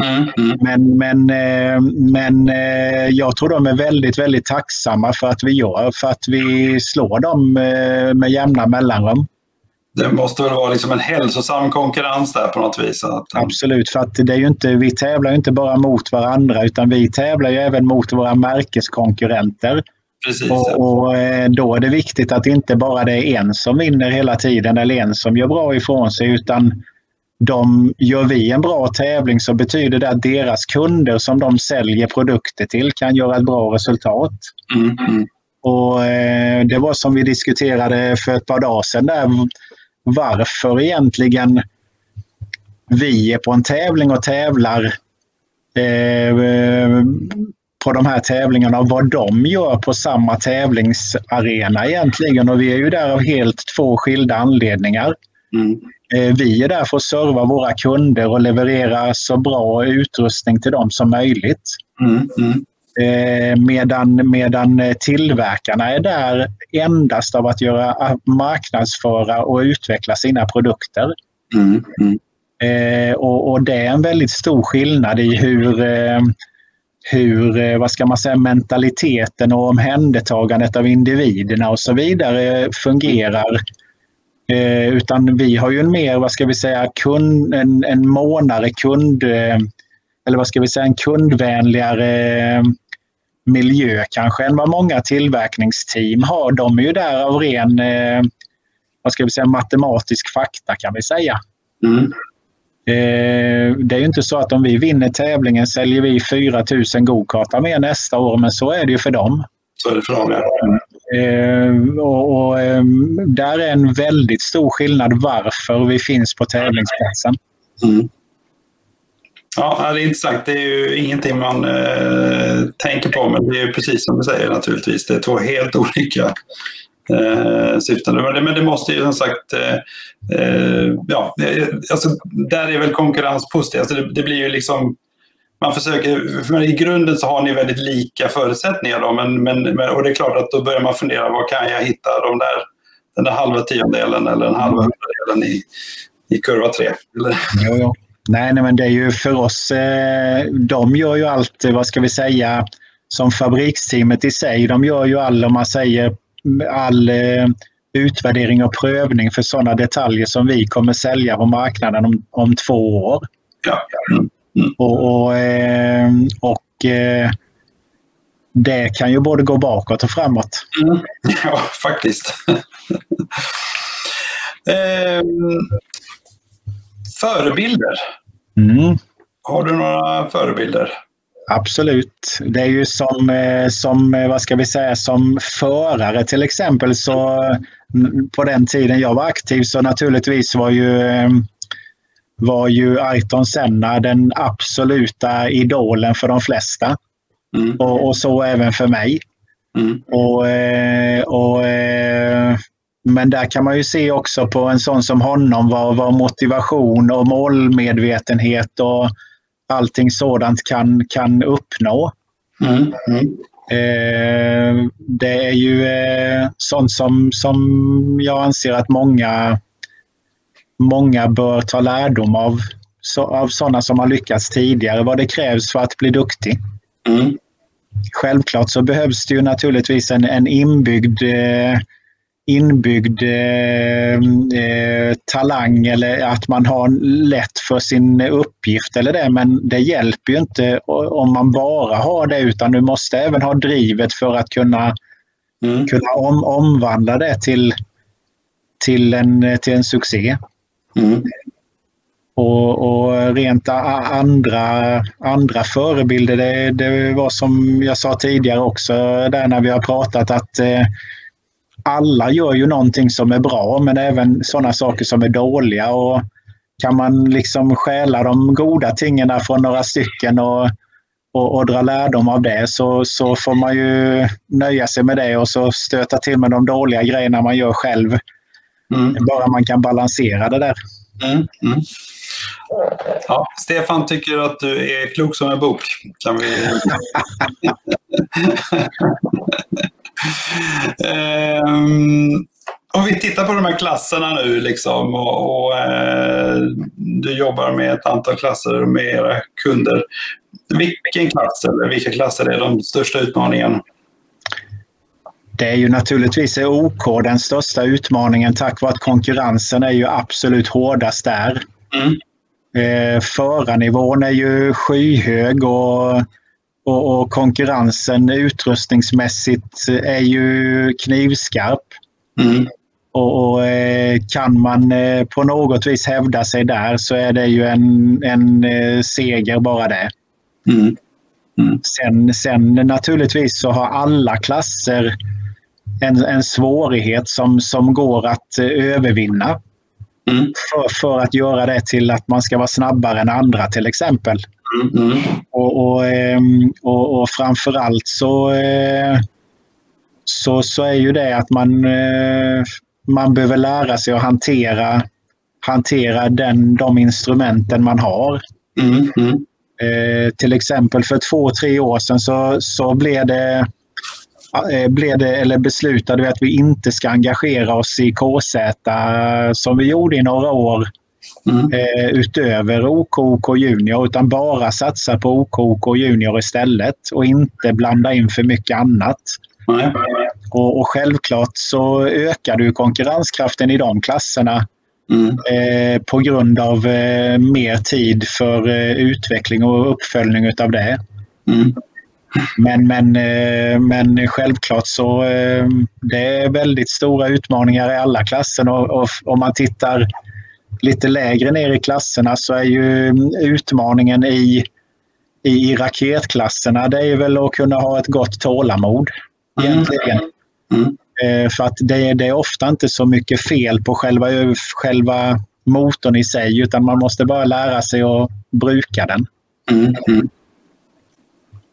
Mm, mm. Men, men, eh, men eh, jag tror de är väldigt, väldigt tacksamma för att vi gör, för att vi slår dem eh, med jämna mellanrum. Det måste väl vara liksom en hälsosam konkurrens där på något vis? Att... Absolut, för att det är ju inte, vi tävlar inte bara mot varandra utan vi tävlar ju även mot våra märkeskonkurrenter. Precis, och, och, då är det viktigt att inte bara det är en som vinner hela tiden eller en som gör bra ifrån sig utan de, gör vi en bra tävling så betyder det att deras kunder som de säljer produkter till kan göra ett bra resultat. Mm, mm. Och eh, Det var som vi diskuterade för ett par dagar sedan där, varför egentligen vi är på en tävling och tävlar eh, på de här tävlingarna och vad de gör på samma tävlingsarena egentligen. Och vi är ju där av helt två skilda anledningar. Mm. Eh, vi är där för att serva våra kunder och leverera så bra utrustning till dem som möjligt. Mm, mm. Eh, medan, medan tillverkarna är där endast av att göra, marknadsföra och utveckla sina produkter. Mm, mm. Eh, och, och, det är en väldigt stor skillnad i hur, hur vad ska man säga, mentaliteten och omhändertagandet av individerna och så vidare fungerar Eh, utan vi har ju en mer, vad ska vi säga, kund, en, en månare kund, eh, eller vad ska vi säga, en kundvänligare eh, miljö kanske än vad många tillverkningsteam har. De är ju där av ren, eh, vad ska vi säga, matematisk fakta kan vi säga. Mm. Eh, det är ju inte så att om vi vinner tävlingen säljer vi 4 000 gokartar mer nästa år, men så är det ju för dem. Så är det för dem, ja. Eh, och, och ehm, där är en väldigt stor skillnad varför vi finns på tävlingsplatsen. Mm. Ja, det är intressant. Det är ju ingenting man eh, tänker på, men det är precis som du säger naturligtvis. Det är två helt olika eh, syften. Men det måste ju som sagt, eh, eh ja, eh, alltså, där är väl konkurrens positivt. Alltså, det, det, blir ju liksom man försöker, för I grunden så har ni väldigt lika förutsättningar. Då, men, men, och det är klart att då börjar man fundera, var kan jag hitta de där, den där halva tiondelen eller den halva hundradelen i, i kurva 3? Jo, jo. Nej, nej, men det är ju för oss, eh, de gör ju allt, vad ska vi säga, som fabriksteamet i sig, de gör ju all, om man säger, all eh, utvärdering och prövning för sådana detaljer som vi kommer sälja på marknaden om, om två år. Ja. Mm. Mm. Och, och, eh, och eh, det kan ju både gå bakåt och framåt. Mm. [LAUGHS] Ja, faktiskt. [LAUGHS] ehm, förebilder. Mm. Har du några förebilder? Absolut. Det är ju som, eh, som, eh, vad ska vi säga, som förare till exempel så mm, på den tiden jag var aktiv så naturligtvis var ju, eh, var ju Ayrton Senna den absoluta idolen för de flesta. Mm. Och, och, så även för mig. Mm. Och, och, men där kan man ju se också på en sån som honom vad, vad motivation och målmedvetenhet och allting sådant kan, kan uppnå. Mm. Mm. Eh, det är ju eh, sånt som, som jag anser att många, många bör ta lärdom av. Så, av sådana som har lyckats tidigare, vad det krävs för att bli duktig. Mm. Självklart så behövs det ju naturligtvis en, en inbyggd eh, inbyggd eh, eh, talang eller att man har lätt för sin uppgift eller det. Men det hjälper ju inte om man bara har det utan du måste även ha drivet för att kunna, mm. kunna om, omvandla det till, till, en, till en succé. Mm. Och, och, rent andra, andra förebilder, det, det var som jag sa tidigare också där när vi har pratat att eh, alla gör ju någonting som är bra, men även sådana saker som är dåliga. Och kan man liksom stjäla de goda tingen från några stycken och, och, och, dra lärdom av det så, så får man ju nöja sig med det och så stöta till med de dåliga grejerna man gör själv. Mm. Bara man kan balansera det där. Mm. Mm. Ja, Stefan tycker att du är klok som en bok. Kan vi... um, [LAUGHS] om vi tittar på de här klasserna nu liksom, och, och eh, du jobbar med ett antal klasser med era kunder. Vilken klass eller vilka klasser är de största utmaningen? Det är ju naturligtvis OK den största utmaningen tack vare att konkurrensen är ju absolut hårdast där. Mm. Eh, förarnivån är ju skyhög och, och, och, konkurrensen utrustningsmässigt är ju knivskarp. Mm. Och, och eh, kan man eh, på något vis hävda sig där så är det ju en, en eh, seger bara det. Mm. Mm. Sen, sen naturligtvis så har alla klasser en, en svårighet som, som går att övervinna. Mm. För, för att göra det till att man ska vara snabbare än andra till exempel. Mm. mm. Och, och, ehm, och, och framförallt så, eh, så, så är ju det att man, eh, man behöver lära sig att hantera, hantera den, de instrumenten man har. Mm. mm. Eh, till exempel för två, tre år sedan så, så blev det Eh, blev det, eller beslutade vi att vi inte ska engagera oss i KZ som vi gjorde i några år mm. eh, utöver OK Junior utan bara satsa på OK Junior istället och inte blanda in för mycket annat. Mm. Och, och, självklart så ökar du konkurrenskraften i de klasserna mm. eh, på grund av eh, mer tid för eh, utveckling och uppföljning av det. Mm. Men, men, eh, men självklart så eh, det är väldigt stora utmaningar i alla klasser och, och om man tittar lite lägre ner i klasserna så är ju utmaningen i, i raketklasserna det är väl att kunna ha ett gott tålamod egentligen. Mm. Mm. För att det, det, är ofta inte så mycket fel på själva, själva motorn i sig utan man måste bara lära sig att bruka den. Mm.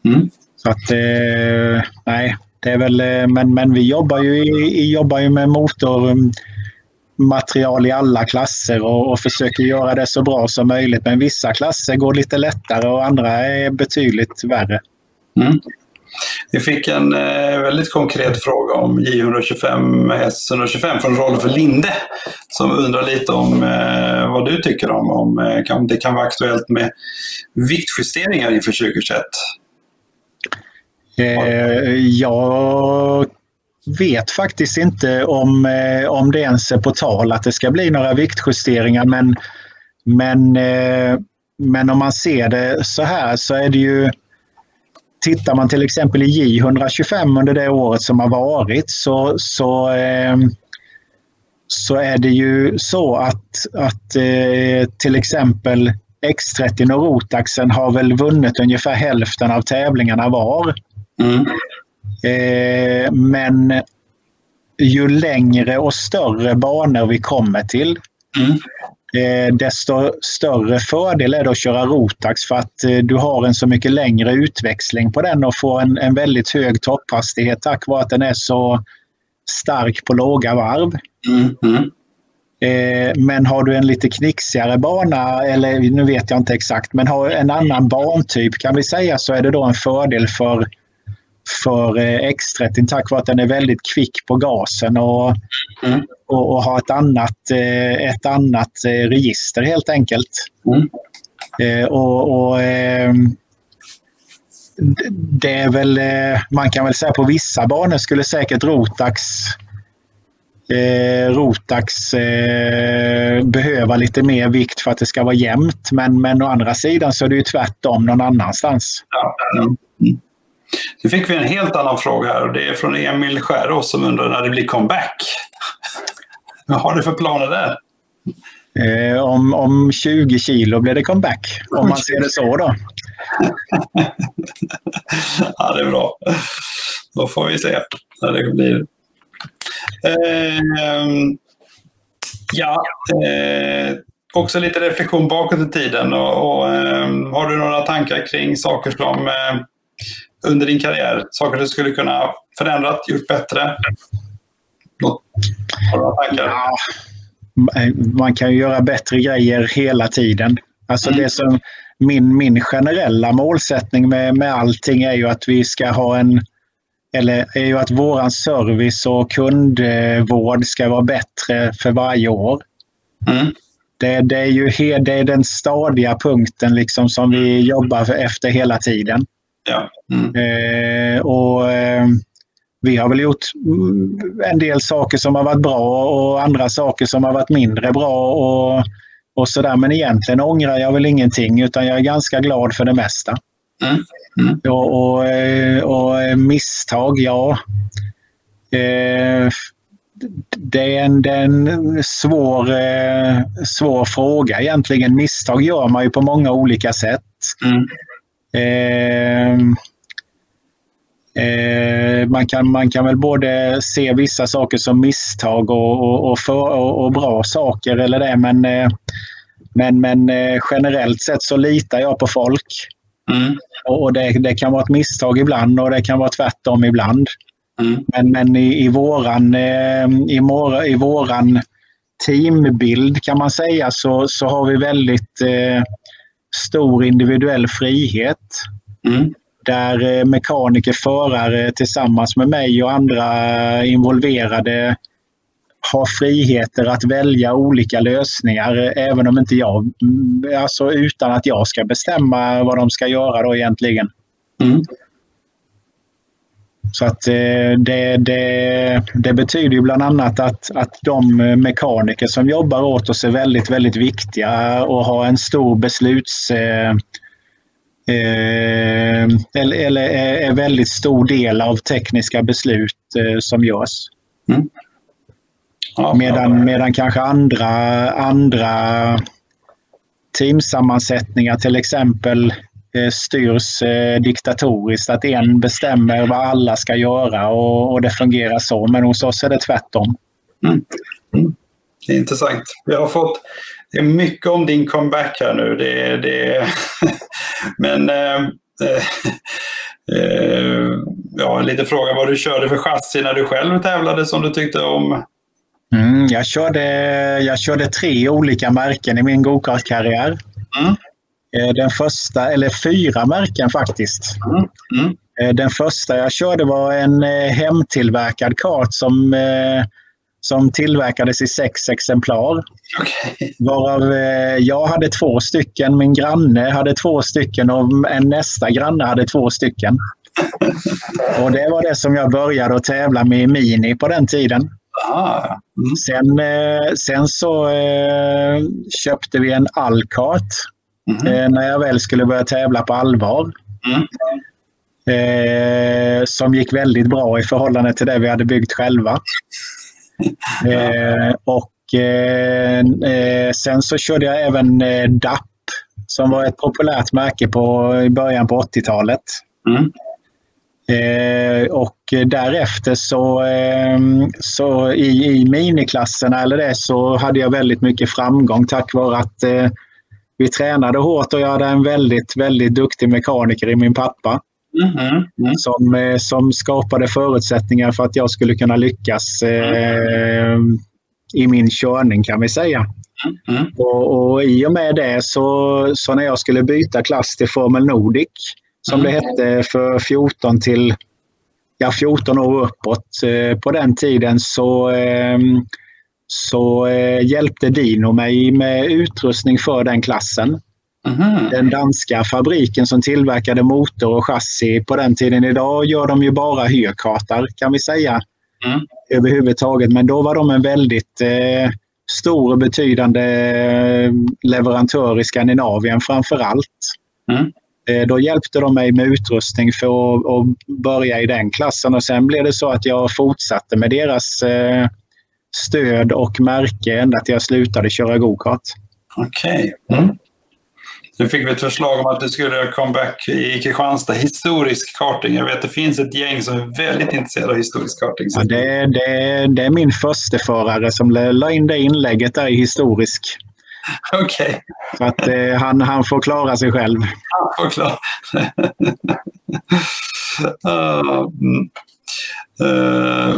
mm. Så att, eh, nej, det är väl, eh, men, men vi jobbar ju, jobbar ju med motormaterial mm, i alla klasser och, och, försöker göra det så bra som möjligt. Men vissa klasser går lite lättare och andra är betydligt värre. Mm. Vi fick en eh, väldigt konkret fråga om J125 S125 från Rolf Linde som undrar lite om eh, vad du tycker om, om eh, det kan vara aktuellt med viktjusteringar inför 2021. Eh, jag vet faktiskt inte om, eh, om det ens är på tal att det ska bli några viktjusteringar men, men, eh, men om man ser det så här så är det ju Tittar man till exempel i J125 under det året som har varit så, så, eh, så är det ju så att, att eh, till exempel X30 och Rotaxen har väl vunnit ungefär hälften av tävlingarna var. Mm. Eh, men ju längre och större banor vi kommer till mm. eh, desto större fördel är det att köra Rotax för att eh, du har en så mycket längre utväxling på den och får en, en väldigt hög topphastighet tack vare att den är så stark på låga varv. Mm. mm. Eh, men har du en lite knixigare bana, eller nu vet jag inte exakt, men har en annan bantyp kan vi säga så är det då en fördel för, för eh, X30 tack vare att den är väldigt kvick på gasen och, mm. och, och har ett annat, eh, ett annat register helt enkelt. Mm. Och, och, det är väl, man kan väl säga på vissa banor skulle säkert Rotax eh, Rotax eh, behöva lite mer vikt för att det ska vara jämnt. Men, men å andra sidan så är det ju tvärtom någon annanstans. Mm. Nu fick vi en helt annan fråga här och det är från Emil Skärås som undrar när det blir comeback. [LAUGHS] Vad har du för planer där? Eh, om, om 20 kilo blir det comeback, om man ser det så då. [LAUGHS] ja, det är bra. Då får vi se när det blir Eh, ja, eh, också lite reflektion bakåt i tiden. Och, och eh, har du några tankar kring saker som eh, under din karriär, saker du skulle kunna förändrat, gjort bättre? Något, några tankar? Ja, man kan ju göra bättre grejer hela tiden. Alltså mm. det som min, min generella målsättning med, med allting är ju att vi ska ha en eller är ju att våran service och kundvård ska vara bättre för varje år. Mm. Det, det, är ju det är den stadiga punkten liksom som vi jobbar efter hela tiden. Ja. Mm. Eh, och eh, Vi har väl gjort en del saker som har varit bra och andra saker som har varit mindre bra. och, och sådär. Men egentligen ångrar jag väl ingenting utan jag är ganska glad för det mesta. Mm. Mm. Och, och, eh, och, misstag, ja. Eh, det är en, det är en svår, eh, svår fråga egentligen. Misstag gör man ju på många olika sätt. Mm. Man, kan, man kan väl både se vissa saker som misstag och, och, och, för, och bra saker eller det men, men, men generellt sett så litar jag på folk. Mm. Och det, det, kan vara ett misstag ibland och det kan vara tvärtom ibland. Mm. Men, men i, i, våran, eh, i, mor, i våran teambild kan man säga så, så har vi väldigt eh, stor individuell frihet. Mm. Där eh, mekaniker, förare tillsammans med mig och andra involverade har friheter att välja olika lösningar även om inte jag, alltså utan att jag ska bestämma vad de ska göra då egentligen. Mm. Så att eh, det, det, det, betyder ju bland annat att, att de mekaniker som jobbar åt oss är väldigt, väldigt viktiga och har en stor besluts... Eh, eh, eller, eller är väldigt stor del av tekniska beslut eh, som görs. Mm. Medan, medan kanske andra, andra teamsammansättningar till exempel eh, styrs eh, diktatoriskt. Att en bestämmer vad alla ska göra och, och det fungerar så. Men hos oss är det tvärtom. Mm. Mm. Det är intressant. Vi har fått det är mycket om din comeback här nu. Det, det, [LAUGHS] men eh, eh, ja, lite fråga vad du körde för chassi när du själv tävlade som du tyckte om Mm, jag, körde, jag körde tre olika märken i min gokartkarriär. Mm. Eh, den första, eller fyra märken faktiskt. Mm. Mm. Eh, den första jag körde var en eh, hemtillverkad kart som, som tillverkades i sex exemplar. Okay. Varav jag hade två stycken, min granne hade två stycken och en nästa granne hade två stycken. [LAUGHS] Och det var det som jag började att tävla med i Mini på den tiden. Ah, mm. Sen, sen så köpte vi en Alcart Eh, när jag väl skulle börja tävla på allvar. Mm. Eh, som gick väldigt bra i förhållande till det vi hade byggt själva. [LAUGHS] Eh, och eh, eh, sen så körde jag även eh, DAP som var ett populärt märke på, i början på 80-talet. Mm. Och därefter så, eh, så i, i miniklasserna eller det så hade jag väldigt mycket framgång tack vare att vi tränade hårt och jag hade en väldigt, väldigt duktig mekaniker i min pappa Mhm. Mm. som, eh, som skapade förutsättningar för att jag skulle kunna lyckas eh, i min körning kan vi säga. Mm. Och, och I och med det så, så när jag skulle byta klass till Formel Nordic som det hette för 14 till ja, 14 år uppåt. Eh, på den tiden så, eh, så eh, hjälpte Dino mig med utrustning för den klassen. Mhm. Den danska fabriken som tillverkade motor och chassi på den tiden. Idag gör de ju bara hyrkartar kan vi säga Mm. överhuvudtaget. Men då var de en väldigt eh, stor och betydande eh, leverantör i Skandinavien framför allt. Mm. Eh, Då hjälpte de mig med utrustning för att, att börja i den klassen och sen blev det så att jag fortsatte med deras eh, stöd och märke ända till jag slutade köra gokart. Okej. Mm. Nu fick vi ett förslag om att du skulle göra comeback i Kristianstad. Historisk karting. Jag vet att det finns ett gäng som är väldigt intresserade av historisk karting. Ja, det, det, det är min försteförare som la in det inlägget där i historisk. Okej, Så att eh, han, han får klara sig själv. förklara. [LAUGHS] Ah, mm. Eh,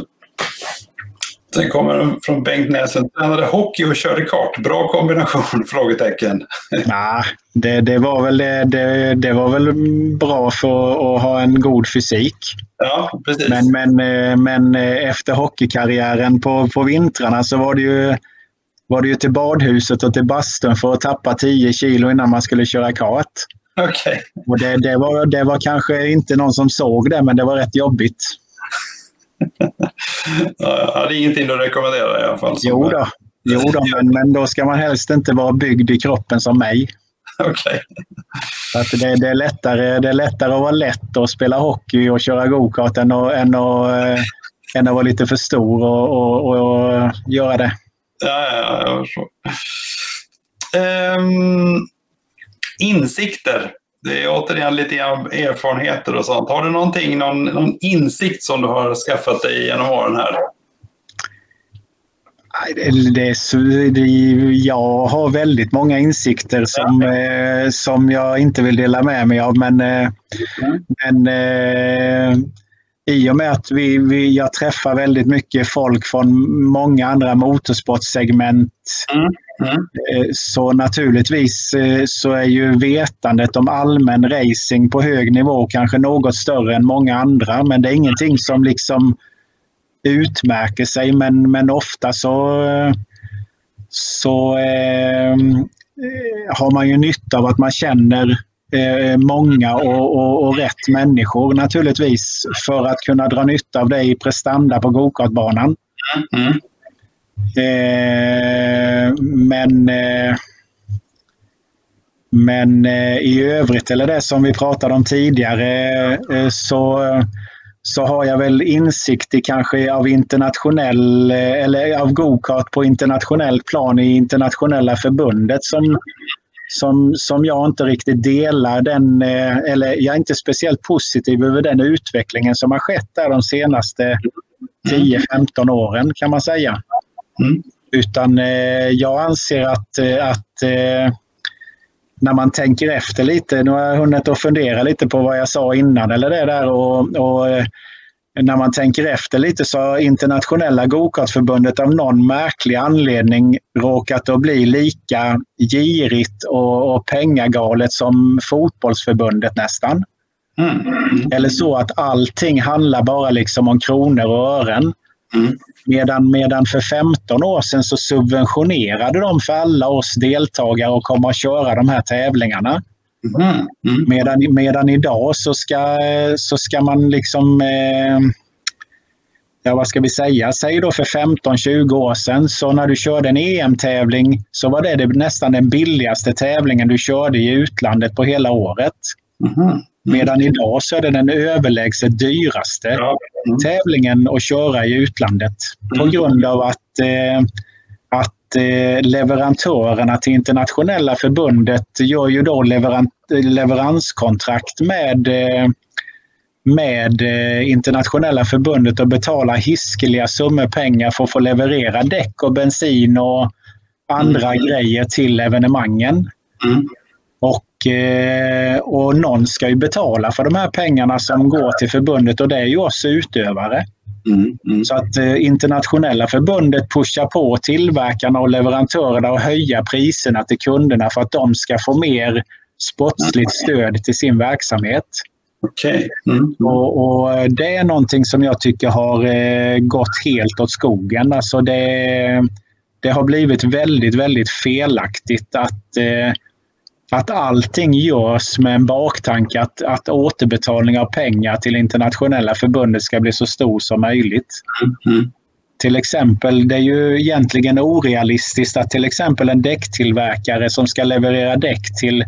Sen kommer från Bengt Näsen. Tränade hockey och körde kart. Bra kombination? [LAUGHS] Frågetecken. [LAUGHS] Ja, det, det, var väl, det, det, var väl bra för att ha en god fysik. Ja, precis. Men, men, eh, men eh, efter hockeykarriären på, på vintrarna så var det, ju, var det ju till badhuset och till bastun för att tappa 10 kilo innan man skulle köra kart. Okej. Och det, det, var, det var kanske inte någon som såg det, men det var rätt jobbigt. [LAUGHS] Ja, det är ingenting du rekommenderar i alla fall. Jo då, jo då men, men då ska man helst inte vara byggd i kroppen som mig. [LAUGHS] Så Att det, det, är lättare, det är lättare att vara lätt och spela hockey och köra gokart än att, än, att, eh, än att vara lite för stor och, och, och göra det. Ja, ja, jag förstår. Ehm, insikter. Det är återigen lite erfarenheter och sånt. Har du någonting, någon, någon insikt som du har skaffat dig genom åren här? Det, det jag har väldigt många insikter som, eh, som jag inte vill dela med mig av. Men, eh, men eh, i och med att vi, vi, jag träffar väldigt mycket folk från många andra motorsportsegment Mm, mm. eh, så naturligtvis eh, så är ju vetandet om allmän racing på hög nivå kanske något större än många andra. Men det är ingenting som liksom utmärker sig. Men, men ofta så, så eh, eh, har man ju nytta av att man känner eh, många och, och, och rätt människor naturligtvis för att kunna dra nytta av det i prestanda på gokartbanan. Mm. Eh, men eh, men eh, i övrigt, eller det som vi pratade om tidigare, eh, så, så har jag väl insikt i kanske av internationell eh, eller av gokart på internationell plan i internationella förbundet som, som, som jag inte riktigt delar den, eh, eller jag är inte speciellt positiv över den utvecklingen som har skett där de senaste 10-15 åren kan man säga. Mm. Utan eh, jag anser att, eh, att eh, när man tänker efter lite, nu har jag hunnit att fundera lite på vad jag sa innan eller det där och, och när man tänker efter lite så har internationella gokartförbundet av någon märklig anledning råkat att bli lika girigt och, och pengagalet som fotbollsförbundet nästan. Mm. Eller så att allting handlar bara liksom om kronor och ören. Mm. Medan, medan för 15 år sedan så subventionerade de för alla oss deltagare att komma och köra de här tävlingarna. Mm. Mm. Medan, medan idag så ska, så ska man liksom eh, ja vad ska vi säga, säg då för 15-20 år sedan så när du körde en EM-tävling så var det, det nästan den billigaste tävlingen du körde i utlandet på hela året. Mm. Medan idag så är det den överlägset dyraste mm. tävlingen att köra i utlandet. På mm. grund av att, eh, att eh, leverantörerna till internationella förbundet gör ju då leverant, leveranskontrakt med eh, med eh, internationella förbundet och betala hiskeliga summor pengar för att få leverera däck och bensin och andra mm. grejer till evenemangen. Mm. Och, eh, och någon ska ju betala för de här pengarna som går till förbundet och det är ju oss utövare. Mm, mm. Så att eh, internationella förbundet pushar på tillverkarna och leverantörerna att höja priserna till kunderna för att de ska få mer sportsligt stöd till sin verksamhet. Okay. Mm. Och, och, Det är någonting som jag tycker har eh, gått helt åt skogen. Alltså det, det har blivit väldigt, väldigt felaktigt att, eh, att allting görs med en baktanke att, att återbetalning av pengar till internationella förbundet ska bli så stor som möjligt. Mm. Till exempel, det är ju egentligen orealistiskt att till exempel en däcktillverkare som ska leverera däck till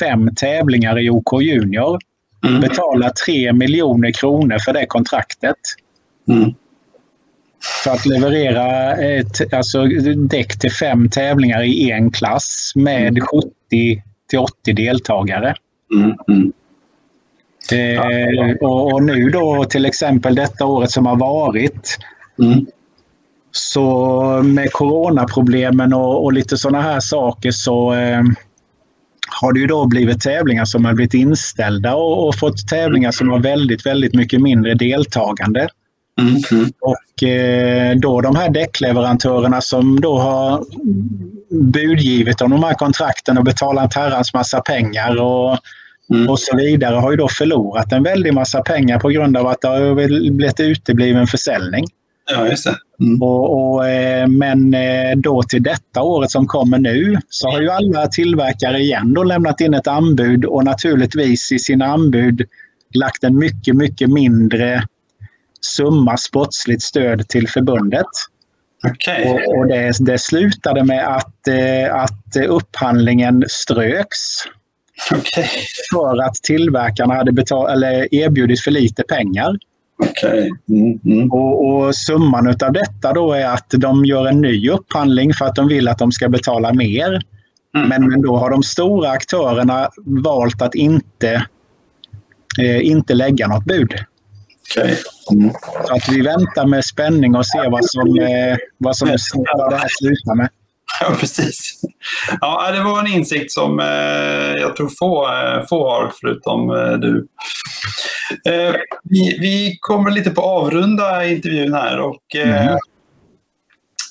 fem tävlingar i OK Junior mm. betala 3 miljoner kronor för det kontraktet. Mm. För att leverera ett, alltså, däck till fem tävlingar i en klass med 70 mm. till 80 deltagare. Mm. mm. Eh, och, och, nu då till exempel detta året som har varit mm. så med coronaproblemen och, och lite sådana här saker så eh, har det ju då blivit tävlingar som har blivit inställda och, och fått tävlingar som har väldigt, väldigt mycket mindre deltagande. Mm. Och eh, då de här däckleverantörerna som då har budgivit om de här kontrakten och betalat herrans massa pengar och, mm. och så vidare har ju då förlorat en väldig massa pengar på grund av att det har blivit utebliven försäljning. Ja, just det. Mm. Och, och, eh, men eh, då till detta året som kommer nu så har ju alla tillverkare igen då lämnat in ett anbud och naturligtvis i sina anbud lagt en mycket, mycket mindre summa sportsligt stöd till förbundet. Okay. Och, och det, det, slutade med att, eh, att upphandlingen ströks. Okay. För att tillverkarna hade betal, eller erbjudit för lite pengar. Okay. Mm, mm. Och, och, summan av detta då är att de gör en ny upphandling för att de vill att de ska betala mer. Mm. Men, men då har de stora aktörerna valt att inte, eh, inte lägga något bud. Okay. Mm. Så att vi väntar med spänning och ser vad som, eh, vad som vad det här slutar med. Ja, precis. Ja, det var en insikt som eh, jag tror få, eh, få har, förutom du. Vi, vi, kommer lite på avrunda intervjun här och mm.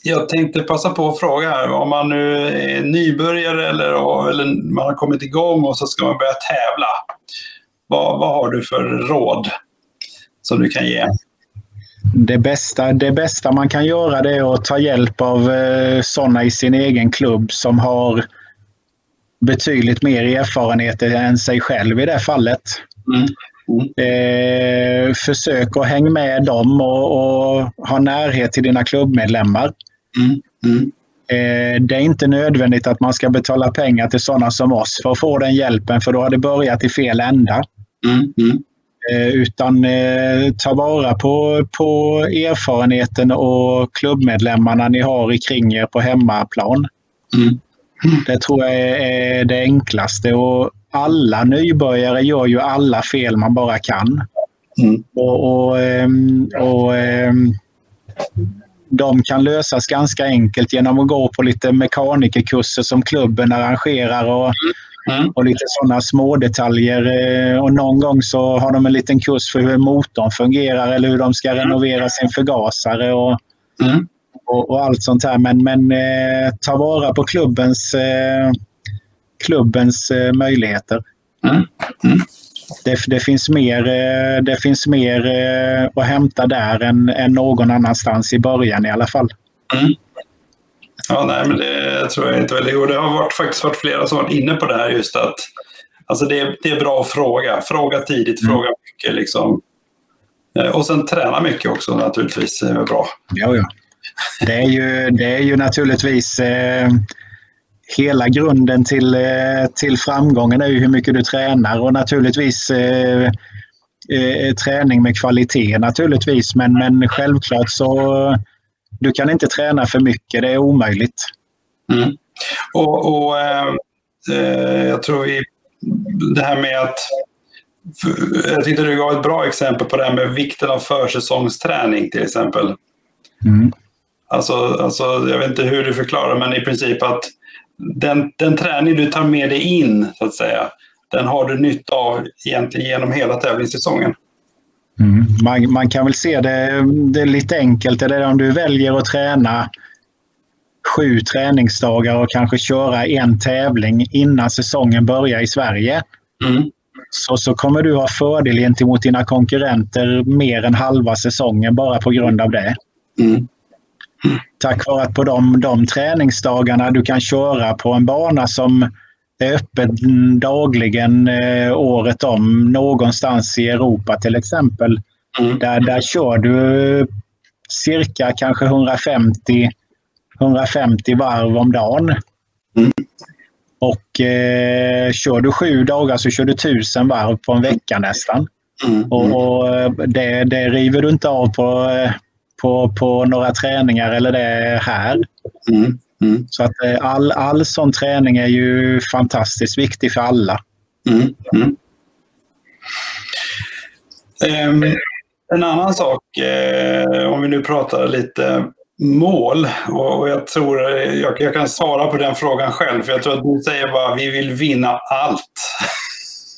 jag tänkte passa på att fråga här om man nu är nybörjare eller, eller man har kommit igång och så ska man börja tävla. Vad, vad har du för råd som du kan ge? det bästa, det bästa man kan göra det är att ta hjälp av eh, sådana i sin egen klubb som har betydligt mer erfarenheter än sig själv i det fallet. Mm. Mm. Eh, försök att hänga med dem och, och, ha närhet till dina klubbmedlemmar. Mm. mm. Eh, det är inte nödvändigt att man ska betala pengar till sådana som oss för att få den hjälpen, för då har det börjat i fel ända. Mm. Mm. Eh, utan eh, ta vara på, på erfarenheten och klubbmedlemmarna ni har kring er på hemmaplan. Mm. Det tror jag är det enklaste. Och alla nybörjare gör ju alla fel man bara kan. Mm. Och, och, ehm, och, ehm, de kan lösas ganska enkelt genom att gå på lite mekanikerkurser som klubben arrangerar och Mm. Och lite sådana små detaljer. Eh, och någon gång så har de en liten kurs för hur motorn fungerar eller hur de ska renovera sin förgasare och, mm. och, och, allt sånt här. Men, men eh, ta vara på klubbens, eh, klubbens eh, möjligheter. Mm. mm. Det, det, finns mer, eh, det finns mer eh, att hämta där än, än någon annanstans i början i alla fall. Mm. Ja, nej, men det tror jag inte väl. Och det har varit, faktiskt varit flera som varit inne på det här just att Alltså det, det är bra att fråga. Fråga tidigt, Mm. fråga mycket. Liksom. Eh, Och sen träna mycket också naturligtvis. Är bra. Ja, ja. Det, är ju, det är ju naturligtvis eh, hela grunden till, eh, till framgången är ju hur mycket du tränar och naturligtvis eh, eh, träning med kvalitet naturligtvis. Men, men självklart så du kan inte träna för mycket. Det är omöjligt. Mm. Och, och eh, eh, jag tror vi, det här med att jag tyckte du gav ett bra exempel på det här med vikten av försäsongsträning till exempel. Mm. Alltså, alltså, jag vet inte hur du förklarar, men i princip att den, den träning du tar med dig in, så att säga, den har du nytta av egentligen genom hela tävlingssäsongen. Mm. Man, man kan väl se det, det är lite enkelt. Det är om du väljer att träna sju träningsdagar och kanske köra en tävling innan säsongen börjar i Sverige. Mm. Så, så kommer du ha fördel gentemot dina konkurrenter mer än halva säsongen bara på grund av det. Mm. Tack vare att på de, de träningsdagarna du kan köra på en bana som är öppet dagligen eh, året om någonstans i Europa till exempel. Mm. Där, där kör du cirka kanske 150, 150 varv om dagen. Mm. Och eh, kör du sju dagar så kör du tusen varv på en vecka nästan. Mm. Och, och det, det river du inte av på, eh, på, på några träningar eller det här. Mm. Så att eh, all, all sån träning är ju fantastiskt viktig för alla. Mm. Mm. Ehm, en annan sak, eh, om vi nu pratar lite mål, och, och jag tror jag, jag kan svara på den frågan själv, för jag tror att du säger bara vi vill vinna allt.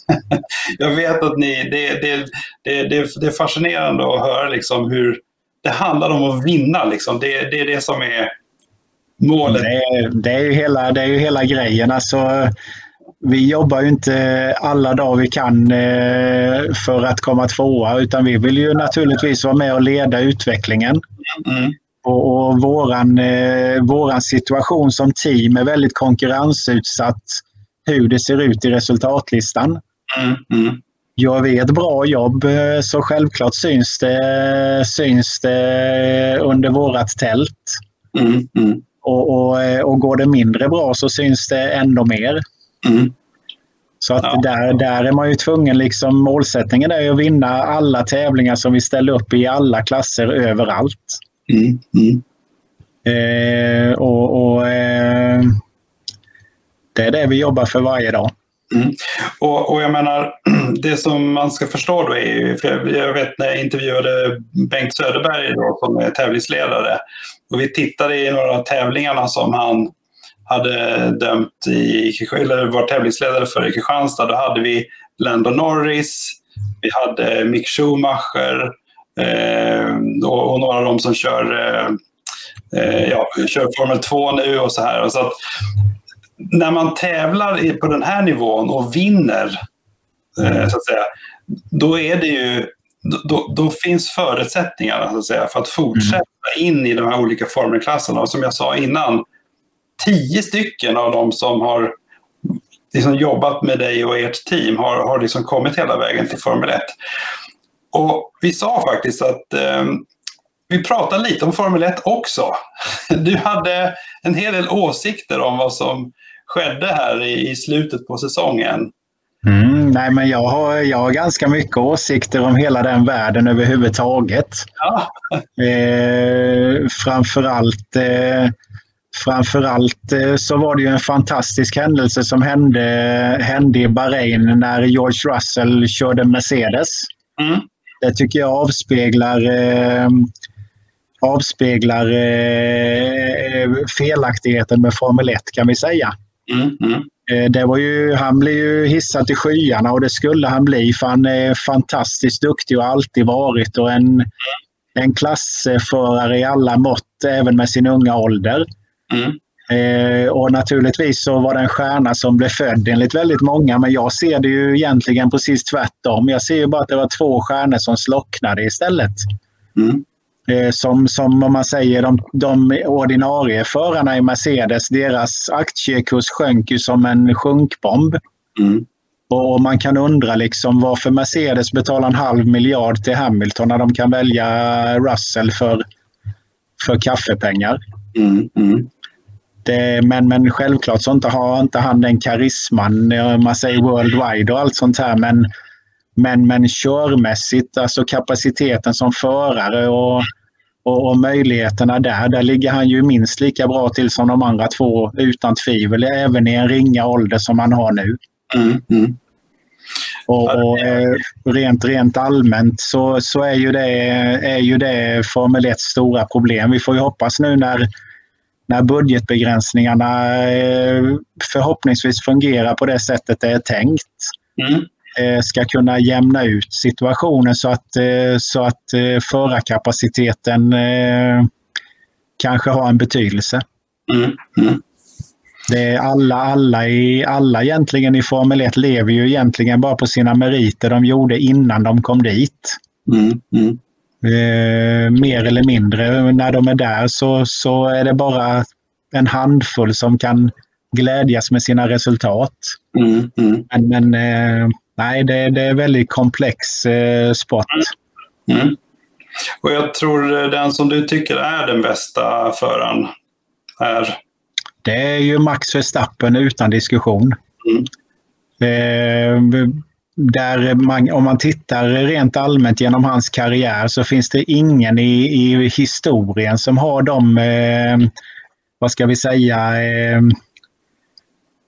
[LAUGHS] jag vet att ni, det, det, det, det, det är fascinerande att höra liksom hur det handlar om att vinna. Liksom. Det, det är det som är målet. Det är, det, är ju hela, det är ju hela grejen. Alltså, vi jobbar ju inte alla dagar vi kan eh, för att komma tvåa utan vi vill ju naturligtvis vara med och leda utvecklingen. Mm. Och, och våran, eh, våran situation som team är väldigt konkurrensutsatt hur det ser ut i resultatlistan. Mm. Mm. Gör vi ett bra jobb eh, så självklart syns det, syns det under vårat tält. Mm. Och, och, eh, och går det mindre bra så syns det ändå mer. Mm. Så att Ja. där, där är man ju tvungen, liksom, målsättningen är ju att vinna alla tävlingar som vi ställer upp i alla klasser överallt. Mm. Mm. Eh, och, och eh, Det är det vi jobbar för varje dag. Mm. Och, och jag menar, [CLEARS THROAT] det som man ska förstå då är ju, för jag, jag vet när jag intervjuade Bengt Söderberg då, som är tävlingsledare och vi tittade i några av tävlingarna som han hade dömt i, eller var tävlingsledare för i Kristianstad. Då hade vi Lando Norris, vi hade Mick Schumacher eh, och, och några av dem som kör, eh, eh ja, kör Formel 2 nu och så här. Och så att, när man tävlar på den här nivån och vinner, eh, så att säga, då är det ju då, då finns förutsättningarna så att säga, för att fortsätta in i de här olika formelklasserna. Och som jag sa innan, tio stycken av de som har liksom jobbat med dig och ert team har, har liksom kommit hela vägen till Formel 1. Och vi sa faktiskt att eh, vi pratade lite om Formel 1 också. Du hade en hel del åsikter om vad som skedde här i, i slutet på säsongen. Mm, nej, men jag har, jag har ganska mycket åsikter om hela den världen överhuvudtaget. Ja. Eh, framförallt, eh, framförallt eh, så var det ju en fantastisk händelse som hände, hände i Bahrain när George Russell körde Mercedes. Mm. Det tycker jag avspeglar, eh, avspeglar eh, felaktigheten med Formel 1 kan vi säga. Mm. Mm. Eh, Det var ju, han blev ju hissad till skyarna och det skulle han bli för han är fantastiskt duktig och har alltid varit och en, en klassförare i alla mått även med sin unga ålder. Mm. Eh, och naturligtvis så var det en stjärna som blev född enligt väldigt många men jag ser det ju egentligen precis tvärtom. Jag ser ju bara att det var två stjärnor som slocknade istället. Mm. Eh, som, som om man säger de, de ordinarie förarna i Mercedes, deras aktiekurs sjönk ju som en sjunkbomb. Mm. Och man kan undra liksom varför Mercedes betalar en halv miljard till Hamilton när de kan välja Russell för, för kaffepengar. Mm, mm. Det, men, men självklart så inte har inte han den karisman, man säger worldwide och allt sånt här. Men, men, men körmässigt, alltså kapaciteten som förare och, och, och, möjligheterna där, där ligger han ju minst lika bra till som de andra två utan tvivel, även i en ringa ålder som han har nu. Mm, mm. Och, och, eh, rent, rent allmänt så, så är, ju det, är ju det Formel 1 stora problem. Vi får ju hoppas nu när, när budgetbegränsningarna eh, förhoppningsvis fungerar på det sättet det är tänkt. Mm. Eh, ska kunna jämna ut situationen så att, så att förarkapaciteten kanske har en betydelse. Mm. Mm. Det är alla, alla, i, alla egentligen i Formel 1 lever ju egentligen bara på sina meriter de gjorde innan de kom dit. Mm, mm. Eh, mer eller mindre. När de är där så, så är det bara en handfull som kan glädjas med sina resultat. Mm, mm. men, men eh, nej, det, det, är väldigt komplex eh, sport. Mm. Och jag tror den som du tycker är den bästa föraren är det är ju Max Verstappen utan diskussion. Mm. Eh, där man, om man tittar rent allmänt genom hans karriär så finns det ingen i, i historien som har de, eh, vad ska vi säga, eh,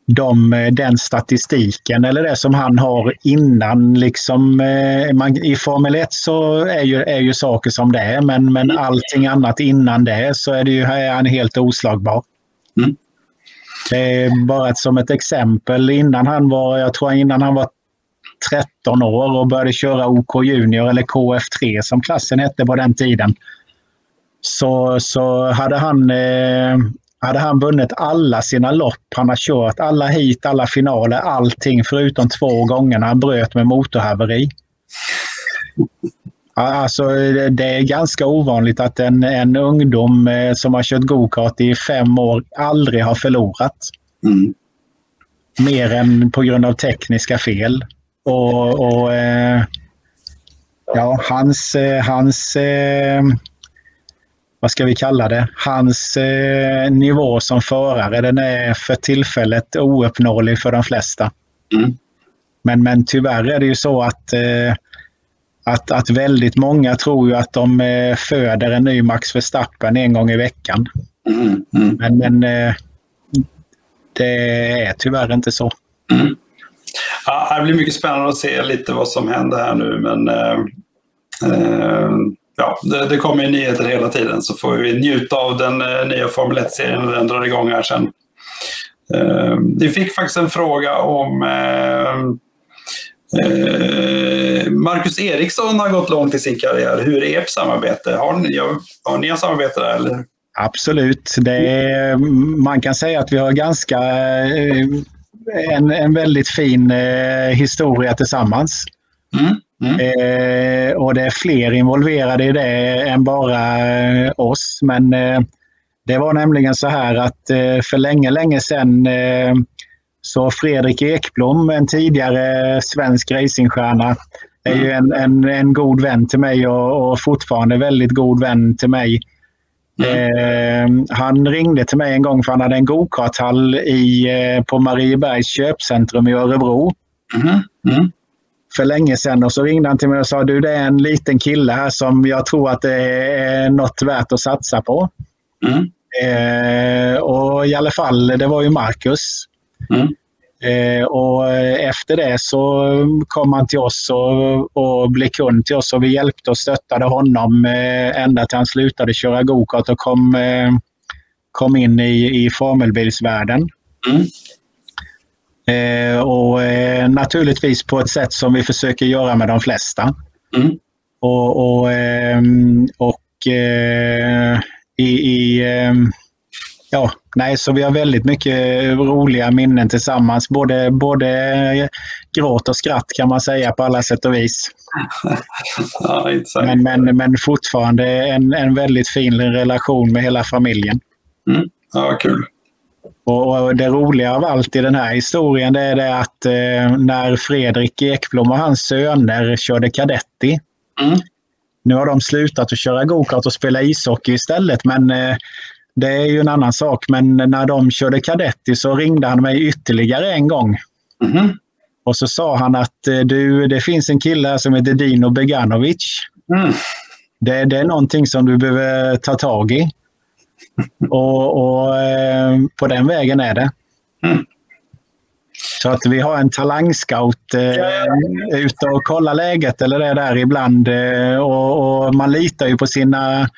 de, den statistiken eller det som han har innan. Liksom, eh, man, I Formel 1 så är ju, är ju saker som det är men, men mm. allting annat innan det så är, det ju, är han helt oslagbar. Mm. Bara som ett exempel, innan han var, jag tror innan han var 13 år och började köra OK Junior eller KF3 som klassen hette på den tiden. Så, så hade, han, eh, hade han vunnit alla sina lopp han har kört, alla hit, alla finaler, allting förutom två gånger när han bröt med motorhaveri. Alltså, det är ganska ovanligt att en, en ungdom eh, som har kört gokart i fem år aldrig har förlorat. Mm. Mer än på grund av tekniska fel. Och, och eh, ja, hans, eh, hans vad ska vi kalla det, hans nivå som förare den är för tillfället ouppnåelig för de flesta. Mm. Men, men tyvärr är det ju så att att, att väldigt många tror ju att de eh, föder en ny Max Verstappen en gång i veckan. Mm, mm. Men, men eh, det är tyvärr inte så. Mm. Ja, det blir mycket spännande att se lite vad som händer här nu. Men eh, eh, ja, det, det kommer nyheter hela tiden så får vi njuta av den eh, nya Formel 1-serien när den drar igång här sen. Eh, vi fick faktiskt en fråga om Eh, Marcus Eriksson har gått långt i sin karriär. Hur är ert samarbete? Har ni, har ni samarbete där? Eller? Absolut. Är, man kan säga att vi har ganska eh, en, en väldigt fin historia tillsammans. Mm. Mm. Eh, och det är fler involverade i det än bara eh, oss. Men eh, det var nämligen så här att för länge, länge sedan så Fredrik Ekblom, en tidigare svensk racingstjärna, är ju en, en, en god vän till mig och, och fortfarande väldigt god vän till mig. Mm. Eh, han ringde till mig en gång för han hade en gokarthall eh, på Mariebergs köpcentrum i Örebro. Mm. Mm. För länge sedan och så ringde han till mig och sa du det är en liten kille här som jag tror att det är något värt att satsa på. Mm. Eh, och i alla fall, det var ju Marcus. Mm. Eh, och efter det så kom han till oss och, och blev kund till oss och vi hjälpte och stöttade honom eh, ända till han slutade köra gokart och kom, eh, kom in i, i formelbilsvärlden. Mm. Eh, och eh, naturligtvis på ett sätt som vi försöker göra med de flesta. Mm. Och, och, eh, och i, i ja, nej, så vi har väldigt mycket roliga minnen tillsammans. Både, både gråt och skratt kan man säga på alla sätt och vis. [LAUGHS] ja, men, men, men fortfarande en, en väldigt fin relation med hela familjen. Mm. Ja, kul. Och Det roliga av allt i den här historien det är det att eh, när Fredrik Ekblom och hans söner körde kadetti. Mm. Nu har de slutat att köra gokart och spela ishockey istället men eh, det är ju en annan sak. Men när de körde kadetti så ringde han mig ytterligare en gång. Mm. Och så sa han att eh, du, det finns en kille här som heter Dino Beganovic. Mm. Det, det, är någonting som du behöver ta tag i. Och, och eh, på den vägen är det. Mm. Så att vi har en talangscout eh, ute och kollar läget eller det där ibland. Eh, och, och, man litar ju på sina,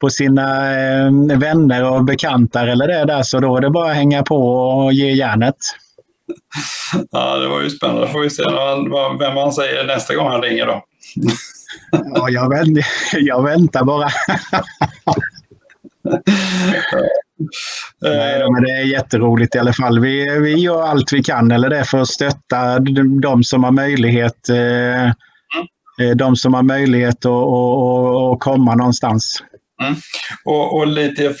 på sina eh, vänner och bekantar eller det där. Så då är det bara att hänga på och ge järnet. Ja, det var ju spännande. Får vi se vem han säger nästa gång han ringer då. Ja, jag, vänt, jag väntar bara. [LAUGHS] Nej, men det är jätteroligt i alla fall. Vi, vi gör allt vi kan eller det för att stötta de som har möjlighet, eh, mm. de som har möjlighet att, att, att komma någonstans. Mm. Och, och, lite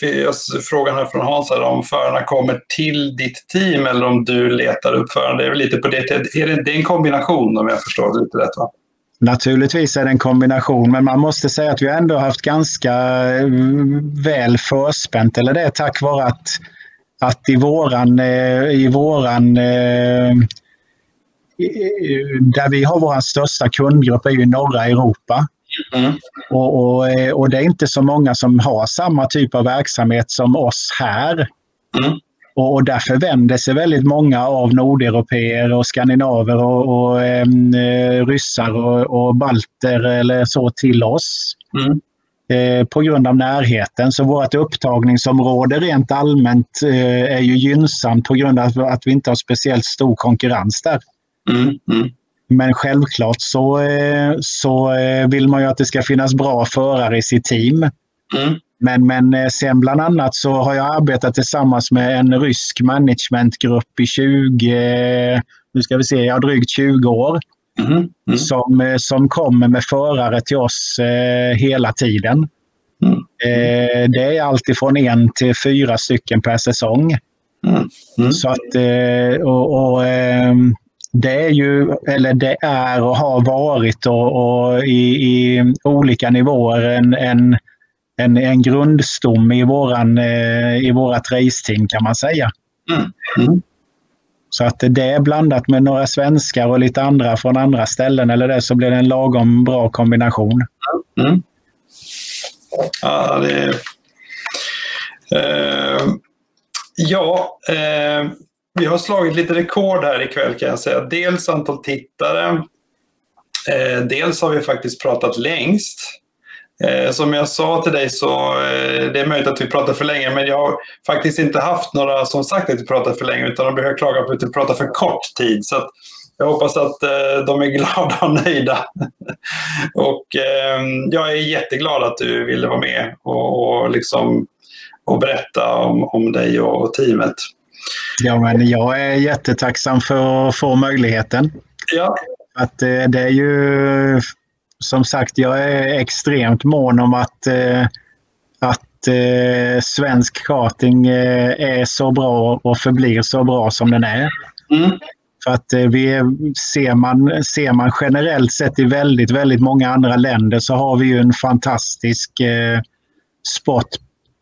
frågan här från Hans här, om förarna kommer till ditt team eller om du letar upp förarna. Det är lite på det. Är det, det är en kombination om jag förstår det lite rätt va? Naturligtvis är det en kombination, men man måste säga att vi ändå haft ganska eh, väl förspänt, eller det är tack vare att, att i våran, eh, i våran eh, där vi har vår största kundgrupp är ju norra Europa. Mm. Och, och, och, det är inte så många som har samma typ av verksamhet som oss här. Mm. Och, därför vänder sig väldigt många av nordeuropeer och skandinaver och, och eh, ryssar och, och, balter eller så till oss. Mm. Eh, på grund av närheten. Så vårt upptagningsområde rent allmänt eh, är ju gynnsamt på grund av att vi inte har speciellt stor konkurrens där. Mm. Mm. Men självklart så, eh, så eh, vill man ju att det ska finnas bra förare i sitt team. Mm. Men, men eh, sen bland annat så har jag arbetat tillsammans med en rysk managementgrupp i 20, nu ska vi se, ja, drygt 20 år. Mm. Mm. Som, eh, som kommer med förare till oss eh, hela tiden. Mm. Eh, det är alltifrån en till fyra stycken per säsong. Mm. Mm. Så att, eh, och, och ehm, det är ju, eller det är och har varit och, och i, i, olika nivåer en, en en, en grundstomme i, våran, eh, i vårat raceteam kan man säga. Mm. Mm. Så att det är blandat med några svenskar och lite andra från andra ställen eller det så blir det en lagom bra kombination. Mm. Ja, det är... Eh, ja, eh, vi har slagit lite rekord här ikväll kan jag säga. Dels antal tittare. Eh, dels har vi faktiskt pratat längst. Eh, som jag sa till dig så eh, det är möjligt att vi pratar för länge men jag har faktiskt inte haft några som sagt att vi pratar för länge utan de behöver klaga på att vi pratar för kort tid. Så jag hoppas att eh, de är glada och [LAUGHS] nöjda. och jag är jätteglad att du ville vara med och, och, liksom, och berätta om, om dig och teamet. Ja, men jag är jättetacksam för att få möjligheten. Ja. Att det är ju som sagt, jag är extremt mån om att, eh, att eh, svensk karting eh, är så bra och förblir så bra som den är. Mm. För att vi ser man, ser man generellt sett i väldigt, väldigt många andra länder så har vi ju en fantastisk eh, sport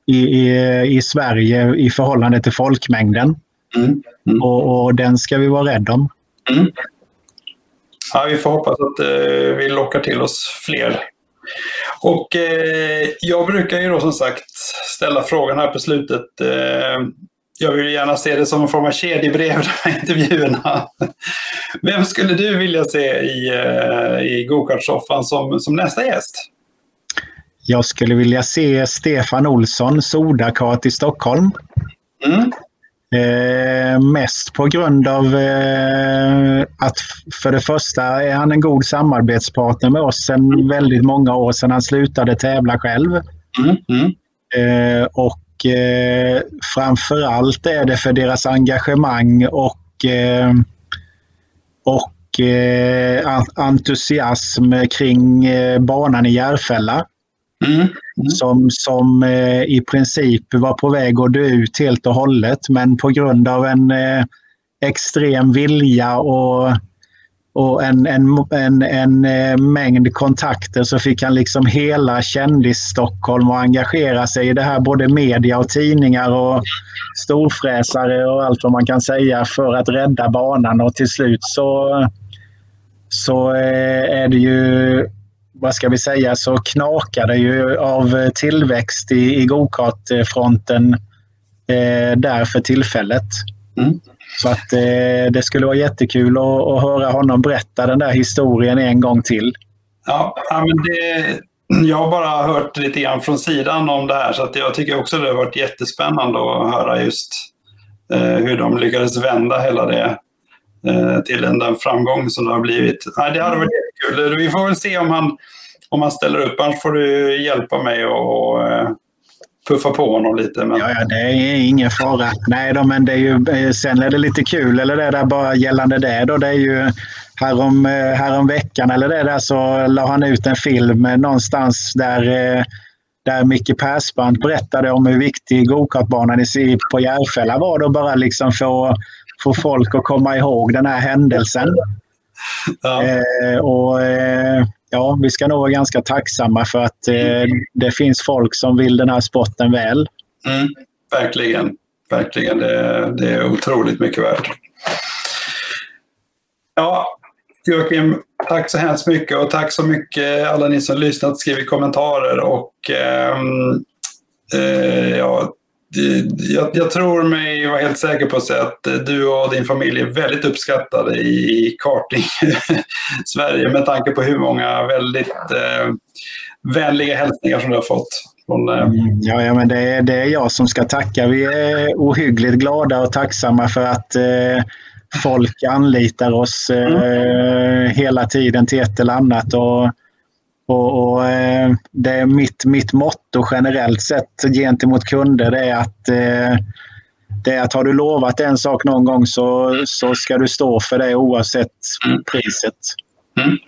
i, i, i, Sverige i förhållande till folkmängden. Mm. Mm. Och, och, den ska vi vara rädda om. Mm. Ja, vi får hoppas att eh, vi lockar till oss fler. Och eh, jag brukar ju då som sagt ställa frågan här på slutet. Eh, jag vill gärna se det som en form av kedjebrev, [LAUGHS] de här intervjuerna. Vem skulle du vilja se i, eh, i gokartsoffan som, som nästa gäst? Jag skulle vilja se Stefan Olsson, Sodakart i Stockholm. Mm. Eh, mest på grund av eh, att för det första är han en god samarbetspartner med oss sedan väldigt många år sedan han slutade tävla själv. Mm, mm. Eh, och eh, framförallt är det för deras engagemang och, eh, och entusiasm kring banan i Järfälla. Mm. Mm. Som, som eh, i princip var på väg att dö ut helt och hållet. Men på grund av en eh, extrem vilja och och en, en, en, en eh, mängd kontakter så fick han liksom hela kändis-Stockholm att engagera sig i det här, både media och tidningar och storfräsare och allt vad man kan säga för att rädda banan och till slut så, så eh, är det ju, vad ska vi säga, så knakar det ju av tillväxt i, i gokartfronten eh, där för tillfället. Mm. Så att eh, det skulle vara jättekul att, att höra honom berätta den där historien en gång till. Ja, men det, jag har bara hört lite grann från sidan om det här så att jag tycker också det har varit jättespännande att höra just eh, hur de lyckades vända hela det eh, till den, den framgång som det har blivit. Nej, det hade varit kul. Vi får väl se om han, om han ställer upp, annars får du hjälpa mig och, eh, puffa på honom lite. Men... Ja, ja, det är ingen fara. Nej då, men det är ju, eh, sen är det lite kul, eller det där bara gällande det då, det är ju härom, eh, härom veckan eller det där så la han ut en film någonstans där där Micke Persbrandt berättade om hur viktig gokartbanan på Järfälla var. Då bara liksom få, få folk att komma ihåg den här händelsen. Ja. Eh, och, eh, ja, vi ska nog vara ganska tacksamma för att eh, det finns folk som vill den här sporten väl. Mm, verkligen, verkligen. Det, det är otroligt mycket värt. Ja, Joakim, tack så hemskt mycket och tack så mycket alla ni som lyssnat, skrivit kommentarer och ehm, eh, ja, jag, jag, tror mig vara helt säker på att säga att du och din familj är väldigt uppskattade i karting [LAUGHS] Sverige med tanke på hur många väldigt eh, vänliga hälsningar som du har fått. Från, eh... Mm, ja, ja, men det är, det är jag som ska tacka. Vi är ohyggligt glada och tacksamma för att eh, folk anlitar oss mm. eh, hela tiden till ett eller annat. Och, och, och eh, det är mitt, mitt motto generellt sett gentemot kunder det är att eh, det är att har du lovat en sak någon gång så, så ska du stå för det oavsett mm. priset. Mm.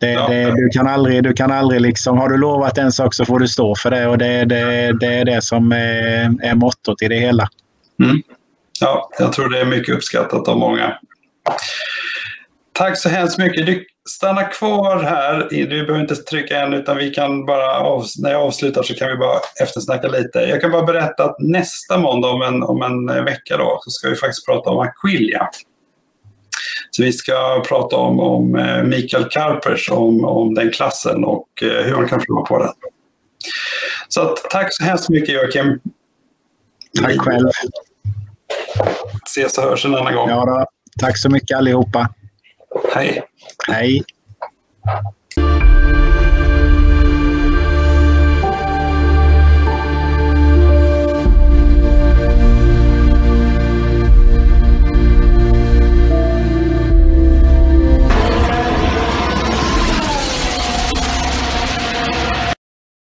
Det, det, du kan aldrig, du kan aldrig liksom, har du lovat en sak så får du stå för det och det, det, det är det som är, är mottot i det hela. Mm. Ja, jag tror det är mycket uppskattat av många. Tack så hemskt mycket. Stanna kvar här. Du behöver inte trycka än utan vi kan bara, av, när jag avslutar så kan vi bara eftersnacka lite. Jag kan bara berätta att nästa måndag om en, om en vecka då, så ska vi faktiskt prata om Aquilia. Så vi ska prata om, om eh, Mikael Karpers, om, om den klassen och eh, hur man kan förlora på den. Så att, tack så hemskt mycket Joakim. Tack själv. Ses och hörs en annan gång. Ja då. Tack så mycket allihopa. Hej. Hej.